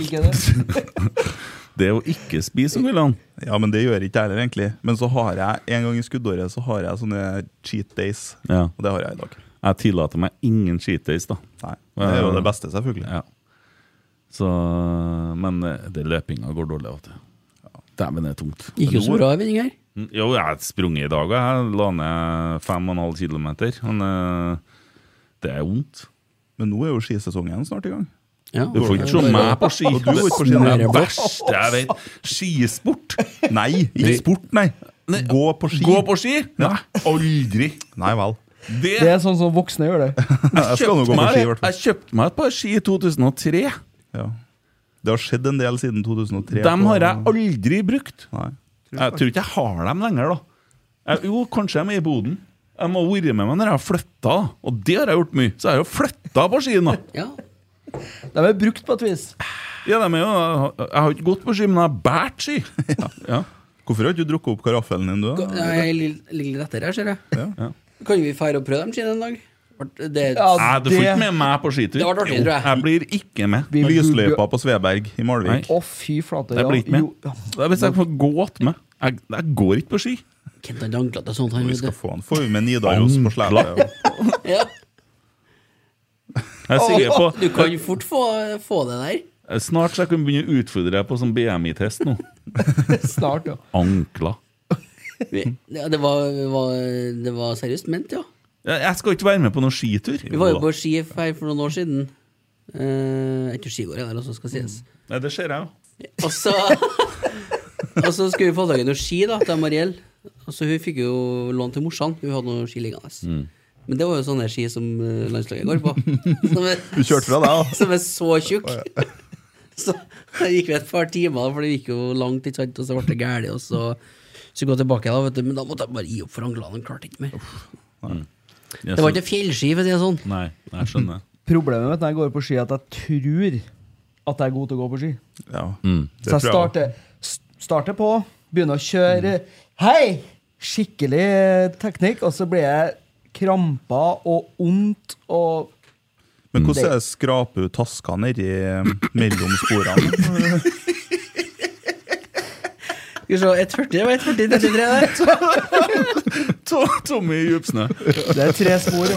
Ikke det? [LAUGHS] Det er å ikke spise om kveldene. Ja, men det gjør jeg ikke jeg heller, egentlig. Men så har jeg en gang i skuddåret så har jeg sånne cheat days. Ja. Og det har jeg i dag. Jeg tillater meg ingen cheat days, da. Nei, Det er jo det beste, selvfølgelig. Ja. Så, men eh, det løpinga går dårlig av og til. Dæven, det er tungt. Gikk jo så bra her. Mm, Jo, jeg har sprunget i dag, og jeg la ned 5,5 km. Men eh, det er vondt. Men nå er jo skisesongen snart i gang. Ja. Du får ikke se meg på ski. Du ikke på ski, Det er verste jeg vet. Skisport. Nei, ikke sport, nei. Gå på ski. Gå på ski? Nei, aldri. Nei vel. Det, Det er sånn som voksne gjør det. [LAUGHS] Jeg skal nå gå på meg, ski, i hvert fall. jeg kjøpte meg et par ski i 2003. Ja. Det har skjedd en del siden 2003. Dem har jeg aldri brukt. Nei. Jeg tror ikke jeg har dem lenger, da. Jo, kanskje de er i boden. Jeg må ha vært med meg når jeg har flytta, og det har jeg gjort mye. Så jeg har jo flytta på skien, da. Ja. De er brukt på et vis. Ja, de er jo, jeg har ikke gått på ski, men jeg har båret ski. Ja. Hvorfor har du ikke drukket opp karaffelen din, du? da? Jeg ligger litt etter her, ser jeg. Ja. Kan vi feire og prøve dem skiene en dag? Det, Ja, Nei, du får ikke med meg på skitur. Jeg. Jeg blir ikke med. Vi- Lysløypa på Sveberg i Malvik. Å, fy flate. Jeg ja. blir ikke med. Jo, ja. Det er hvis jeg får gått med. Jeg, jeg går ikke på ski. Kent han anklete sånt, han Vi skal få han. Får vi med Nidaros på slepet. [LAUGHS] Ja. Jeg er sikker på Du kan fort få, få det der. Snart så jeg kan begynne å utfordre deg på sånn BMI-test nå. [LAUGHS] Snart, ja. Ankler. Ja, det, var, var, det var seriøst ment, ja. Jeg jeg skal ikke være med på noen skitur. Vi var jo på ski her for noen år siden. Uh, ikke skigård, det også skal sies. Nei, det ser jeg jo. Og så [LAUGHS] Og så skulle vi få tak i noen ski da til Mariell. Og så Hun fikk jo lån til morsan. Hun hadde noen ski liggende. Mm. Men det var jo sånne ski som eh, landslaget går på. [LAUGHS] Som er, Du kjørte fra deg, da? [LAUGHS] som er så tjukk. [LAUGHS] Så det gikk vi et par timer, for det gikk jo langt, ikke sant? og så ble det galt. Og så skulle vi gå tilbake, da, vet du. men da måtte jeg bare gi opp for anglene. Han klarte ikke mer. Mm. Det var ikke fjellski, for å si det sånn. Nei, jeg skjønner. Problemet mitt når jeg går på ski, er at jeg tror at jeg er god til å gå på ski. Ja. Mm. Så jeg starter, starter på, begynner å kjøre Hei! Skikkelig teknikk, og så blir jeg kramper og vondt og Men hvordan er det skraper ut taska nedi mellom sporene? [LAUGHS] Skal vi se, 1,40 det var 1,40, 33 der. [LAUGHS] Tommy i djupsnø. Det er tre spor. [LAUGHS]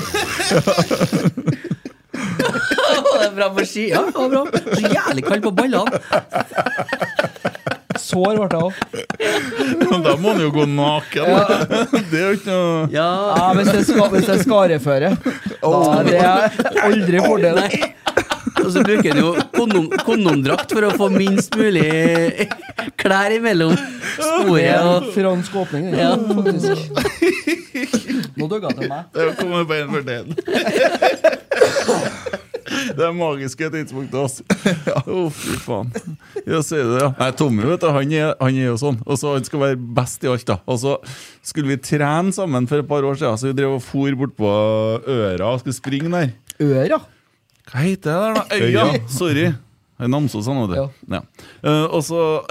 Det er bra på ski. Ja, det var bra. Så jævlig kald på ballene. Sår ble jeg òg. Da må han jo gå naken. Det er jo ikke noe Ja, Ja, hvis det er, det er skareføre. Da er det aldri fordel. Og så bruker han jo kondom, kondomdrakt for å få minst mulig klær imellom sporet. er Og, fransk åpning, Ja. faktisk. Nå dugga det meg. Det kommer bare en for den. Det er magiske tidspunktet, altså. [LAUGHS] Å, fy faen. Ja, sier det, ja. Nei, Tommy vet du, han er, han er jo sånn. Og så Han skal være best i alt. da Og så skulle vi trene sammen for et par år siden, så vi drev og for bortpå Øra og skulle springe der. Øra? Hva heter det der, da? Øya! Sorry. Det er Namsos, han, vet du. Ja. Eh, og så [LAUGHS]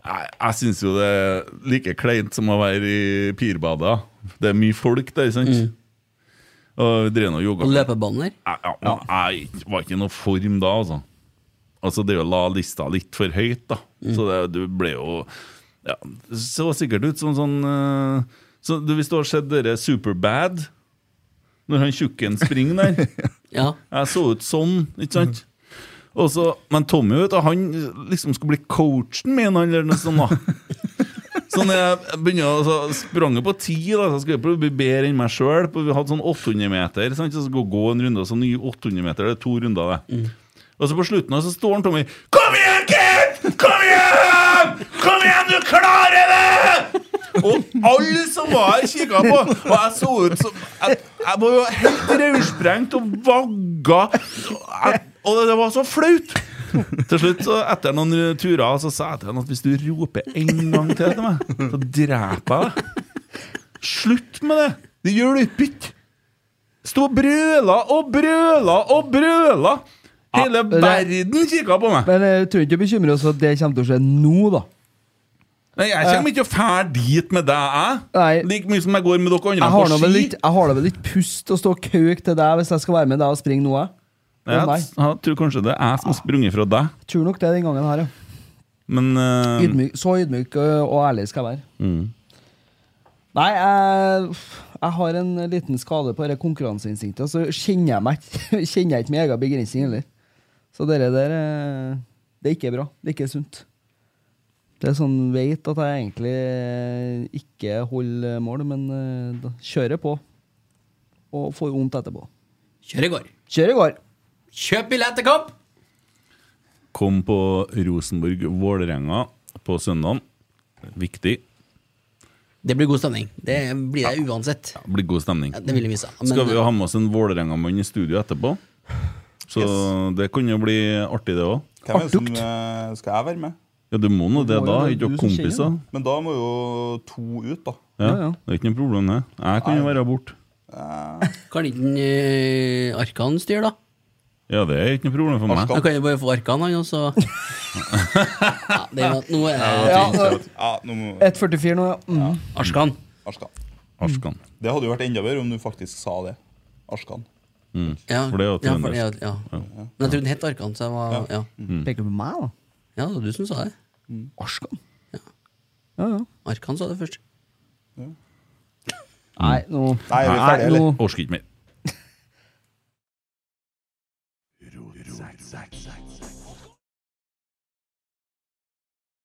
Nei, Jeg syns jo det er like kleint som å være i Pirbadet. Det er mye folk der, sant? Og drev og og løpebaner. Ja, men Jeg var ikke i noe form da, altså. Altså, det å la lista litt for høyt, da. Så det, du ble jo ja, Det så sikkert ut som sånn uh, så du, Hvis du har sett dere Superbad, når han tjukken springer der [LAUGHS] Ja. Jeg så ut sånn, ikke sant? Og så, men Tommy vet du, han liksom skulle bli coachen min, eller noe sånt. da [LAUGHS] Så når jeg begynner så sprang jeg på ti, da, så skulle jeg prøve å bli bedre enn meg sjøl. Vi hadde sånn 800 meter, sant? så skulle jeg gå en runde, og så nye 800 meter, det er to runder. det Og så på slutten så står han Tommy Kom igjen, kid! Kom igjen! Kom igjen, du klarer det! Og alle som var her, kikka på. Og jeg så ut som Jeg, jeg var jo helt rødsprengt og vagga. Jeg, og det var så flaut. [LAUGHS] Til slutt, så etter noen turer, så sa jeg til han at hvis du roper en gang til til meg, så dreper jeg deg. Slutt med det! Det gjør du ikke. Sto og brøla og brøla og brøla. Hele det- verden kikka på meg. Men jeg tror ikke du bekymrer oss at det kommer til å skje nå, da. Nei, Jeg kommer ikke til å fære dit med deg, jeg. Like mye som jeg går med dere andre på ski. jeg har da vel litt pust å stå og kauke til deg hvis jeg skal være med deg og springe nå, jeg. Jeg, Nei. jeg tror kanskje det er jeg som har sprunget fra deg. Jeg Tror nok det den gangen her, ja. Men uh, Ydmyk, så ydmyk og ærlig skal jeg være. mm. Nei, jeg, jeg har en liten skade på det konkurranseinstinktet, og så kjenner jeg meg ikke [LAUGHS] kjenner jeg ikke min egen begrensning heller. Så dere der eh, Det er ikke bra. Det er ikke sunt. Det er sånn veit at jeg egentlig eh, ikke holder mål, men da kjører på. Og får vondt etterpå. Kjør i går. Kjør i går. Kjøp billett til kamp! kom på Rosenborg-Vålerenga på søndag. Viktig. Det blir god stemning. Det blir det uansett. Det blir god stemning. Ja, Det vil jeg vise. Men, Skal vi jo ha med oss en Vålerenga-mann i studio etterpå? Så det kan jo bli artig, det òg. Hvem er det som eh, Skal jeg være med? Ja, du må nå det, Må da. Ikke kompiser. Men da må jo to ut, da. Ja, Ja, ja. Det er ikke noe problem, det. Jeg kan jo være borte. Kan ikke uh, Arkan styre, da? Ja, det er ikke noe problem for meg. Da kan du bare få Arkan, han, og så [LAUGHS] ja, det Nå er det Ja, Ja, nå må 1,44 nå, ja. Mm. Arskan. Arskan. Arskan. Det hadde jo vært enda bedre om du faktisk sa det. Arskan. Ja, For det er jo ja, for det er trøndersk. jo- ja. Men jeg trodde den het Arkan, så jeg var Ja, Peker du på meg, da? ja det var du som sa det. Arskan? Ja. Ja, ja. Arkan sa det først. Nei, nå Nei, er vi ferdige, eller? Orker ikke mer.